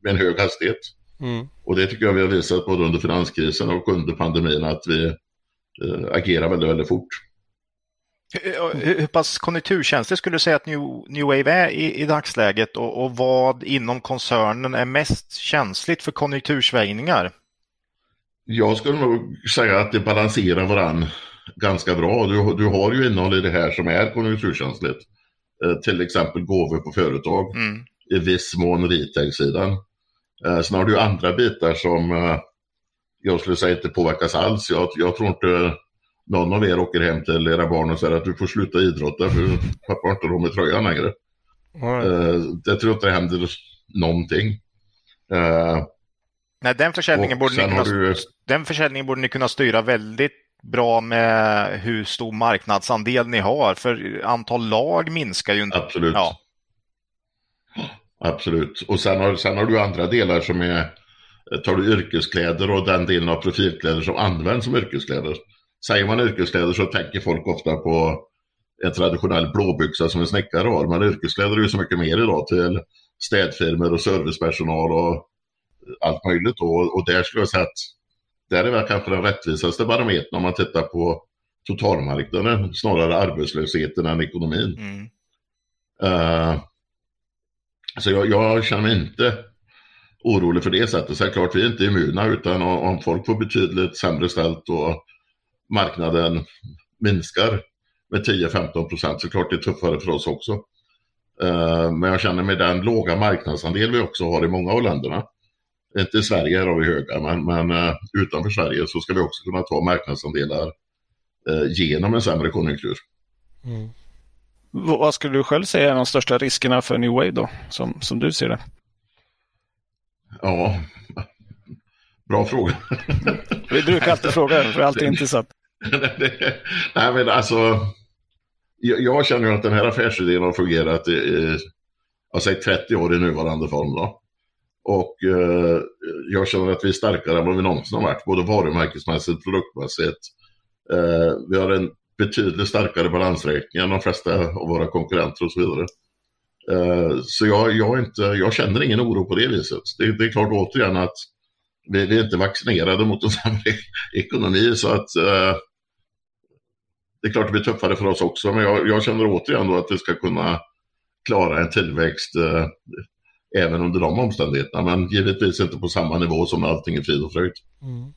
med en hög hastighet. Mm. Och det tycker jag vi har visat både under finanskrisen och under pandemin att vi eh, agerar väldigt, väldigt fort. Hur, hur pass konjunkturkänslig skulle du säga att New, New Wave är i, i dagsläget och, och, vad inom koncernen är mest känsligt för konjunktursvängningar? Jag skulle nog säga att det balanserar varann ganska bra. Du, du har ju innehåll i det här som är konjunkturkänsligt. Eh, till exempel gåvor på företag, mm. i viss mån retail-sidan. Eh, sen har du andra bitar som eh, jag skulle säga inte påverkas alls. Jag, jag tror inte någon av er åker hem till era barn och säger att du får sluta idrotta för pappa har inte råd med tröjan längre. Mm. Det tror jag inte det händer någonting. Nej, den försäljningen, borde ni kunna, du... den försäljningen borde ni kunna styra väldigt bra med hur stor marknadsandel ni har. För antal lag minskar ju inte. Absolut. Ja. Absolut. Och sen har, sen har du andra delar som är, tar du yrkeskläder och den delen av profilkläder som används som yrkeskläder. Säger man yrkeskläder så tänker folk ofta på en traditionell blåbyxa som en snickare har. Men yrkeskläder är ju så mycket mer idag till städfirmor och servicepersonal och allt möjligt. Då. Och där skulle jag säga att där är väl kanske den rättvisaste barometern om man tittar på totalmarknaden, snarare arbetslösheten än ekonomin. Mm. Uh, så jag, jag, känner mig inte orolig för det sättet. Så klart, vi är inte immuna, utan om folk får betydligt sämre ställt och marknaden minskar med 10-15 procent så är klart det är tuffare för oss också. Eh, men jag känner med den låga marknadsandel vi också har i många av länderna, inte i Sverige har vi höga, men, men eh, utanför Sverige så ska vi också kunna ta marknadsandelar eh, genom en sämre konjunktur. Mm. Vad skulle du själv säga är de största riskerna för New Wave då, som, som du ser det? Ja, bra fråga. Vi brukar alltid fråga, för det är alltid intressant. Nej, men alltså, jag, jag känner att den här affärsidén har fungerat i, i jag säger 30 år i nuvarande form. Då. Och eh, jag känner att vi är starkare än vad vi någonsin har varit, både varumärkesmässigt, produktmässigt. Eh, vi har en betydligt starkare balansräkning än de flesta av våra konkurrenter och så vidare. Eh, så jag, jag, inte, jag känner ingen oro på det viset. Det, det är klart återigen att vi, vi, är inte vaccinerade mot en sämre ekonomi så att eh, det är klart det blir tuffare för oss också men jag, jag känner återigen då att vi ska kunna klara en tillväxt eh, även under de omständigheterna men givetvis inte på samma nivå som när allting är frid och fröjd. Mm.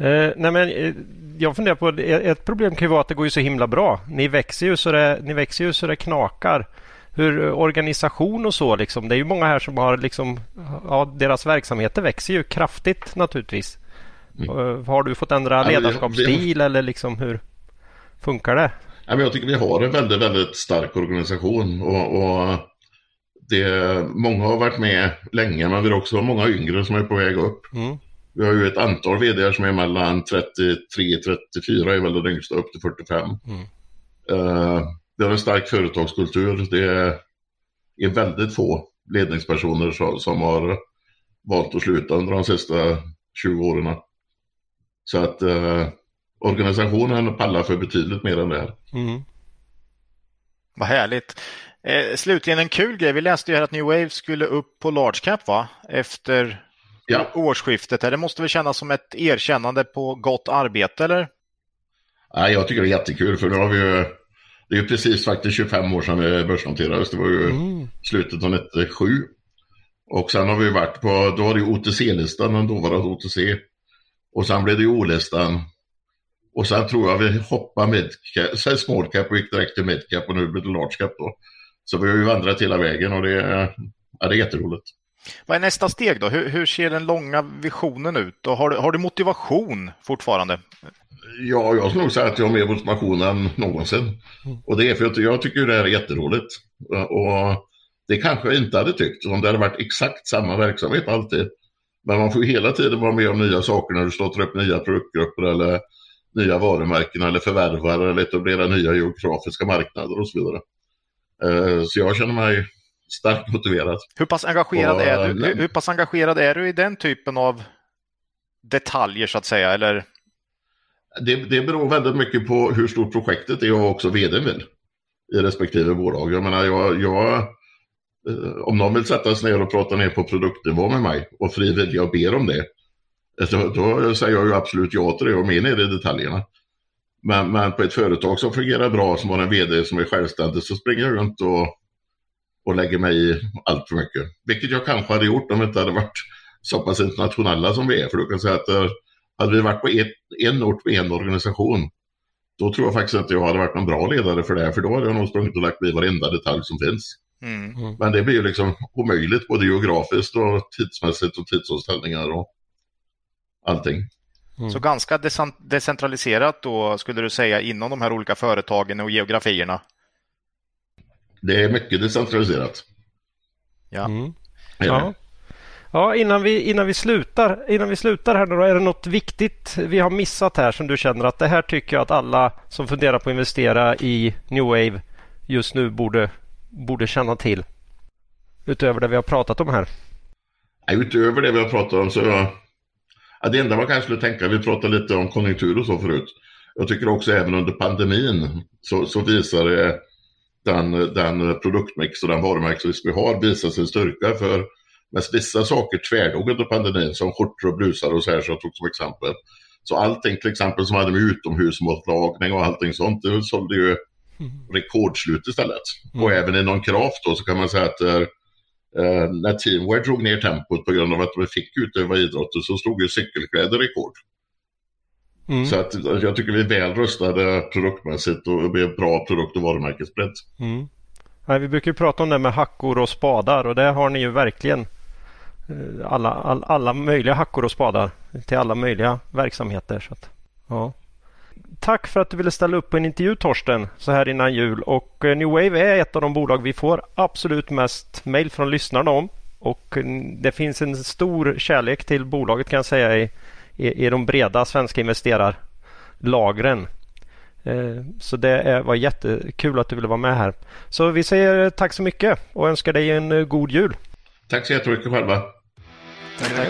Eh, nej men, eh, jag funderar på, ett problem kan ju vara att det går ju så himla bra. Ni växer ju så det, ni växer ju så det knakar. Hur eh, organisation och så liksom. Det är ju många här som har liksom, ja, deras verksamheter växer ju kraftigt naturligtvis. Mm. Eh, har du fått ändra ledarskapsstil ja, eller liksom hur funkar det? Ja, men jag tycker vi har en väldigt, väldigt stark organisation och, och det, många har varit med länge men vi har också många yngre som är på väg upp. Mm. Vi har ju ett antal vd som är mellan 33, 34 är väl det yngsta, upp till 45. Mm. Uh, vi har en stark företagskultur. Det är väldigt få ledningspersoner som, som har valt att sluta under de sista 20 åren. Så att uh, organisationen pallar för betydligt mer än det här. Mm. Vad härligt. Eh, slutligen en kul grej. Vi läste ju här att New Wave skulle upp på large cap va? Efter ja. årsskiftet. Det måste väl kännas som ett erkännande på gott arbete, eller? Ja, jag tycker det är jättekul, för nu har vi ju... Det är ju precis faktiskt 25 år sedan vi börsnoterades. Det var ju mm. slutet av 97. Och sen har vi varit på, då var det OTC-listan, den dåvarande OTC. Och sen blev det O-listan. Och sen tror jag vi hoppade midcap, sen small cap och gick direkt till midcap och nu blir det large cap då. Så vi har ju vandrat hela vägen och det, ja, det är jätteroligt. Vad är nästa steg då? Hur, hur ser den långa visionen ut? Och har, du, har du motivation fortfarande? Ja, jag skulle nog säga att jag har mer motivation än någonsin. Och det är för att jag tycker det här är jätteroligt. Och det kanske jag inte hade tyckt om det hade varit exakt samma verksamhet alltid. Men man får ju hela tiden vara med om nya saker när du startar upp nya produktgrupper eller nya varumärken eller förvärvar eller etablerar nya geografiska marknader och så vidare. Eh, så jag känner mig starkt motiverad. Hur pass, engagerad och, är du, hur pass engagerad är du i den typen av detaljer så att säga? Eller? Det, det beror väldigt mycket på hur stort projektet är och också vd vill i respektive bolag. Jag menar, jag, jag, eh, om någon vill sätta sig ner och prata ner på produktnivå med mig och frivilligt jag ber om det, då, då säger jag ju absolut ja till det och mer ner i detaljerna. Men, men på ett företag som fungerar bra, som har en vd som är självständig, så springer jag runt och och lägger mig i allt för mycket. Vilket jag kanske hade gjort om vi inte hade varit så pass internationella som vi är. För du kan säga att eh, hade vi varit på ett, en ort med en organisation, då tror jag faktiskt inte jag hade varit någon bra ledare för det. För då hade jag nog sprungit och lagt mig i varenda detalj som finns. Mm. mm. Men det blir ju liksom omöjligt både geografiskt och tidsmässigt och tidsomställningar och allting. Mm. Så ganska decentraliserat då skulle du säga inom de här olika företagen och geografierna? Det är mycket decentraliserat. Ja. Mm. ja. Ja, innan vi, innan, vi slutar, innan vi slutar här nu då, är det något viktigt vi har missat här som du känner att det här tycker jag att alla som funderar på att investera i New Wave just nu borde, borde känna till? Utöver det vi har pratat om här. Ja, utöver det vi har pratat om så ja, det enda man kanske skulle tänka, vi pratade lite om konjunktur och så förut. Jag tycker också även under pandemin så, så visar det den, den produktmix och den varumärkesrisk vi har visar sin styrka. För vissa saker tvärdog under pandemin, som skjortor och blusar och så här, så jag tog som exempel. Så allting till exempel som hade med utomhusmatlagning och allting sånt, det sålde ju mm. rekordslut istället. Mm. Och även inom Craft då så kan man säga att eh, när Teamwear drog ner tempot på grund av att de fick utöva idrotten så slog ju cykelkläder rekord. Mm. Så att, jag tycker vi är väl rustade produktmässigt och med bra produkt och varumärkesbredd. Mm. Nej, vi brukar prata om det med hackor och spadar och det har ni ju verkligen. Eh, alla, all, alla möjliga hackor och spadar till alla möjliga verksamheter. Så att, ja. Tack för att du ville ställa upp på en intervju Torsten så här innan jul. Och eh, New Wave är ett av de bolag vi får absolut mest mail från lyssnarna om. Och mm, det finns en stor kärlek till bolaget kan jag säga i, i, i de breda svenska investerarlagren. Eh, så det var jättekul att du ville vara med här. Så vi säger tack så mycket och önskar dig en god jul. Tack så jättemycket själva. Tack, tack.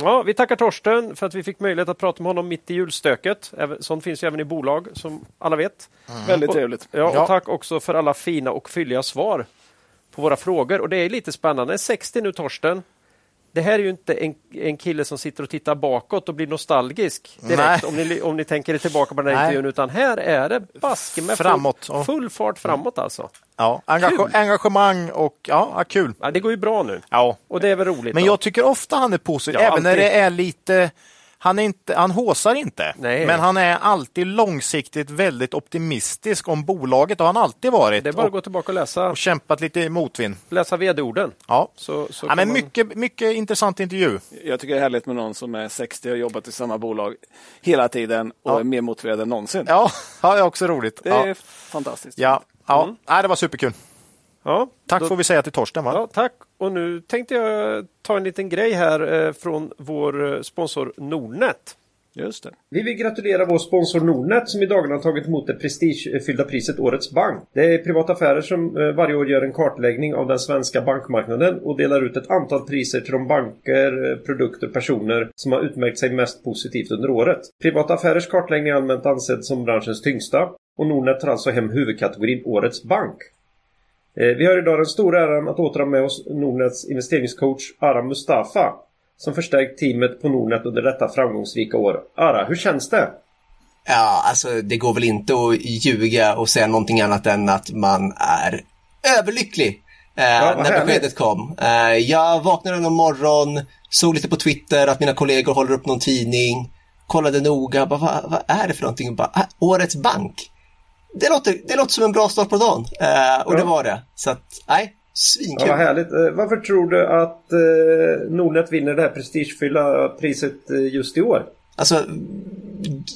Ja, vi tackar Torsten för att vi fick möjlighet att prata med honom mitt i julstöket. Sånt finns ju även i bolag som alla vet. Mm. Väldigt trevligt. Ja, och ja. tack också för alla fina och fylliga svar på våra frågor. Och det är lite spännande. 60 nu Torsten det här är ju inte en, en kille som sitter och tittar bakåt och blir nostalgisk direkt om ni, om ni tänker er tillbaka på den här Nej. intervjun, utan här är det baske med framåt. Full, full fart framåt alltså. Ja, engage engagemang och ja, kul. Ja, det går ju bra nu. Ja. Och det är väl roligt. Men då. jag tycker ofta han är positiv, ja, även alltid. när det är lite han, är inte, han håsar inte, Nej. men han är alltid långsiktigt väldigt optimistisk om bolaget. Har han alltid varit. Det är bara att gå tillbaka och läsa. Och kämpat lite i motvind. Läsa vd-orden. Ja, så, så ja men man... mycket, mycket intressant intervju. Jag tycker det är härligt med någon som är 60 och har jobbat i samma bolag hela tiden och ja. är mer motiverad än någonsin. Ja, ja det är också roligt. Det är fantastiskt. Ja, ja. Mm. Nej, det var superkul. Ja, tack då... får vi säga till Torsten. Va? Ja, tack. Och nu tänkte jag ta en liten grej här eh, från vår eh, sponsor Nordnet. Just det. Vi vill gratulera vår sponsor Nordnet som i dagarna har tagit emot det prestigefyllda priset Årets Bank. Det är Privata Affärer som eh, varje år gör en kartläggning av den svenska bankmarknaden och delar ut ett antal priser till de banker, produkter, personer som har utmärkt sig mest positivt under året. Privata Affärers kartläggning är allmänt ansedd som branschens tyngsta och Nordnet tar alltså hem huvudkategorin Årets Bank. Eh, vi har idag den stora äran att återha med oss Nordnets investeringscoach Aram Mustafa som förstärkt teamet på Nordnet under detta framgångsrika år. Ara, hur känns det? Ja, alltså det går väl inte att ljuga och säga någonting annat än att man är överlycklig eh, ja, när härligt. beskedet kom. Eh, jag vaknade en morgon, såg lite på Twitter att mina kollegor håller upp någon tidning, kollade noga, bara, vad, vad är det för någonting? Bara, ah, årets bank det låter, det låter som en bra start på dagen. Eh, och ja. det var det. Så att, nej, svinkul. Ja, vad härligt. Eh, varför tror du att eh, Nordnet vinner det här prestigefyllda priset eh, just i år? Alltså,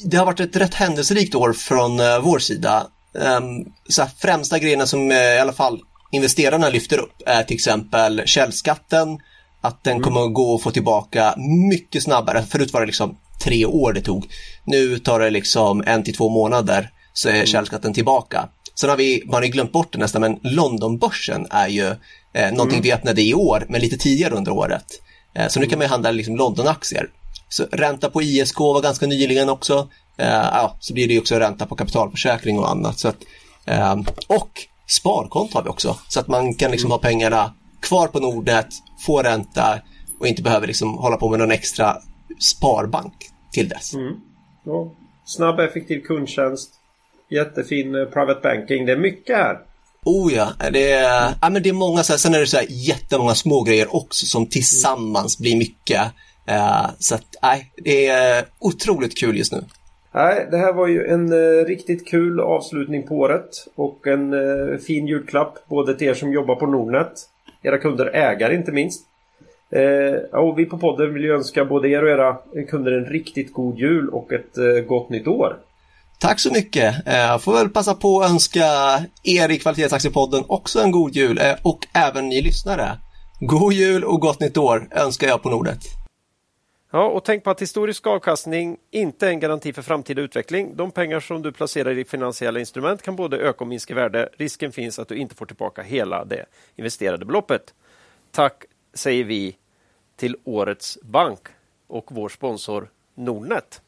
det har varit ett rätt händelserikt år från uh, vår sida. Um, så främsta grejerna som uh, i alla fall investerarna lyfter upp är till exempel källskatten, att den mm. kommer att gå att få tillbaka mycket snabbare. Förut var det liksom tre år det tog. Nu tar det liksom en till två månader så är källskatten tillbaka. Sen har vi, man har glömt bort det nästan, men Londonbörsen är ju eh, någonting mm. vi öppnade i år, men lite tidigare under året. Eh, så nu kan man handla liksom Londonaktier. Så ränta på ISK var ganska nyligen också. Eh, ja, så blir det också ränta på kapitalförsäkring och annat. Så att, eh, och sparkonto har vi också, så att man kan liksom mm. ha pengarna kvar på Nordnet, få ränta och inte behöver liksom hålla på med någon extra sparbank till dess. Mm. Ja. Snabb, effektiv kundtjänst, Jättefin eh, private banking. Det är mycket här. Oh ja, det är, ja, men det är många, så här, sen är det så här jättemånga små grejer också som tillsammans blir mycket. Uh, så att, nej, det är otroligt kul just nu. Nej, det här var ju en uh, riktigt kul avslutning på året och en uh, fin julklapp både till er som jobbar på Nordnet, era kunder, ägare inte minst. Uh, och vi på podden vill ju önska både er och era kunder en riktigt god jul och ett gott nytt år. Tack så mycket. Jag eh, får väl passa på att önska er i Kvalitetsaktiepodden också en god jul eh, och även ni lyssnare. God jul och gott nytt år önskar jag på Nordet. Ja, och tänk på att historisk avkastning inte är en garanti för framtida utveckling. De pengar som du placerar i finansiella instrument kan både öka och minska värde. Risken finns att du inte får tillbaka hela det investerade beloppet. Tack säger vi till årets bank och vår sponsor Nordnet.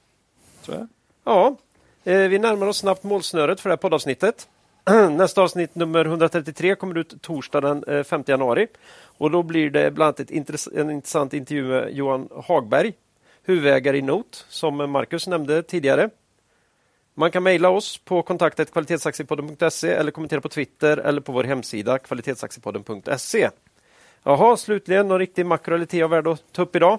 Så. Ja, vi närmar oss snabbt målsnöret för det här poddavsnittet. Nästa avsnitt, nummer 133, kommer ut torsdag den eh, 5 januari. Och Då blir det bland annat ett intress en intressant intervju med Johan Hagberg, huvudägare i Note, som Marcus nämnde tidigare. Man kan mejla oss på kontaktet kvalitetsaktiepodden.se eller kommentera på Twitter eller på vår hemsida kvalitetsaktiepodden.se. Jaha, slutligen någon riktig makro eller tea värde att ta upp idag?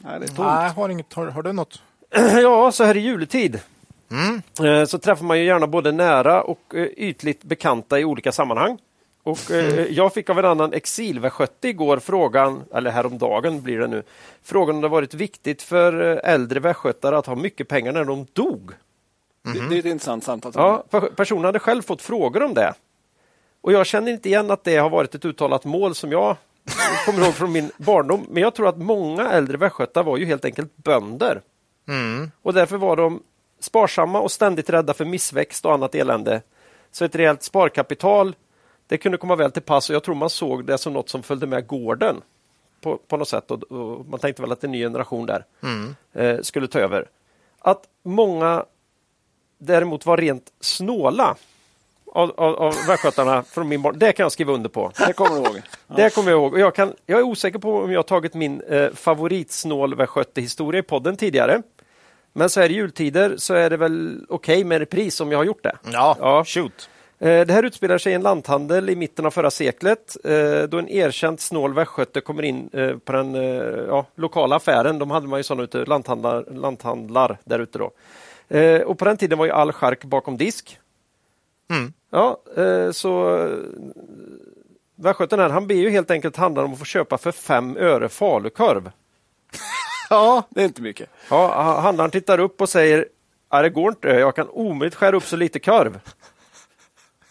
Nej, det är tomt. Nej, har, inget, har, har du något? Ja, så här i juletid eh, så träffar man ju gärna både nära och eh, ytligt bekanta i olika sammanhang. Och eh, Jag fick av en annan exilvästgöte igår frågan, eller häromdagen blir det nu, frågan om det varit viktigt för äldre västgötar att ha mycket pengar när de dog. Det, det är ett intressant samtal. Ja, per- personen hade själv fått frågor om det. Och jag känner inte igen att det har varit ett uttalat mål som jag kommer ihåg från min barndom. Men jag tror att många äldre västgötar var ju helt enkelt bönder. Och därför var de sparsamma och ständigt rädda för missväxt och annat elände. Så ett rejält sparkapital, det kunde komma väl till pass och jag tror man såg det som något som följde med gården på, på något sätt. Och, och man tänkte väl att en ny generation där eh, skulle ta över. Att många däremot var rent snåla av, av, av västgötarna från min barn. Det kan jag skriva under på. Det kommer du ihåg. Det kommer jag ihåg. Och jag, kan, jag är osäker på om jag har tagit min eh, favoritsnål västgötehistoria i podden tidigare. Men så här i jultider så är det väl okej med repris om jag har gjort det. Ja, Ja. shoot. Eh, Det här utspelar sig i en lanthandel i mitten av förra seklet eh, då en erkänt snål västgöte kommer in eh, på den ja, lokala affären. De hade man ju sådana ute, lanthandlar, lanthandlar där ute. Då. Och på den tiden var ju all chark bakom disk. Mm. Ja, så västgöten här, han ber ju helt enkelt handlaren om att få köpa för fem öre falukorv. Ja, det är inte mycket. Ja, ha- handlaren tittar upp och säger det går inte. Jag kan omöjligt skära upp så lite korv.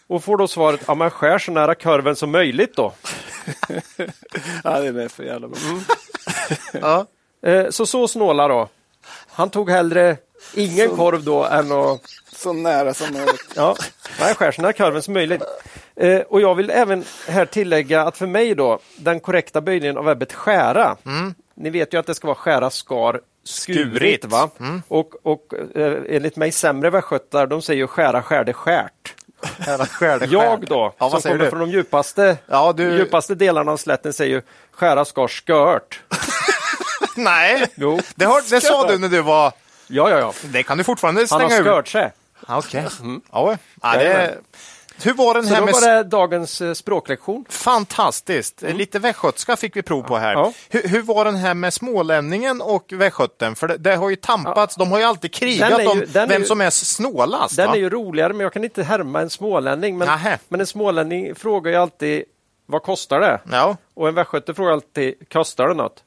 Och får då svaret, ja men skär så nära korven som möjligt då. Ja, det är för jävla bra. Ja. Eh, så så snåla då. Han tog hellre ingen korv då än att Så nära som möjligt. Ja, nej, skär så nära korven som möjligt. Eh, och jag vill även här tillägga att för mig då, den korrekta böjningen av verbet skära. Ni vet ju att det ska vara skära, skar, skurit. Skurit. Va? Och, och eh, enligt mig sämre västgötar, de säger ju skära, skärde, skärt. Skärde Jag då, Ja, som kommer du? från de djupaste, Ja, du- djupaste delarna av slätten säger ju skära, skar, skört. Nej, Jo. det, har, det sa du när du var... Ja, ja, ja. Det kan du fortfarande Han har slänga ur. skört sig. Ja, Okej. Ja, ja, det... Hur var den Så här då med... var det dagens eh, språklektion. Fantastiskt! Lite västgötska fick vi prov på här. Ja. Hur, hur var den här med smålänningen och västgöten? För det, det har ju tampats, de har ju alltid krigat ju- om är vem ju- som är snålast. Den va? är ju roligare, men jag kan inte härma en smålänning. Men, men en smålänning frågar ju alltid vad kostar det? Ja. Och en västgöte frågar alltid kostar det något?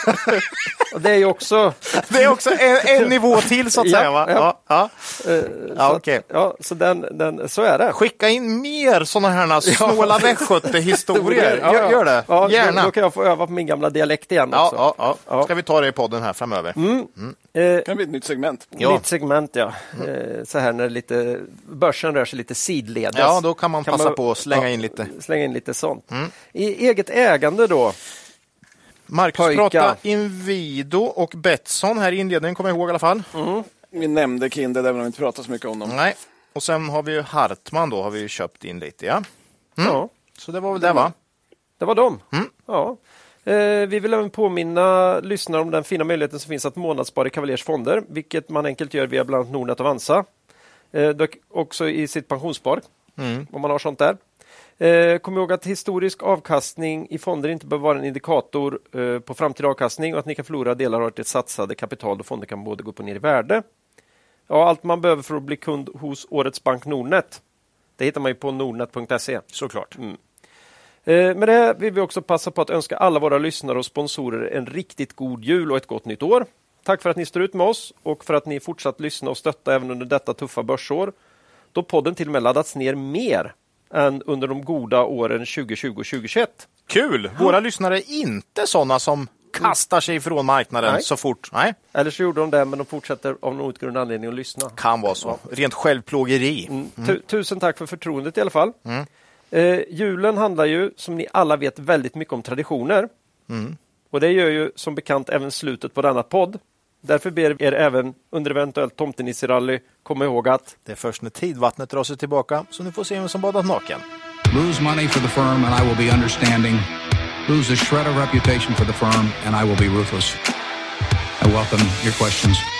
och det är ju också... Det är också en, en nivå till så att Ja, säga. Va? Ja, ja. ja. eh, Ja, så, att, ja, så, den, den, så är det. Skicka in mer sådana här snåla västgötehistorier. Ja, gör det. Ja, Gärna. Då, då kan jag få öva på min gamla dialekt igen Ja, också. ja. Ska vi ta det i podden här framöver? Eh, Det kan bli ett nytt segment. Ja. Nytt segment, ja. Eh, så här när lite, börsen rör sig lite sidledes. Ja, då kan man passa på att slänga in lite. Mm. Slänga in lite sånt. I eget ägande då, Marcus Pojkar. pratade Inwido och Betsson här i inledningen, kommer jag ihåg i alla fall. Vi nämnde Kindred även om vi inte pratar så mycket om dem. Nej. Och sen har vi ju Hartman då, har vi ju köpt in lite, ja. ja, Så det var väl det va? det var dem. Mm. Ja. Eh, vi vill även påminna lyssnare om den fina möjligheten som finns att månadsspara i Cavaliers fonder, vilket man enkelt gör via bland annat Nordnet och Avanza. Eh, också i sitt pensionsspar, Mm. om man har sånt där. Eh, kom ihåg att historisk avkastning i fonder inte behöver vara en indikator på framtida avkastning och att ni kan förlora delar av ert satsade kapital då fonder kan både gå upp och ner i värde. Ja, allt man behöver för att bli kund hos årets bank Nordnet, det hittar man ju på nordnet.se. Såklart. Eh, Med det vill vi också passa på att önska alla våra lyssnare och sponsorer en riktigt god jul och ett gott nytt år. Tack för att ni står ut med oss och för att ni fortsatt lyssna och stötta även under detta tuffa börsår. Då podden till och med laddats ner mer än under de goda åren 2020 och 2021. Kul! Våra lyssnare är inte sådana som kastar sig ifrån marknaden Nej. så fort. Nej, Eller så gjorde de det, men de fortsätter av någon outgrundlig anledning att lyssna. kan vara så. Rent självplågeri. Mm. Tu- tusen tack för förtroendet i alla fall. Eh, julen handlar ju, som ni alla vet, väldigt mycket om traditioner. Och det gör ju som bekant även slutet på denna podd. Därför ber er även under eventuellt tomtenisserally komma ihåg att Det är först när tidvattnet drar sig tillbaka som ni får se vem som badat naken. Lose money for the firm and I will be understanding. Lose a shred of reputation for the firm and I will be ruthless. I welcome your questions.